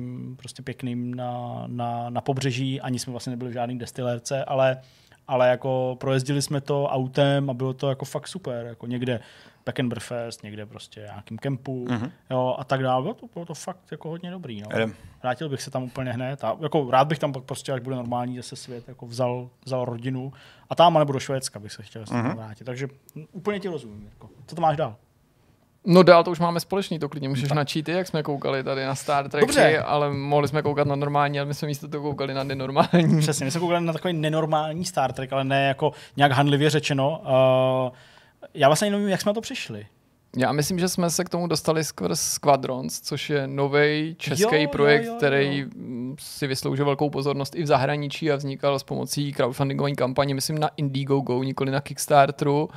nějakým prostě pěkným na, na, na pobřeží, ani jsme vlastně nebyli v žádný destilérce, ale, ale jako projezdili jsme to autem a bylo to jako fakt super. Jako někde back and breakfast, někde prostě nějakým kempu Mhm. jo, a tak dále. Bylo to, bylo to fakt jako hodně dobrý. No. Vrátil bych se tam úplně hned. A jako rád bych tam pak prostě, až bude normální zase svět, jako vzal, vzal rodinu a tam nebo do Švédska bych se chtěl Mhm. mm-hmm. vrátit. Takže úplně ti rozumím. Jako. Co to máš dál? No dál to už máme společný, to klidně můžeš načít ty, jak jsme koukali tady na Star Trek, Dobře. ale mohli jsme koukat na normální, ale my jsme místo toho koukali na nenormální. Přesně, my jsme koukali na takový nenormální Star Trek, ale ne jako nějak handlivě řečeno. Uh, já vlastně nevím, jak jsme na to přišli. Já myslím, že jsme se k tomu dostali skrz Squadrons, což je nový český Jo, jo, projekt, jo, jo. který mm, si vysloužil velkou pozornost i v zahraničí a vznikal s pomocí crowdfundingové kampaně, myslím na Indiegogo, nikoli na Kickstarteru.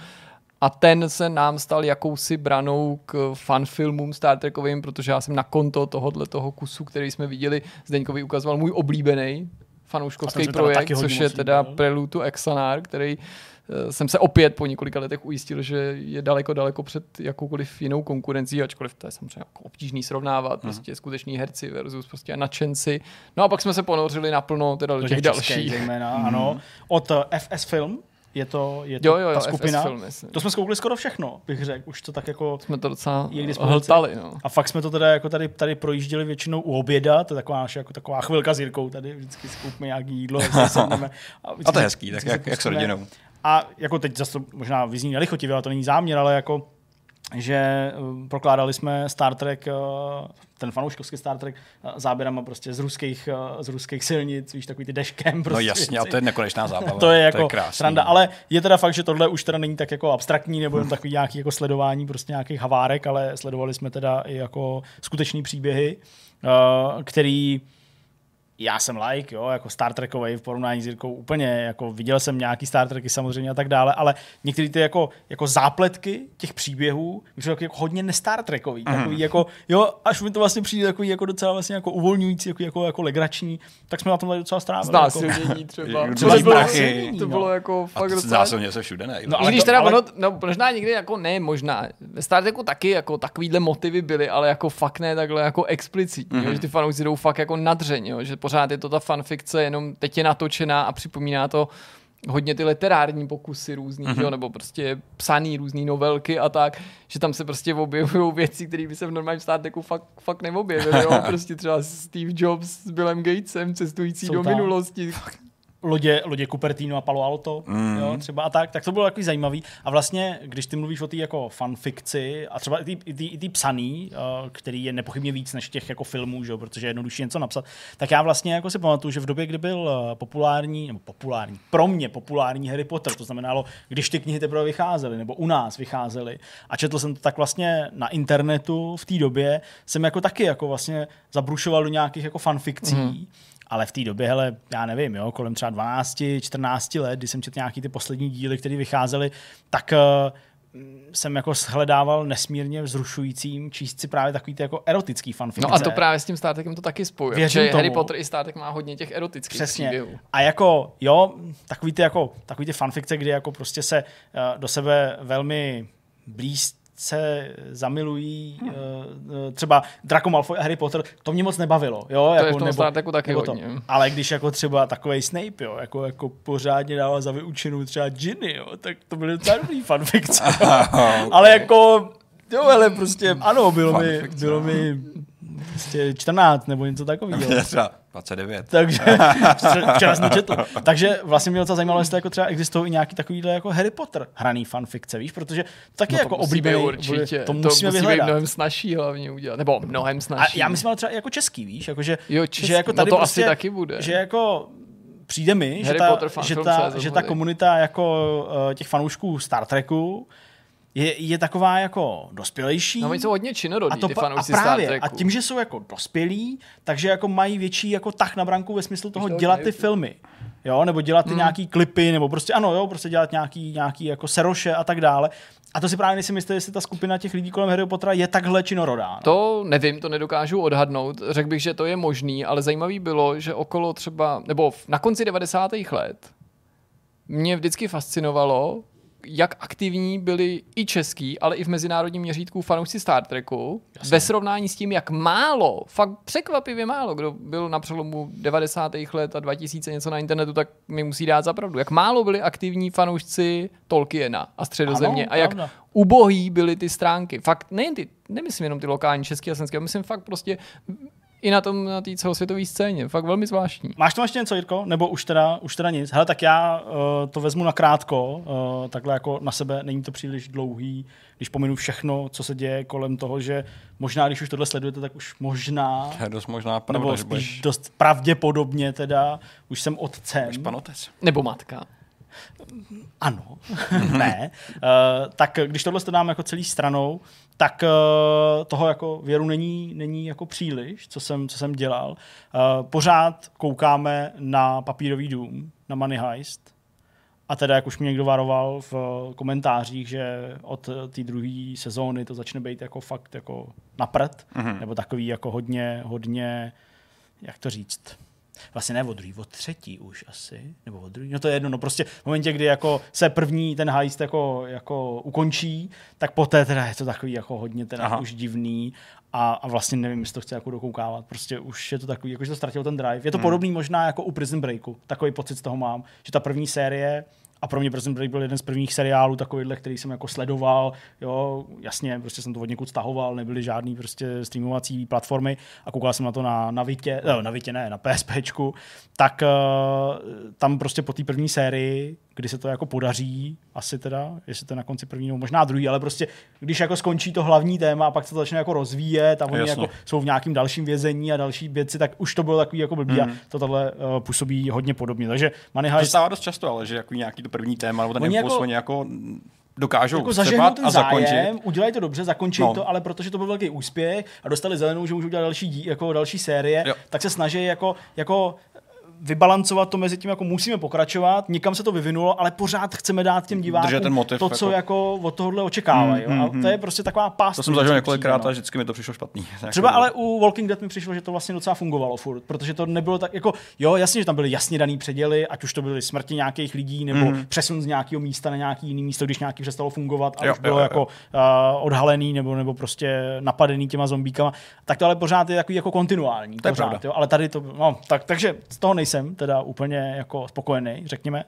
A ten se nám stal jakousi branou k fanfilmům Star Trekovým, protože já jsem na konto tohohle toho kusu, který jsme viděli, Zdeňkovi ukazoval můj oblíbený fanouškovský projekt, což je teda. Prelude to Exanar, který eh, jsem se opět po několika letech ujistil, že je daleko, daleko před jakoukoliv jinou konkurencí, ačkoliv to je samozřejmě jako obtížný srovnávat, prostě skuteční herci versus prostě nadšenci. No a pak jsme se ponořili naplno teda do, Do těch, těch dalších. zejména, ano. Od eh, FS Film je to, je to Jo, jo, jo, ta FS skupina. Film, myslím. to jsme zkoukli skoro všechno, bych řekl. Už to tak jako... Jsme to docela je hltali, no. A fakt jsme to teda jako tady, tady projížděli většinou u oběda, to je taková naše jako taková chvilka s Jirkou tady, vždycky si koupíme nějaký jídlo, sedneme. A to je hezký, tak jak- jak s rodinou. A jako teď zase možná vyzní nelichotivě, ale to není záměr, ale jako že uh, prokládali jsme Star Trek, uh, ten fanouškovský Star Trek, uh, záběrama prostě z ruských, uh, z ruských silnic, víš, takový ty dashcam. Prostě No jasně, a to je nekonečná zábava. to je To jako je krásný. sranda, ale je teda fakt, že tohle už teda není tak jako abstraktní nebo jen takový nějaký jako sledování prostě nějakých havárek, ale sledovali jsme teda i jako skutečný příběhy, který já jsem like, jo, jako Star Trekový v porovnání s Jirkou úplně, jako viděl jsem nějaký Star Treky samozřejmě a tak dále, ale některé ty jako, jako zápletky těch příběhů jsou jako, jako hodně ne-Star Trekový, Mhm. takový jako, jo, až mi to vlastně přijde takový jako docela vlastně jako uvolňující, jako, jako, jako legrační, tak jsme na tom tady docela strávili. Znásilnění jako, třeba. Různý To bylo, prachy. to bylo jako fakt to docela... zásilně se všude ne. No, ale když teda ale... ono, no, možná někdy jako ne, možná. Ve Star Treku taky jako takovýhle motivy byly, ale jako fakt ne takhle jako explicitní, mm-hmm. Mhm. že ty fanoušci jdou fakt jako nadřeň, jo, že pořád je to ta fanfikce, jenom teď je natočená a připomíná to hodně ty literární pokusy různý, mm-hmm. jo, nebo prostě psaný různý novelky a tak, že tam se prostě objevují věci, které by se v normálním Star Treku fakt, fakt neobjevily, jo, prostě třeba Steve Jobs s Billem Gatesem cestující Jsou do tam. minulosti. Lodě, lodě Cupertino a Palo Alto, mm. jo, třeba a tak, tak to bylo takový zajímavý. A vlastně, když ty mluvíš o té jako fanfikci a třeba i ty, psaný, uh, který je nepochybně víc než těch jako filmů, že? protože je jednodušší něco napsat, tak já vlastně jako si pamatuju, že v době, kdy byl eh, populární, nebo populární, pro mě populární Harry Potter, to znamenalo, když ty knihy teprve vycházely, nebo u nás vycházely, a četl jsem to tak vlastně na internetu v té době, jsem jako taky jako vlastně zabrušoval do nějakých jako fanfikcí, Mhm. Ale v té době, hele, já nevím, jo, kolem třeba 12, 14 let, kdy jsem četl nějaký ty poslední díly, které vycházely, tak uh, jsem jako shledával nesmírně vzrušujícím číst si právě takový ty jako erotický fanfikce. No a to právě s tím Star Trekem to taky spojuje. Věřím Že Harry tomu. Potter i Star Trek má hodně těch erotických Přesně. příběhů. A jako, jo, takový ty, jako, takový ty fanfikce, kdy jako prostě se uh, do sebe velmi blízce zamilují, Hm. uh, uh, třeba Draco Malfoy a Harry Potter, to mě moc nebavilo, jo, To jako, je v tom Star Treku taky nebo to. Ale když jako třeba takový Snape, jo, jako, jako pořádně dával za vyučenou třeba Ginny, jo, tak to byly docela dobrý fanfikce. okay. Ale jako, jo, ale prostě, ano, bylo mi, bylo mi prostě 14 nebo něco takového. Mě třeba 29. Takže včera jsem četl. Takže vlastně mě docela zajímalo, jestli jako třeba existují i nějaký takovýhle jako Harry Potter hraný fanfikce, víš, protože taky No jako to oblíbený. být určitě. To to musíme musí být vyhledat. mnohem snažší hlavně udělat. Nebo mnohem A snažší. já myslím ale třeba jako český, víš, jako že, Jo, český. že jako No tady to prostě, asi taky bude. Že jako přijde mi, že Harry ta, Potter fan že, ta, že ta komunita jako uh, těch fanoušků Star Treku je, je taková jako dospělejší. No, oni jsou hodně činorodí, a, to, ty pa- a fanoušci Star právě, Treku. a tím, že jsou jako dospělí, takže jako mají větší jako tah na branku ve smyslu toho to dělat ty filmy. Jo, nebo dělat ty Hmm. nějaký klipy, nebo prostě ano, jo, prostě dělat nějaký, nějaký jako seroše a tak dále. A to si právě nejsem jistý, jestli ta skupina těch lidí kolem Harry Pottera je takhle činorodá. No. To nevím, to nedokážu odhadnout. Řekl bych, že to je možný, ale zajímavý bylo, že okolo třeba, nebo na konci 90. let mě vždycky fascinovalo, jak aktivní byli i český, ale i v mezinárodním měřítku fanoušci Star Treku, Jasně. ve srovnání s tím, jak málo, fakt překvapivě málo, kdo byl na přelomu 90. let a 2000 něco na internetu, tak mi musí dát za pravdu. Jak málo byli aktivní fanoušci Tolkiena a středozemě Ano, a jak pravda. ubohý byly ty stránky. Fakt nejen ty, nemyslím jenom ty lokální české a slovenské, myslím fakt prostě i na tom, na té celosvětové scéně. Fakt velmi zvláštní. Máš tam ještě něco, Jirko? Nebo už teda, už teda nic? Hele, tak já uh, to vezmu na krátko, uh, takhle jako na sebe, není to příliš dlouhý, když pominu všechno, co se děje kolem toho, že možná, když už tohle sledujete, tak už možná, je dost možná pravda, nebo že spíš budeš dost pravděpodobně teda, už jsem otcem. budeš pan otec. Nebo matka. Ano, ne. Uh, tak když tohle to dáme jako celý stranou, tak uh, toho jako věru není, není jako příliš, co jsem, co jsem dělal. Uh, pořád koukáme na papírový dům, na Money Heist. A teda, jak už mě někdo varoval v eh, komentářích, že od eh, té druhé sezóny to začne být jako fakt jako na prd, Mhm. nebo takový jako hodně, hodně, jak to říct, vlastně ne od druhý, od třetí už asi, nebo od druhý, no to je jedno, no prostě v momentě, kdy jako se první ten heist jako, jako ukončí, tak poté teda je to takový jako hodně teda Aha. už divný a, a vlastně nevím, jestli to chce jako dokoukávat, prostě už je to takový, jako že to ztratil ten drive. Je to Hmm. podobný možná jako u Prison Breaku, takový pocit z toho mám, že ta první série a pro mě Prison Break byl jeden z prvních seriálů takovýhle, který jsem jako sledoval, jo, jasně, prostě jsem to od někud stahoval, nebyly žádný prostě streamovací platformy a koukal jsem na to na, na Vitě, no, na Vitě ne, na PSPčku, tak uh, tam prostě po té první sérii, kdy se to jako podaří, asi teda, jestli to je na konci první, nebo možná druhý, ale prostě když jako skončí to hlavní téma a pak se to začne jako rozvíjet a oni Jasně. jako jsou v nějakým dalším vězení a další věci, tak už to bylo takový jako blbý Mhm. a to tohle uh, působí hodně podobně. Takže Money To se Heist stává dost často, ale že jako nějaký to první téma, nebo ten Oni impuls, jako- oni jako dokážou jako zažehnout ten a zakončit. zájem, udělají to dobře, zakončí No. to, ale protože to byl velký úspěch a dostali zelenou, že můžou udělat další, dí, jako další série, Jo. tak se snaží jako, jako vybalancovat to mezi tím, jako musíme pokračovat, někam se to vyvinulo, ale pořád chceme dát těm divákům ten motiv, to, co jako- jako od tohohle očekávají. Mm, jo. mm, a to je prostě taková past. To jsem zažil několikrát no. a vždycky mi to přišlo špatný. Třeba ale u Walking Dead mi přišlo, že to vlastně docela fungovalo furt, protože to nebylo tak, jako, jo, jasně, že tam byly jasně daný předěly, ať už to byly smrti nějakých lidí, nebo mm. přesun z nějakého místa na nějaký jiný místo, když nějaký přestalo fungovat a Jo, už bylo jo, jo. jako uh, odhalený nebo, nebo prostě napadený těma zombíkama, tak to ale pořád je takový jako kontinuální. To pořád, jo, ale tady to, no, tak, takže z toho nejsem teda úplně jako spokojený, řekněme.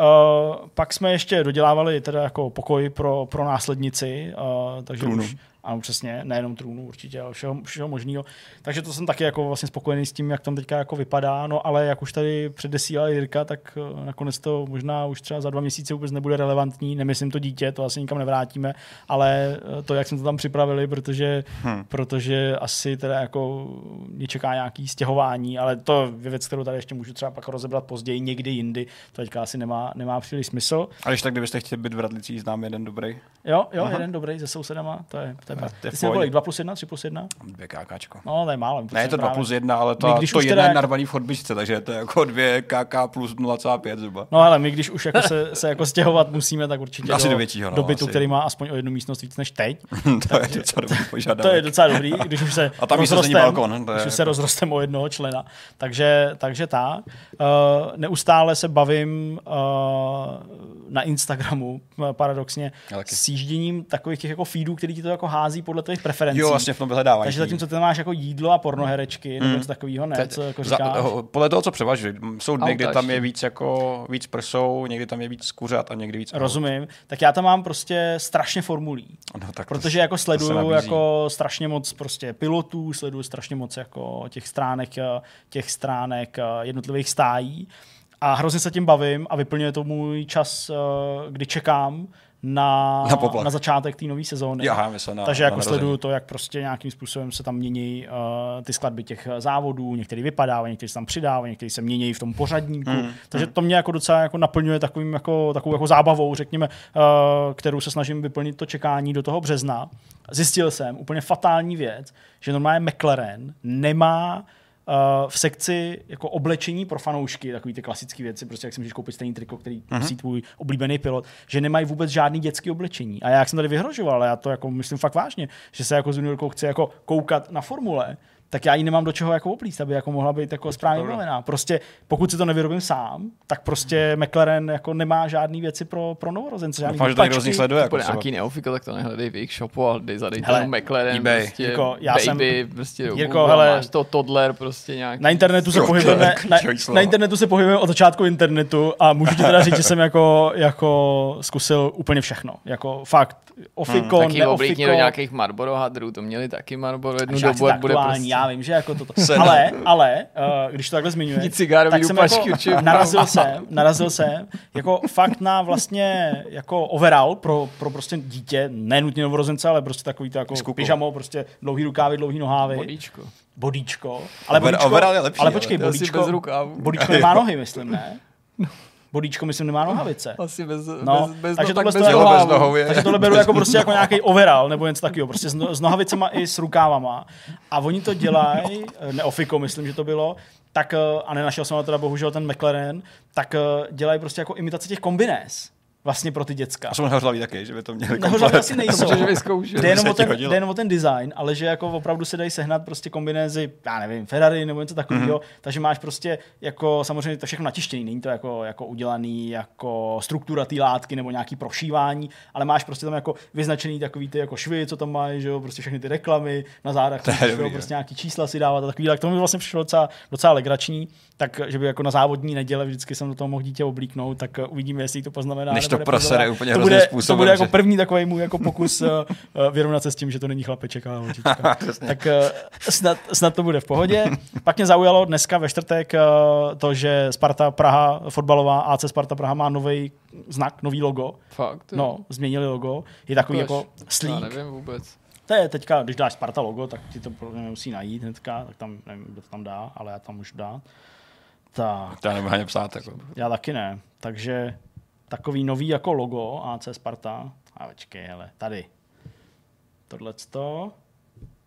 Uh, pak jsme ještě dodělávali teda jako pokoj pro, pro následnici, uh, takže Trůnu. už, ano, přesně, nejenom trůnu určitě, ale všeho, všeho možného. Takže to jsem taky jako vlastně spokojený s tím, jak tam teďka jako vypadá, no ale jak už tady předesílal Jirka, tak eh, nakonec to možná už třeba za dva měsíce vůbec nebude relevantní, nemyslím to dítě, to asi nikam nevrátíme, ale eh, to, jak jsme to tam připravili, protože, Hm. protože asi teda jako mě čeká nějaký stěhování, ale to je věc, kterou tady ještě můžu třeba pak rozebrat později, někdy jindy, to teďka asi nemá, nemá příliš smysl. A když tak, kdybyste chtěli být v Radlicích, znám jeden dobrý. Jo, jo, Aha. jeden dobrý se sousedama, to je, to je, To je Ty v jsi kolik, 2 plus 1, 3 plus 1? Dvě kákáčko. No, to je málo. Ne, je to 2 plus 1, ale to, když to jedna teda je narvaný v chodbičce, takže to je jako 2 KK plus 0,5 zhruba. No ale my, když už jako se, se jako stěhovat musíme, tak určitě Asi do, do většího, no, do bytu, asi. který má aspoň o jednu místnost víc než teď. to je docela dobrý požadavek. To je docela dobrý, když už se A tam rozrostem- balkon, to je když už se jako- rozrostem o jednoho člena. Takže, takže tak. Uh, neustále se bavím uh, na Instagramu, eh, paradoxně, s jížděním takových těch jako feedů, který ti to jako hází podle tvých preferencí. Jo, vlastně v tom vyhledávání. Takže zatímco ty máš jako jídlo a pornoherečky, nebo něco takového, ne, co jako Za, říkáš. ho- podle toho, co převažuje. Jsou dny, kdy tam je víc jako víc prsou, někdy tam je víc kuřat a někdy víc aut. Rozumím. Tak já tam mám prostě strašně formulí. No, tak to Protože jako sleduju jako strašně moc prostě pilotů, sleduju strašně moc jako těch stránek, eh, těch stránek eh, jednotlivých stájí a hrozně se tím bavím a vyplňuje to můj čas, eh, kdy čekám na, Na poplach. na začátek té nové sezóny. Já myslím na- Takže na jako narození. sleduju to, jak prostě nějakým způsobem se tam mění uh, ty skladby těch závodů, některý vypadávají, některý se tam přidávají, některý se mění v tom pořadníku. Mm, Takže to mě jako docela jako naplňuje takovým jako, takovou jako zábavou, řekněme, uh, kterou se snažím vyplnit to čekání do toho března. Zjistil jsem úplně fatální věc, že normálně McLaren nemá uh, v sekci jako oblečení pro fanoušky, takový ty klasické věci, prostě jak si můžeš koupit stejný triko, který Mhm. nosí tvůj oblíbený pilot, že nemají vůbec žádný dětský oblečení. A já jak jsem tady vyhrožoval, ale já to jako myslím fakt vážně, že se jako s juniorkou chci jako koukat na formule, tak já ji nemám do čeho jako oplíst, aby jako mohla být jako správně vybavená. Prostě pokud si to nevyrobím sám, tak prostě McLaren jako nemá žádný věci pro, pro novorozence. žádný Doufám, že to někdo z nich sleduje. Jako nějaký neofiko, tak to nehledej v jejich shopu, ale dej zadej Hele, McLaren, eBay. prostě Jako, já baby, jsem- prostě do Jirko, Google, hele, máš to toddler, prostě nějaký. Na internetu se pohybujeme, na, na internetu se pohybujeme od začátku internetu a můžu ti teda říct, že jsem jako, jako zkusil úplně všechno. Jako fakt, ofiko, Hmm, taky neofiko. do nějakých Marlboro hadrů, to měli taky Marlboro jednu dobu, bude prostě... já vím, že jako toto. Se- ale, ale, uh, když to takhle zmiňuje, tak jsem dupačky jako narazil jsem, narazil jsem jako fakt na vlastně jako overall pro, pro prostě dítě, nenutně novorozence, ale prostě takový to jako S kukou. pyžamo, prostě dlouhý rukávy, dlouhý nohávy. Bodíčko. Bodíčko. Ale Over- bodíčko, overall je lepší, ale počkej, bodíčko, bez rukávu. bodíčko nemá nohy, myslím, ne? Bodíčko, myslím, nemá nohavice. Asi bez, No, bez, bez, takže no, tohle bez Jeho bez nohou je. Takže tohle beru jako prostě jako nějaký overall nebo něco takového, prostě s, no, s nohavicema i s rukávama. A oni to dělají, neofiko myslím, že to bylo, tak, eh, a nenašel jsem ale teda bohužel ten McLaren, tak eh, dělají prostě jako imitaci těch kombinés. Vlastně pro ty děcka. A jsou nehořlavý taky, že by to měli Nehořlavý komplet. asi nejsou. Jde jenom, o ten, jde jenom o ten design, ale že jako opravdu se dají sehnat prostě kombinézy, já nevím, Ferrari nebo něco takového, mm-hmm. takže máš prostě jako samozřejmě to všechno natištěný, není to jako, jako udělaný jako struktura té látky nebo nějaký prošívání, ale máš prostě tam jako vyznačený takový ty jako švy, co tam mají, že jo, prostě všechny ty reklamy na zádech, To prostě nějaký čísla si dávat a takový, tak to mi vlastně přišlo docela, docela legrační, tak že by jako na závodní neděle vždycky jsem do toho mohl dítě oblíknout, tak uvidíme, jestli to poznamená. Než to prosere úplně to hrozným bude, to způsobem, bude jako že- první takový můj jako pokus uh, vyrovnat se s tím, že to není chlapeček, ale holčička. tak uh, snad, snad, to bude v pohodě. Pak mě zaujalo dneska ve čtvrtek uh, to, že Sparta Praha, fotbalová AC Sparta Praha má nový znak, nový logo. Fakt, jo. No, změnili logo. Je takový Ukaž. jako Já sleek. nevím vůbec. To je teďka, když dáš Sparta logo, tak ti to musí najít hnedka, tak tam nevím, kdo to tam dá, ale já tam můžu dát. Tak, To já nebudu ani psát. Jako. já taky ne. Takže takový nový jako logo AC Sparta. A počkej, hele, tady. Tohleto.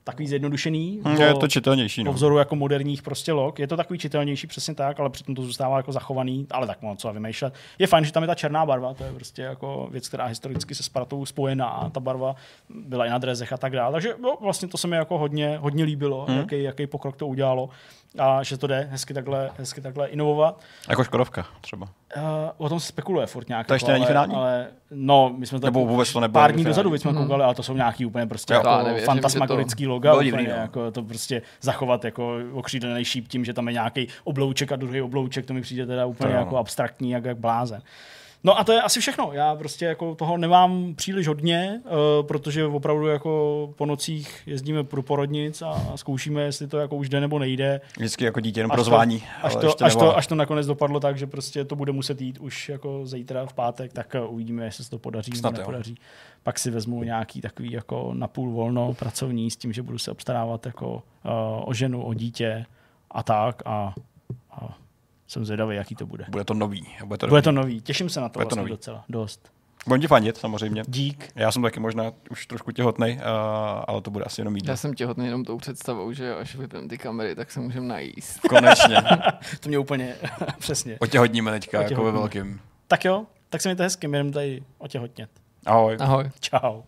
Takový zjednodušený. Hm, po- je to čitelnější, Po no. vzoru jako moderních prostě log. Je to takový čitelnější, přesně tak, ale přitom to zůstává jako zachovaný, ale tak mám co vymýšlet. Je fajn, že tam je ta černá barva, to je prostě jako věc, která historicky se Spartou spojená. Ta barva byla i na drezech a tak dále. Takže no, vlastně to se mi jako hodně, hodně líbilo, Hmm. jaký, jaký pokrok to udělalo a že to jde hezky takhle, hezky takhle inovovat. Jako Škodovka třeba. Uh, o tom se spekuluje furt nějak. To ještě jako, není ale, finální? Ale, no, my jsme to Nebo jako vůbec to nebylo pár dní dozadu jsme Mhm. koukali, ale to jsou nějaký úplně prostě Jo. jako Já nevěřím, fantasmagorický to loga. Úplně, divný, no. jako to prostě zachovat jako okřídlený šíp tím, že tam je nějaký oblouček a druhý oblouček, to mi přijde teda úplně To jako abstraktní, jak, jak blázen. No a to je asi všechno. Já prostě jako toho nemám příliš hodně, uh, protože opravdu jako po nocích jezdíme pro porodnic a, a zkoušíme, jestli to jako už jde nebo nejde. Vždycky jako dítě jenom Až pro to- zvání. Až to, až, to, nevolá. až to nakonec dopadlo tak, že prostě to bude muset jít už jako zítra v pátek, tak uh, uvidíme, jestli se to podaří Snad nebo jo. nepodaří. Pak si vezmu nějaký takový jako napůl volno pracovní s tím, že budu se obstarávat jako uh, o ženu, o dítě a tak a jsem zvědavý, jaký to bude. Bude to nový. Bude to, Bude nový. to nový, těším se na to Bude to vlastně nový. docela, dost. Budem ti fandit, samozřejmě. Dík. Já jsem taky možná už trošku těhotnej, uh, ale to bude asi jenom jídlo. Já jsem těhotný jenom tou představou, že až vypneme ty kamery, tak se můžeme najíst. Konečně. to mě úplně přesně. Otěhotníme teďka, jako ve Otěhotníme. velkým. Tak jo, tak se mějte hezky, jdem tady otěhotnět. Ahoj. Ahoj. Čau.